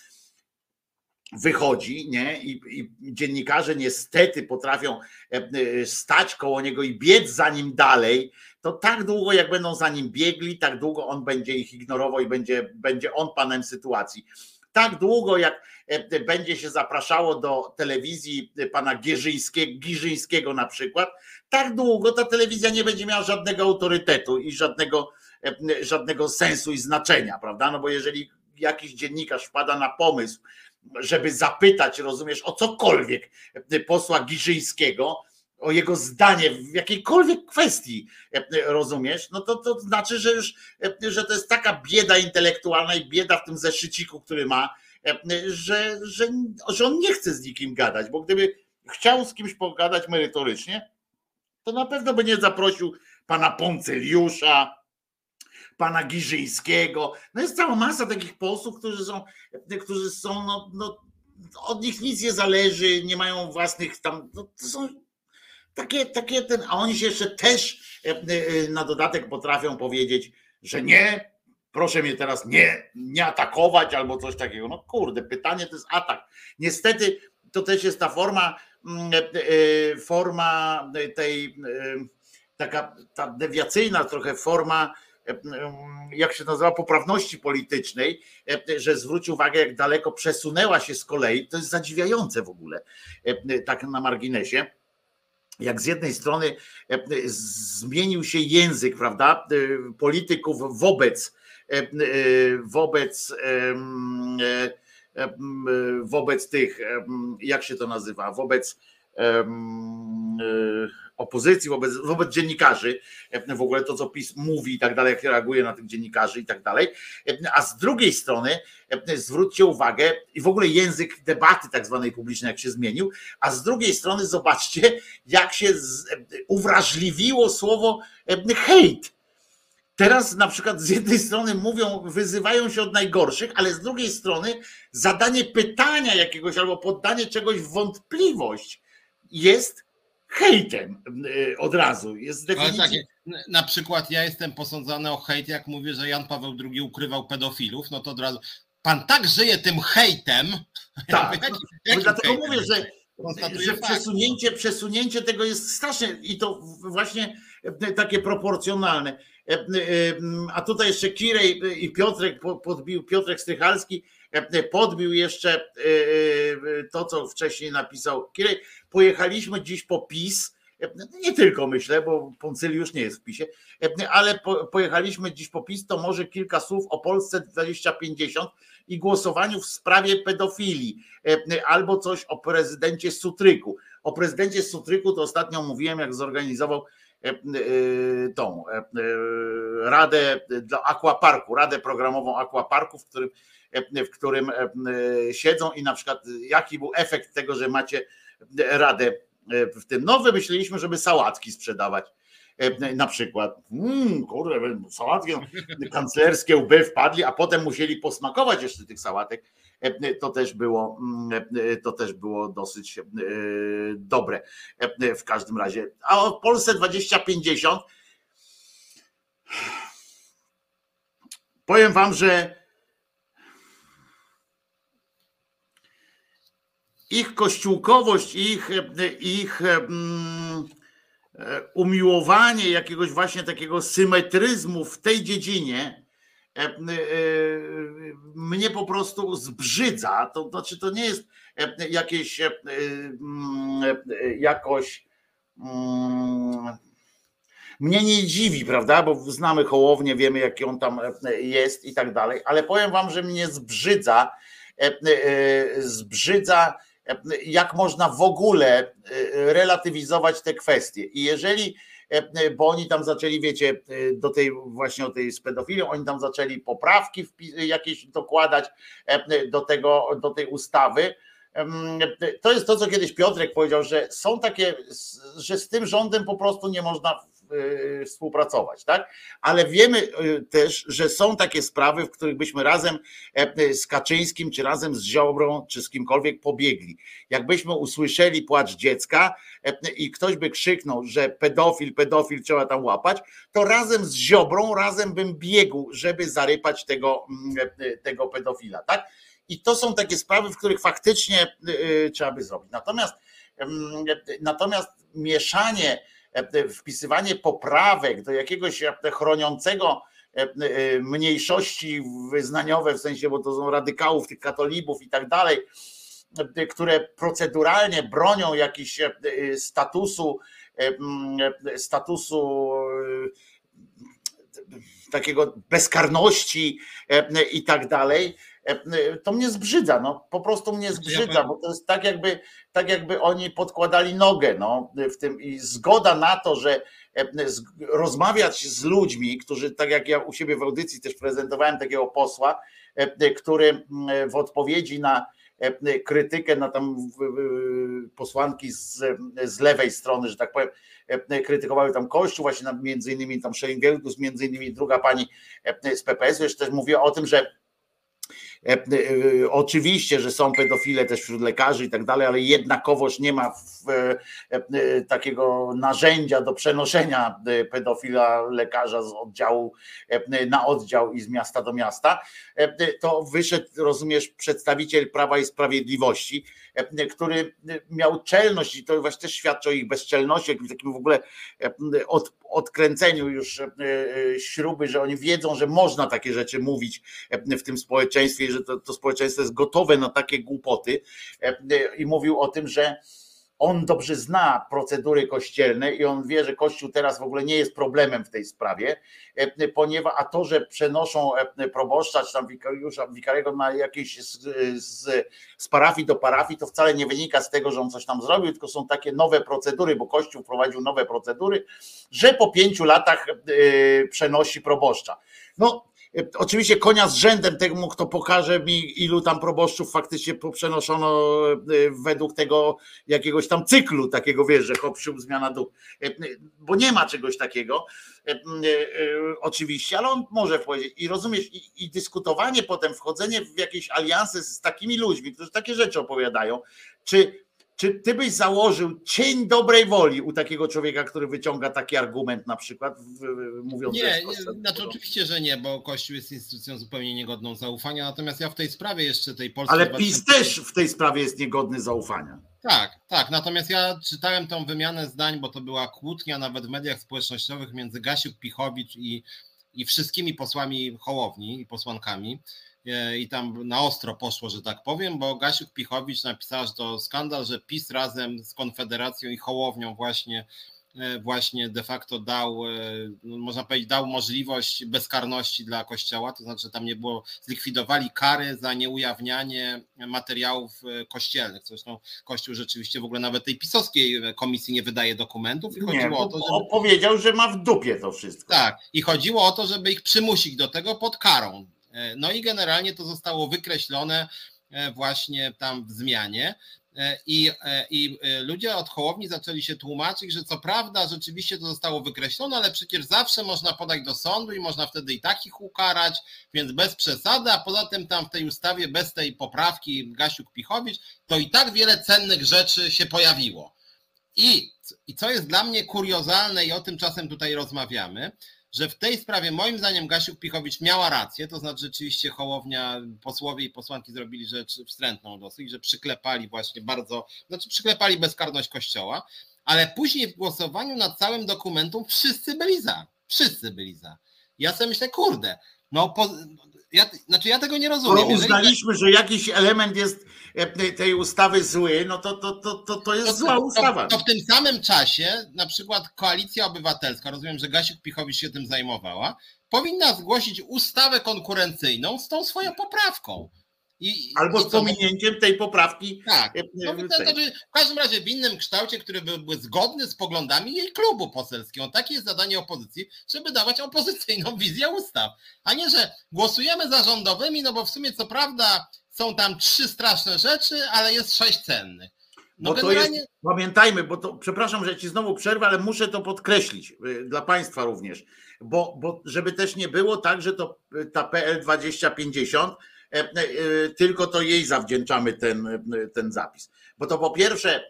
wychodzi, nie? I, I, dziennikarze niestety potrafią e, stać koło niego i biec za nim dalej, to tak długo, jak będą za nim biegli, tak długo on będzie ich ignorował i będzie, będzie on panem sytuacji. Tak długo, jak będzie się zapraszało do telewizji pana Gierzyńskiego, na przykład, tak długo ta telewizja nie będzie miała żadnego autorytetu i żadnego, e, żadnego sensu i znaczenia, prawda? No bo jeżeli jakiś dziennikarz wpada na pomysł, żeby zapytać, rozumiesz, o cokolwiek e, posła Giżyńskiego, o jego zdanie w jakiejkolwiek kwestii, e, rozumiesz, no to, to znaczy, że już, że to jest taka bieda intelektualna i bieda w tym zeszyciku, który ma, że, że, że on nie chce z nikim gadać, bo gdyby chciał z kimś pogadać merytorycznie, to na pewno by nie zaprosił pana Poncyliusza, pana Giżyńskiego. No jest cała masa takich posłów, którzy są, którzy są no, no, od nich nic nie zależy, nie mają własnych tam, no, to są takie, takie ten, a oni się jeszcze też e, e, na dodatek potrafią powiedzieć, że nie, proszę mnie teraz nie, nie atakować albo coś takiego. No kurde, pytanie to jest atak. Niestety to też jest ta forma, mm, e, forma tej, taka ta dewiacyjna trochę forma, jak się nazywa, poprawności politycznej, że zwróć uwagę, jak daleko przesunęła się z kolei, to jest zadziwiające w ogóle, tak na marginesie jak z jednej strony zmienił się język, prawda, polityków wobec E, e, wobec e, wobec tych, jak się to nazywa, wobec opozycji, wobec, wobec dziennikarzy, w ogóle to, co PiS mówi i tak dalej, jak reaguje na tych dziennikarzy i tak dalej. A z drugiej strony zwróćcie uwagę i w ogóle język debaty tak zwanej publicznej, jak się zmienił, a z drugiej strony zobaczcie, jak się uwrażliwiło słowo hejt Teraz na przykład z jednej strony mówią, wyzywają się od najgorszych, ale z drugiej strony zadanie pytania jakiegoś albo poddanie czegoś w wątpliwość jest hejtem y, od razu. Jest definicji... Ale tak, na przykład ja jestem posądzany o hejt, jak mówię, że Jan Paweł II ukrywał pedofilów, no to od razu pan tak żyje tym hejtem. [laughs] Tak, jaki, jaki dlatego hejtem? mówię, że, że przesunięcie, przesunięcie tego jest straszne i to właśnie takie proporcjonalne a tutaj jeszcze Kirej i Piotrek podbił, Piotrek Strychalski Podbił jeszcze to, co wcześniej napisał Kirej. Pojechaliśmy dziś po PiS. Nie tylko myślę, bo Poncyliusz nie jest w PiSie, ale pojechaliśmy dziś po PiS, to może kilka słów o Polsce 2050 i głosowaniu w sprawie pedofilii, albo coś o prezydencie Sutryku. O prezydencie Sutryku to ostatnio mówiłem, jak zorganizował E, e, tą e, radę dla Aquaparku, radę programową Aquaparku, w którym, w którym siedzą i na przykład jaki był efekt tego, że macie radę w tym. No wymyśliliśmy, żeby sałatki sprzedawać na przykład, mmm, kurde, sałatki kanclerskie łby wpadli, a potem musieli posmakować jeszcze tych sałatek E, to też było, mm, e, to też było dosyć e, dobre w każdym razie. A o Polsce 2050 powiem wam, że ich kościółkowość, ich, ich mm, umiłowanie jakiegoś właśnie takiego symetryzmu w tej dziedzinie E, e, mnie po prostu zbrzydza. To znaczy, to nie jest e, jakieś mm, jakoś. Mm, mnie nie dziwi, prawda? Bo znamy Hołownię, wiemy, jaki on tam jest i tak dalej, ale powiem wam, że mnie zbrzydza, zbrzydza, jak można w ogóle relatywizować te kwestie. I jeżeli E, e, bo oni tam zaczęli, wiecie, e, do tej właśnie o tej z pedofilią, oni tam zaczęli poprawki jakieś dokładać do tego, do tej ustawy. To jest to, co kiedyś Piotrek powiedział, że są takie, że z tym rządem po prostu nie można współpracować, tak? Ale wiemy y, też, że są takie sprawy, w których byśmy razem e, z Kaczyńskim, czy razem z Ziobrą, czy z kimkolwiek pobiegli. Jakbyśmy usłyszeli płacz dziecka e, i ktoś by krzyknął, że pedofil, pedofil trzeba tam łapać, to razem z Ziobrą, razem bym biegł, żeby zarypać tego, mm, e, tego pedofila, tak? I to są takie sprawy, w których faktycznie trzeba by zrobić. Natomiast, mm, natomiast mieszanie E, wpisywanie poprawek do jakiegoś e, chroniącego e, mniejszości wyznaniowe, w sensie, bo to są radykałów, tych katolibów i tak dalej, które proceduralnie bronią jakiś statusu, statusu takiego bezkarności i tak dalej, to mnie zbrzydza, no. Po prostu mnie zbrzydza, bo to jest tak jakby, tak jakby oni podkładali nogę no, w tym. I zgoda na to, że rozmawiać z ludźmi, którzy tak jak ja u siebie w audycji też prezentowałem takiego posła, który w odpowiedzi na krytykę na tam posłanki z, z lewej strony, że tak powiem, krytykowały tam Kościół, właśnie między innymi tam Schellingelgus, między innymi druga pani z PPS-u, jeszcze też mówiła o tym, że E, e, oczywiście, że są pedofile też wśród lekarzy i tak dalej, ale jednakowoż nie ma e, takiego narzędzia do przenoszenia pedofila lekarza z oddziału na oddział i z miasta do miasta. To wyszedł, rozumiesz, przedstawiciel Prawa i Sprawiedliwości, który miał czelność, i to właśnie też świadczy o ich bezczelności, jakimś takim w ogóle od, odkręceniu już śruby, że oni wiedzą, że można takie rzeczy mówić w tym społeczeństwie, że to, to społeczeństwo jest gotowe na takie głupoty i mówił o tym, że on dobrze zna procedury kościelne i on wie, że Kościół teraz w ogóle nie jest problemem w tej sprawie, e, ponieważ a to, że przenoszą e, proboszcza czy tam wikariusza, wikarego na jakieś z, z, z parafii do parafii, to wcale nie wynika z tego, że on coś tam zrobił, tylko są takie nowe procedury, bo Kościół wprowadził nowe procedury, że po pięciu latach e, przenosi proboszcza. No Oczywiście konia z rzędem temu, kto pokaże mi, ilu tam proboszczów faktycznie przenoszono e, według tego jakiegoś tam cyklu, takiego wiesz, że hop, zmiana duch, e, bo nie ma czegoś takiego e, oczywiście, ale on może powiedzieć. I rozumiesz, i, i dyskutowanie potem, wchodzenie w jakieś alianse z takimi ludźmi, którzy takie rzeczy opowiadają, czy czy ty byś założył cień dobrej woli u takiego człowieka, który wyciąga taki argument na przykład, mówiąc Nie, nie znaczy oczywiście, że nie, bo Kościół jest instytucją zupełnie niegodną zaufania, natomiast ja w tej sprawie jeszcze tej polskiej... Ale PiS 20... też w tej sprawie jest niegodny zaufania. Tak, tak, natomiast ja czytałem tą wymianę zdań, bo to była kłótnia nawet w mediach społecznościowych między Gasiuk Pichowicz i, i wszystkimi posłami Hołowni i posłankami i tam na ostro poszło, że tak powiem, bo Gasiuk Pichowicz napisała, że to skandal, że PiS razem z Konfederacją i Hołownią właśnie E, właśnie de facto dał, e, no, można powiedzieć, dał możliwość bezkarności dla Kościoła, to znaczy, że tam nie było, zlikwidowali kary za nieujawnianie materiałów e, kościelnych. Zresztą Kościół rzeczywiście w ogóle nawet tej pisowskiej komisji nie wydaje dokumentów i chodziło nie, o to, powiedział, że ma w dupie to wszystko. Tak, i chodziło o to, żeby ich przymusić do tego pod karą. No i generalnie to zostało wykreślone właśnie tam w zmianie. E, I, e, I e, ludzie od Hołowni zaczęli się tłumaczyć, że co prawda rzeczywiście to zostało wykreślone, ale przecież zawsze można podać do sądu i można wtedy i takich ukarać, więc bez przesady, a poza tym tam w tej ustawie bez tej poprawki Gasiuk-Pichowicz, to i tak wiele cennych rzeczy się pojawiło. I, I co jest dla mnie kuriozalne i o tym czasem tutaj rozmawiamy, że w tej sprawie moim zdaniem Gasiuk-Pichowicz miała rację, to znaczy rzeczywiście Hołownia, posłowie i posłanki zrobili rzecz wstrętną dosyć, że przyklepali właśnie bardzo, znaczy przyklepali bezkarność Kościoła, ale później w głosowaniu nad całym dokumentem wszyscy byli za, wszyscy byli za. Ja sobie myślę, kurde, no po, ja, znaczy ja tego nie rozumiem. Skoro uznaliśmy, że jakiś element jest e, tej ustawy zły, no to, to, to, to, to jest to, zła ustawa. To, to, w tym samym czasie na przykład Koalicja Obywatelska, rozumiem, że Gasiuk Pichowicz się tym zajmowała, powinna zgłosić ustawę konkurencyjną z tą swoją poprawką. I, Albo z pominięciem tej poprawki. Tak. E, no, to, znaczy, w każdym razie w innym kształcie, który byłby zgodny z poglądami jej klubu poselskiego. Takie jest zadanie opozycji, żeby dawać opozycyjną [laughs] wizję ustaw. A nie, że głosujemy za rządowymi, no bo w sumie co prawda są tam trzy straszne rzeczy, ale jest sześć cennych. No bo generalnie... to jest, pamiętajmy, bo to, przepraszam, że ci znowu przerwę, ale muszę to podkreślić y, dla Państwa również, bo, bo żeby też nie było tak, że to y, ta PL 2050 E, e, tylko to jej zawdzięczamy ten, e, ten zapis. Bo to po pierwsze,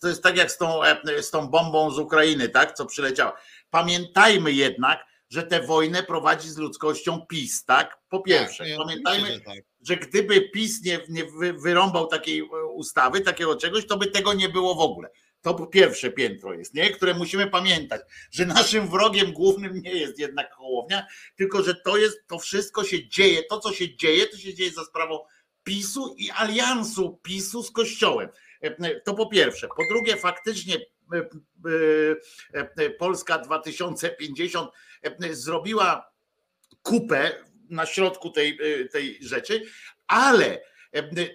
to jest tak jak z tą, z tą bombą z Ukrainy, tak, co przyleciała. Pamiętajmy jednak, że tę wojnę prowadzi z ludzkością PiS, tak? Po pierwsze, tak, pamiętajmy, że, tak. że gdyby PiS nie, nie wyrąbał takiej ustawy, takiego czegoś, to by tego nie było w ogóle. To pierwsze piętro jest, nie? które musimy pamiętać, że naszym wrogiem głównym nie jest jednak Hołownia, tylko że to jest, to wszystko się dzieje, to co się dzieje, to się dzieje za sprawą PiSu i aliansu PiSu z Kościołem. To po pierwsze. Po drugie, faktycznie e, e, e, Polska 2050 zrobiła kupę na środku tej, tej rzeczy, ale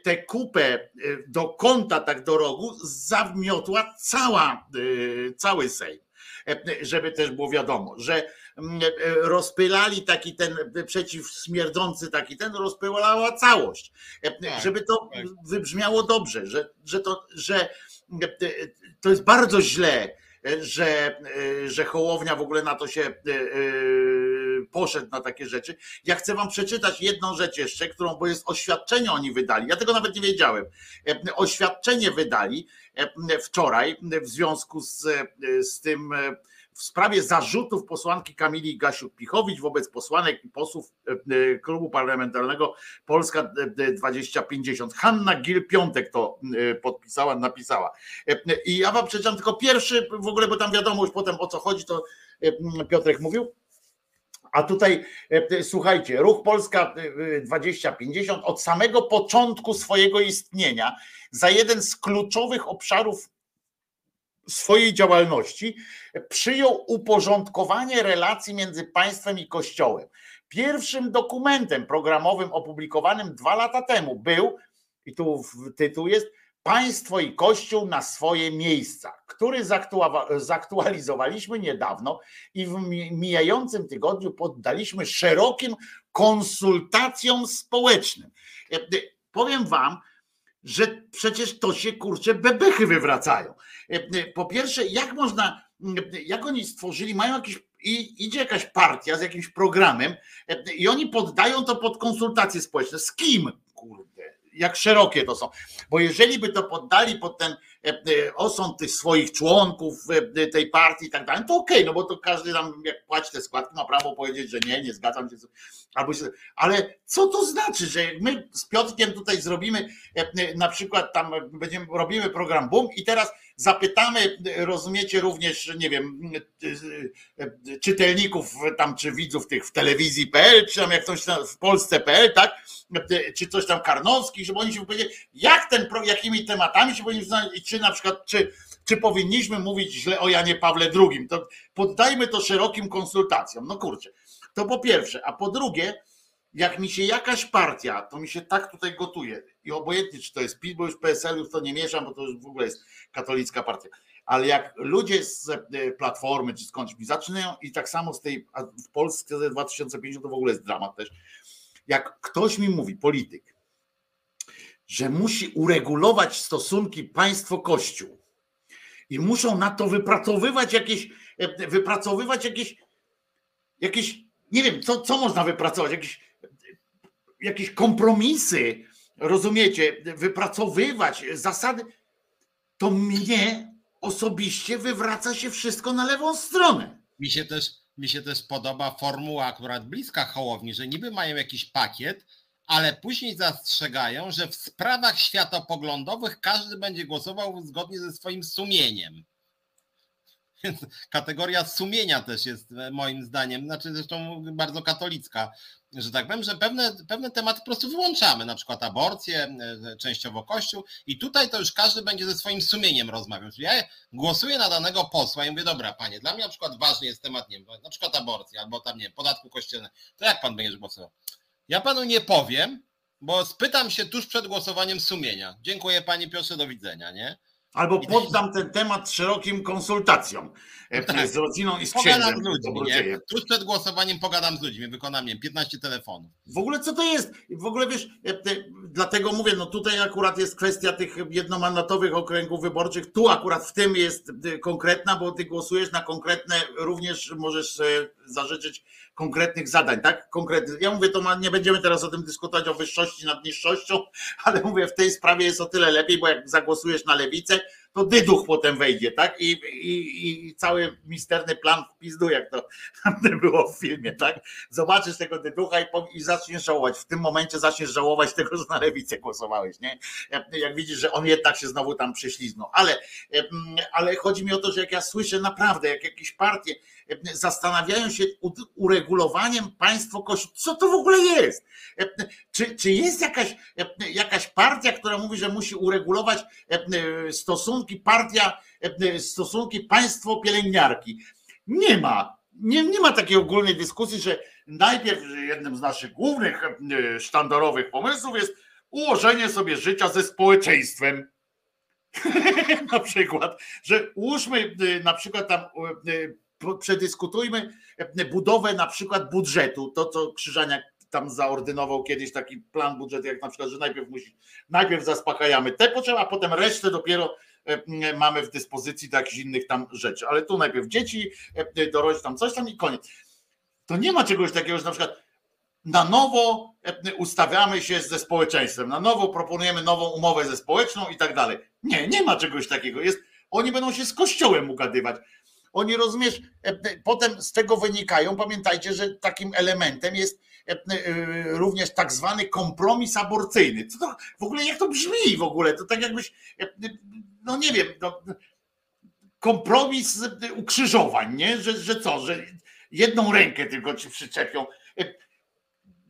tę kupę e, do kąta, tak do rogu, zawmiotła cała, e, cały Sejm. E, żeby też było wiadomo, że mm, rozpylali taki ten przeciwsmierdzący taki ten, rozpylała całość. Tak, żeby to tak. wybrzmiało dobrze, że, że, to, że to jest bardzo źle, że, że Hołownia w ogóle na to się poszedł na takie rzeczy. Ja chcę wam przeczytać jedną rzecz jeszcze, którą, bo jest oświadczenie oni wydali. Ja tego nawet nie wiedziałem. E, oświadczenie wydali e, wczoraj w związku z, e, z tym w sprawie zarzutów posłanki Kamili Gasiuk-Pichowicz wobec posłanek i posłów klubu parlamentarnego Polska 2050. Hanna Gil-Piątek to podpisała, napisała. I ja wam przeczytam tylko pierwszy w ogóle, bo tam wiadomo już potem o co chodzi, to Piotrek mówił. A tutaj e, słuchajcie, Ruch Polska 2050 od samego początku swojego istnienia za jeden z kluczowych obszarów swojej działalności przyjął uporządkowanie relacji między państwem i Kościołem. Pierwszym dokumentem programowym opublikowanym dwa lata temu był, i tu tytuł jest, Państwo i Kościół na swoje miejsca, który zaktualizowaliśmy niedawno i w mijającym tygodniu poddaliśmy szerokim konsultacjom społecznym. E, e, powiem Wam, że przecież to się kurczę bebechy wywracają. E, po pierwsze, jak można, jak oni stworzyli, mają jakiś i idzie jakaś partia z jakimś programem i oni poddają to pod konsultacje społeczne. Z kim? Kurde jak szerokie to są. Bo jeżeli by to poddali pod ten e, e, osąd tych swoich członków e, tej partii i tak dalej, to okej, okay, no bo to każdy tam jak płaci te składki ma prawo powiedzieć, że nie, nie zgadzam się. Albo, ale co to znaczy, że my z Piotrkiem tutaj zrobimy na przykład tam będziemy, robimy program BUM i teraz zapytamy, rozumiecie, również, nie wiem, czytelników tam, czy widzów tych w telewizji.pl, czy tam jak ktoś tam w Polsce.pl, tak, czy coś tam Karnowskich, żeby oni się powiedzieli, jak ten, jakimi tematami się powinni czy na przykład, czy, czy powinniśmy mówić źle o Janie Pawle II, to poddajmy to szerokim konsultacjom, no kurczę, to po pierwsze, a po drugie, jak mi się jakaś partia, to mi się tak tutaj gotuje. I obojętnie czy to jest PiS, bo już PSL już to nie mieszam, bo to już w ogóle jest katolicka partia, ale jak ludzie z e, Platformy czy skądś mi zaczynają i tak samo z tej, w Polsce 2050 to w ogóle jest dramat też, jak ktoś mi mówi, polityk, że musi uregulować stosunki państwo-kościół i muszą na to wypracowywać jakieś, e, wypracowywać jakieś, jakieś nie wiem, co, co można wypracować, jakieś jakieś kompromisy, rozumiecie, wypracowywać zasady, to mnie osobiście wywraca się wszystko na lewą stronę. Mi się też, mi się też podoba formuła akurat bliska Hołowni, że niby mają jakiś pakiet, ale później zastrzegają, że w sprawach światopoglądowych każdy będzie głosował zgodnie ze swoim sumieniem. Kategoria sumienia też jest e, moim zdaniem, znaczy zresztą bardzo katolicka, że tak powiem, że pewne, pewne tematy po prostu wyłączamy, na przykład aborcję, e, częściowo kościół i tutaj to już każdy będzie ze swoim sumieniem rozmawiał. Czyli ja głosuję na danego posła i mówię, dobra panie, dla mnie na przykład ważny jest temat, nie wiem, na przykład aborcji albo tam, nie wiem, podatku kościelnego, to jak pan będzie głosował? Ja panu nie powiem, bo spytam się tuż przed głosowaniem sumienia. Dziękuję pani Piotrze, do widzenia, nie? Albo poddam ten temat szerokim konsultacjom e, tak. z rodziną i z księdzem. Pogadam z ludźmi, nie? Tuż przed głosowaniem pogadam z ludźmi, wykonam nie, 15 telefonów. W ogóle co to jest? W ogóle wiesz, e, dlatego mówię, no tutaj akurat jest kwestia tych jednomandatowych okręgów wyborczych, tu akurat w tym jest e, konkretna, bo ty głosujesz na konkretne, również możesz zażyczyć konkretnych zadań, tak? Konkretnych. Ja mówię, to ma, nie będziemy teraz o tym dyskutować o wyższości nad niższością, [laughs] ale mówię, w tej sprawie jest o tyle lepiej, bo jak zagłosujesz na lewicę, to dyduch potem wejdzie, tak? I, i, i cały misterny plan w pizdu, jak to [laughs] było w filmie, tak? Zobaczysz tego dyducha i, i zaczniesz żałować. W tym momencie zaczniesz żałować tego, że na lewicę głosowałeś, nie? Jak, widzisz, że on jednak się znowu tam prześliznął. Ale, ale chodzi mi o to, że jak ja słyszę naprawdę, jak jakieś partie zastanawiają się uregulowaniem państwo kościół. Co to w ogóle jest? Czy, czy jest jakaś, jakaś partia, która mówi, że musi uregulować stosunki, partia, stosunki państwo pielęgniarki? Nie ma. Nie, nie ma takiej ogólnej dyskusji, że najpierw jednym z naszych głównych sztandarowych pomysłów jest ułożenie sobie życia ze społeczeństwem. [laughs] na przykład, że ułóżmy na przykład tam przedyskutujmy e, budowę na przykład budżetu, to co Krzyżaniak tam zaordynował kiedyś taki plan budżetu, jak na przykład, że najpierw musi, najpierw zaspokajamy te potrzeby, a potem resztę dopiero e, mamy w dyspozycji do jakichś innych tam rzeczy. Ale tu najpierw dzieci, e, dorośli tam coś tam i koniec. To nie ma czegoś takiego, że na przykład na nowo ustawiamy się ze społeczeństwem, na nowo proponujemy nową umowę ze społeczną i tak dalej. Nie, nie ma czegoś takiego. Jest, oni będą się z kościołem ugadywać. Oni rozumiesz, e, e, potem z tego wynikają, pamiętajcie, że takim elementem jest e, również tak zwany kompromis aborcyjny. Co to, w ogóle jak to brzmi w ogóle? To tak jakbyś, no nie wiem, no, kompromis ukrzyżowań, nie? Że, że co, że jedną rękę tylko ci przyczepią.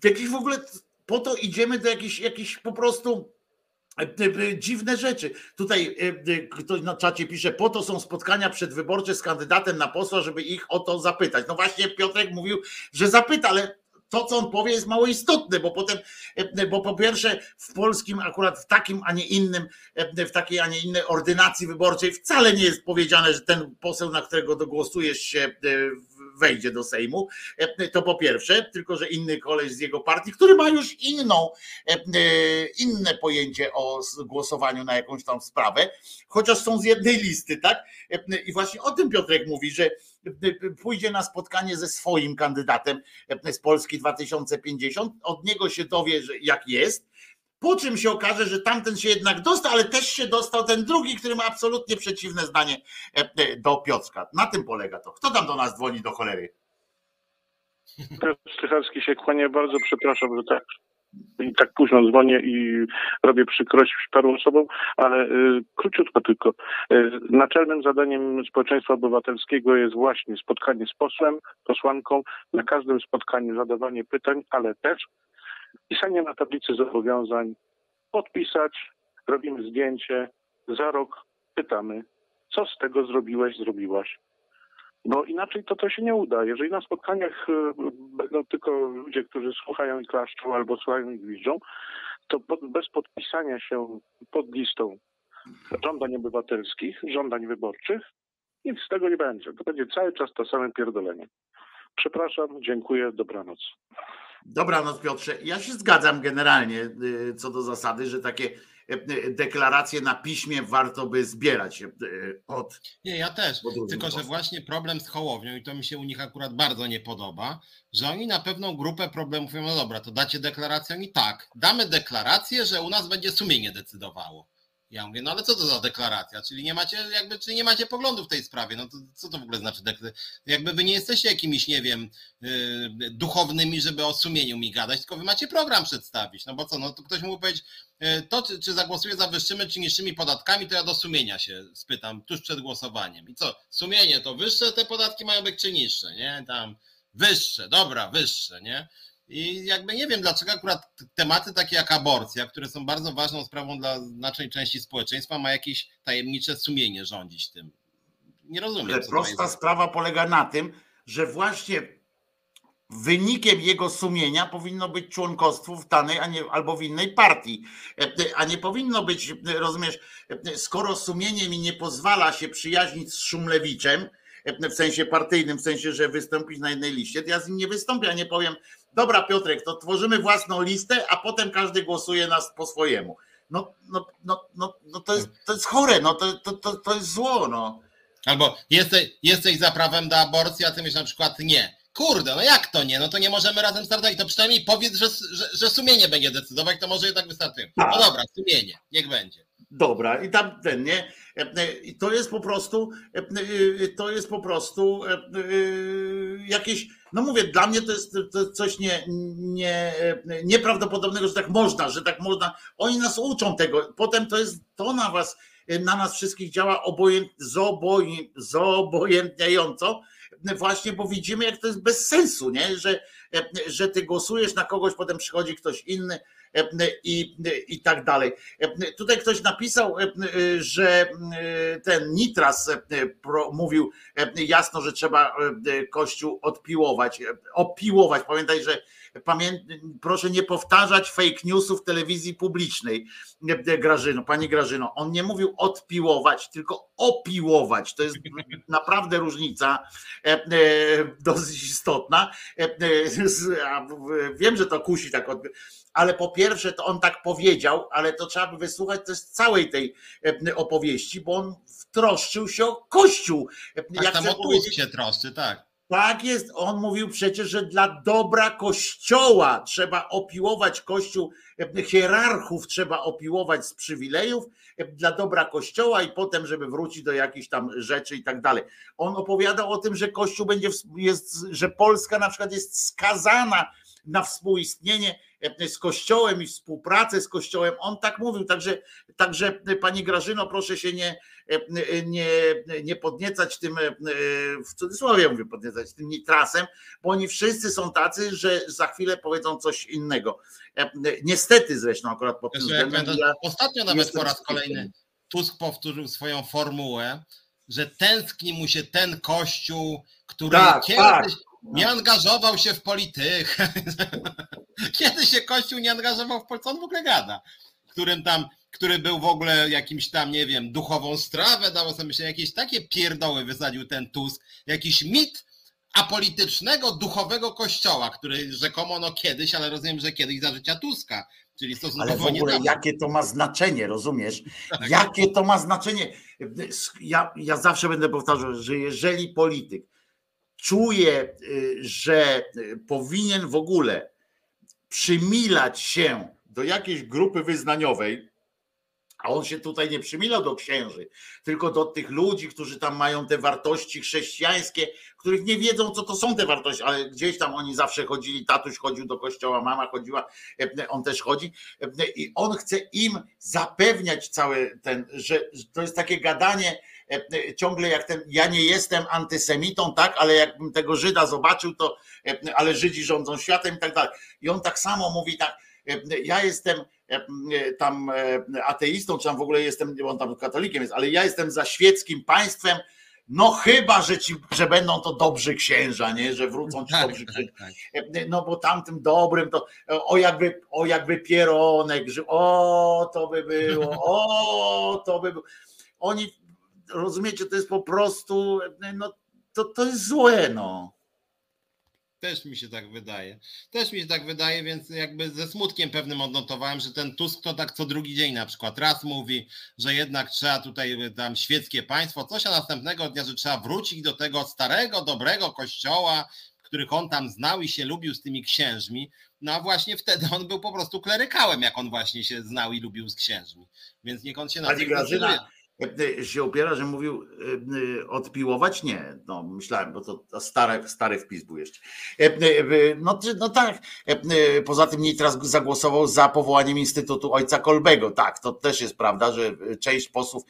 Jakiś w ogóle po to idziemy do jakichś, jakichś po prostu dziwne rzeczy. Tutaj ktoś na czacie pisze, po to są spotkania przedwyborcze z kandydatem na posła, żeby ich o to zapytać. No właśnie Piotrek mówił, że zapyta, ale to, co on powie, jest mało istotne, bo potem, bo po pierwsze w polskim, akurat w takim, a nie innym, w takiej, a nie innej ordynacji wyborczej wcale nie jest powiedziane, że ten poseł, na którego dogłosujesz się wejdzie do Sejmu. E, to po pierwsze, tylko że inny koleś z jego partii, który ma już inną, e, e, inne pojęcie o głosowaniu na jakąś tam sprawę, chociaż są z jednej listy, tak? I właśnie o tym Piotrek mówi, że pójdzie na spotkanie ze swoim kandydatem z Polski 2050, od niego się dowie, że jak jest, po czym się okaże, że tamten się jednak dostał, ale też się dostał ten drugi, który ma absolutnie przeciwne zdanie e, e, do Piotrka. Na tym polega to. Kto tam do nas dzwoni do cholery? Piotr Stycharski się kłania, bardzo przepraszam, że tak i tak późno dzwonię i robię przykrość paru osobom, ale y, króciutko tylko. Y, naczelnym zadaniem społeczeństwa obywatelskiego jest właśnie spotkanie z posłem, posłanką, na każdym spotkaniu zadawanie pytań, ale też pisanie na tablicy zobowiązań, podpisać, robimy zdjęcie, za rok pytamy, co z tego zrobiłeś, zrobiłaś. Bo inaczej to to się nie uda. Jeżeli na spotkaniach y, będą tylko ludzie, którzy słuchają i klaszczą albo słuchają i gwiżdżą, to pod, bez podpisania się pod listą żądań obywatelskich, żądań wyborczych, nic z tego nie będzie. To będzie cały czas to same pierdolenie. Przepraszam, dziękuję, dobranoc. Dobranoc Piotrze. Ja się zgadzam generalnie y, co do zasady, że takie deklaracje na piśmie warto by zbierać y, od. Nie, ja też. Tylko, że właśnie problem z Hołownią i to mi się u nich akurat bardzo nie podoba, że oni na pewną grupę problemów mówią, no dobra, to dacie deklarację? Oni tak, damy deklarację, że u nas będzie sumienie decydowało. Ja mówię, no ale co to za deklaracja? Czyli nie macie, jakby, czyli nie macie poglądu w tej sprawie. No to co to w ogóle znaczy? Jakby wy nie jesteście jakimiś, nie wiem, yy, duchownymi, żeby o sumieniu mi gadać, tylko wy macie program przedstawić. No bo co, no to ktoś mógł powiedzieć, yy, to czy, czy zagłosuję za wyższymi czy niższymi podatkami, to ja do sumienia się spytam tuż przed głosowaniem. I co, sumienie to wyższe te podatki mają być czy niższe, nie? Tam wyższe, dobra, wyższe, nie? I jakby nie wiem, dlaczego akurat tematy takie jak aborcja, które są bardzo ważną sprawą dla znacznej części społeczeństwa, ma jakieś tajemnicze sumienie rządzić tym. Nie rozumiem. Ale prosta sprawa polega na tym, że właśnie wynikiem jego sumienia powinno być członkostwo w danej a nie, albo w innej partii. A nie powinno być, rozumiesz, skoro sumienie mi nie pozwala się przyjaźnić z Szumlewiczem, w sensie partyjnym, w sensie, że wystąpić na jednej liście, to ja z nim nie wystąpię, a nie powiem, dobra Piotrek, to tworzymy własną listę, a potem każdy głosuje nas po swojemu. No, no, no, no, no to, jest, to jest chore, no to, to, to, to jest zło, no. Albo jesteś, jesteś za prawem do aborcji, a ty myślisz na przykład nie. Kurde, no jak to nie? No to nie możemy razem startować. To przynajmniej powiedz, że, że, że sumienie będzie decydować, to może jednak wystartuje. No Tak. dobra, sumienie, niech będzie. Dobra, i tam ten, nie? E, e, I to jest po prostu, e, to jest po prostu jakieś, no mówię, dla mnie to jest, to coś nie, nie, nieprawdopodobnego, że tak można, że tak można. Oni nas uczą tego, potem to jest, to na was, na nas wszystkich działa obojęt, zoboj, zobojętniająco, właśnie, bo widzimy, jak to jest bez sensu, nie? Że, że ty głosujesz na kogoś, potem przychodzi ktoś inny i, i tak dalej. Tutaj ktoś napisał, że ten Nitras mówił jasno, że trzeba Kościół odpiłować, opiłować. Pamiętaj, że. Proszę nie powtarzać fake newsów telewizji publicznej, Grażyno, pani Grażyno. On nie mówił odpiłować, tylko opiłować. To jest naprawdę różnica e, e, dosyć istotna. E, Wiem, że to kusi tak od ale po pierwsze to on tak powiedział, ale to trzeba by wysłuchać też całej tej opowieści, bo on troszczył się o Kościół. E, Tak Jak tam o Tusk się troszczy, tak. Tak jest, on mówił przecież, że dla dobra Kościoła trzeba opiłować Kościół, e, hierarchów trzeba opiłować z przywilejów e, dla dobra Kościoła i potem, żeby wrócić do jakichś tam rzeczy i tak dalej. On opowiadał o tym, że Kościół będzie, jest, że Polska na przykład jest skazana na współistnienie e, z Kościołem i współpracę z Kościołem. On tak mówił, także, także e, pani Grażyno, proszę się nie, e, nie, nie podniecać tym, w cudzysłowie mówię, podniecać tym nitrasem, bo oni wszyscy są tacy, że za chwilę powiedzą coś innego. Niestety zresztą akurat pod tym względem. Ja, ostatnio nawet po raz kolejny Tusk powtórzył swoją formułę, że tęskni mu się ten kościół, który Tak, kiedyś tak. Nie angażował się w politykę. [laughs] Kiedy się kościół nie angażował w politykę, on w ogóle gada? Którym tam, który był w ogóle jakimś tam, nie wiem, duchową strawę, dało sobie się jakieś takie pierdoły wysadził ten Tusk, jakiś mit apolitycznego, duchowego kościoła, który rzekomo no kiedyś, ale rozumiem, że kiedyś za życia Tuska, czyli ale stosunkowo w ogóle niedawno. jakie to ma znaczenie, rozumiesz? Tak. Jakie to ma znaczenie? Ja, ja zawsze będę powtarzał, że jeżeli polityk czuje, y, że y, powinien w ogóle przymilać się do jakiejś grupy wyznaniowej, A on się tutaj nie przymilał do księży, tylko do tych ludzi, którzy tam mają te wartości chrześcijańskie, których nie wiedzą, co to są te wartości, ale gdzieś tam oni zawsze chodzili, tatuś chodził do kościoła, mama chodziła, on też chodzi i on chce im zapewniać cały ten, że to jest takie gadanie, ciągle jak ten, ja nie jestem antysemitą, tak, ale jakbym tego Żyda zobaczył, to ale Żydzi rządzą światem i tak dalej. I on tak samo mówi tak, ja jestem tam ateistą, czy tam w ogóle jestem, on tam katolikiem jest, ale ja jestem za świeckim państwem, no chyba, że, ci, że będą to dobrzy księża, nie? że wrócą ci tak, dobrzy tak, księża. Tak. No bo tamtym dobrym to o jakby, o jakby pieronek, że o to by było, o to by było. Oni, rozumiecie, to jest po prostu, no to, to jest złe, no. Też mi się tak wydaje. Też mi się tak wydaje, więc jakby ze smutkiem pewnym odnotowałem, że ten Tusk to tak co drugi dzień na przykład raz mówi, że jednak trzeba tutaj tam świeckie państwo, coś a następnego dnia, że trzeba wrócić do tego starego, dobrego kościoła, których on tam znał i się lubił z tymi księżmi. No a właśnie wtedy on był po prostu klerykałem, jak on właśnie się znał i lubił z księżmi. Więc niech on się na tym E, się opiera, że mówił e, odpiłować? Nie, no myślałem, bo to stary, stary wpis był jeszcze. No, no tak, poza tym Nitras zagłosował za powołaniem Instytutu Ojca Kolbego. Tak, to też jest prawda, że część posłów,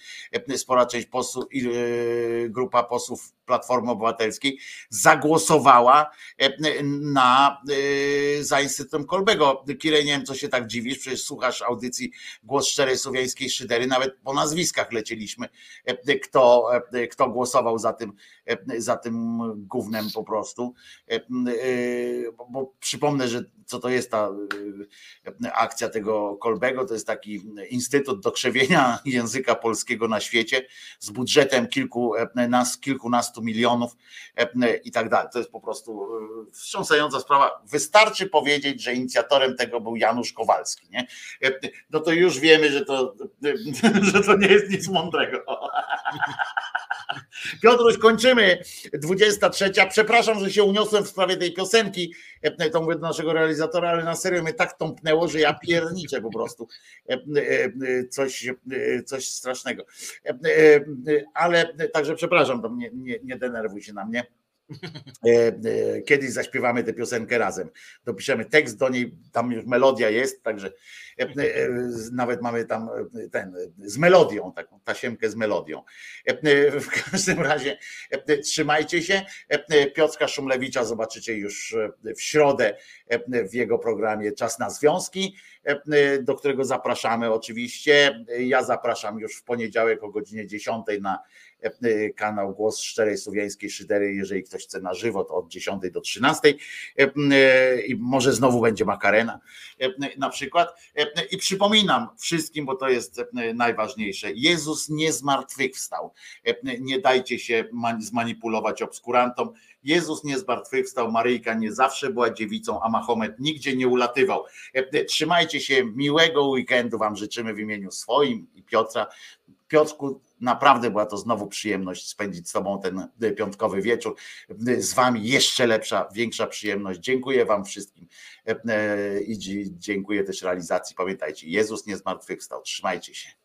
spora część posłów, grupa posłów Platformy Obywatelskiej zagłosowała na, za Instytutem Kolbego. Kirej, nie wiem, co się tak dziwisz, przecież słuchasz audycji Głos Szczerej Słowiańskiej Szydery, nawet po nazwiskach leci wiedzieliśmy, e, kto, e, kto głosował za tym, za tym gównem po prostu. Bo przypomnę, że co to jest ta akcja tego Kolbego, to jest taki instytut do krzewienia [laughs] języka polskiego na świecie z budżetem kilku, nas, kilkunastu milionów i tak dalej. To jest po prostu wstrząsająca sprawa. Wystarczy powiedzieć, że inicjatorem tego był Janusz Kowalski. Nie? No to już wiemy, że to, [laughs] że to nie jest nic mądrego. [laughs] Piotruś, kończymy. 23. Przepraszam, że się uniosłem w sprawie tej piosenki. To mówię do naszego realizatora, ale na serio mnie tak tąpnęło, że ja pierniczę po prostu. Coś, coś strasznego. Ale także przepraszam, to nie, nie, nie denerwuj się na mnie. Kiedyś zaśpiewamy tę piosenkę razem. Dopiszemy tekst do niej, tam już melodia jest, także E, e, nawet mamy tam e, ten z melodią, taką tasiemkę z melodią. W każdym razie trzymajcie się. Piotrka Szumlewicza zobaczycie już w środę w jego programie Czas na Związki, do którego zapraszamy oczywiście. Ja zapraszam już w poniedziałek o godzinie 10 na kanał Głos Szczerej Słowiańskiej Szydery, jeżeli ktoś chce na żywo, to od 10 do 13 i może znowu będzie makarena na przykład. I przypominam wszystkim, bo to jest najważniejsze, Jezus nie zmartwychwstał. Nie dajcie się zmanipulować obskurantom. Jezus nie zmartwychwstał, Maryjka nie zawsze była dziewicą, a Mahomet nigdzie nie ulatywał. Trzymajcie się, miłego weekendu Wam życzymy w imieniu swoim i Piotra. Piotrku, naprawdę była to znowu przyjemność spędzić z Tobą ten piątkowy wieczór. Z Wami jeszcze lepsza, większa przyjemność. Dziękuję Wam wszystkim i dziękuję też realizacji. Pamiętajcie, Jezus nie zmartwychwstał. Trzymajcie się.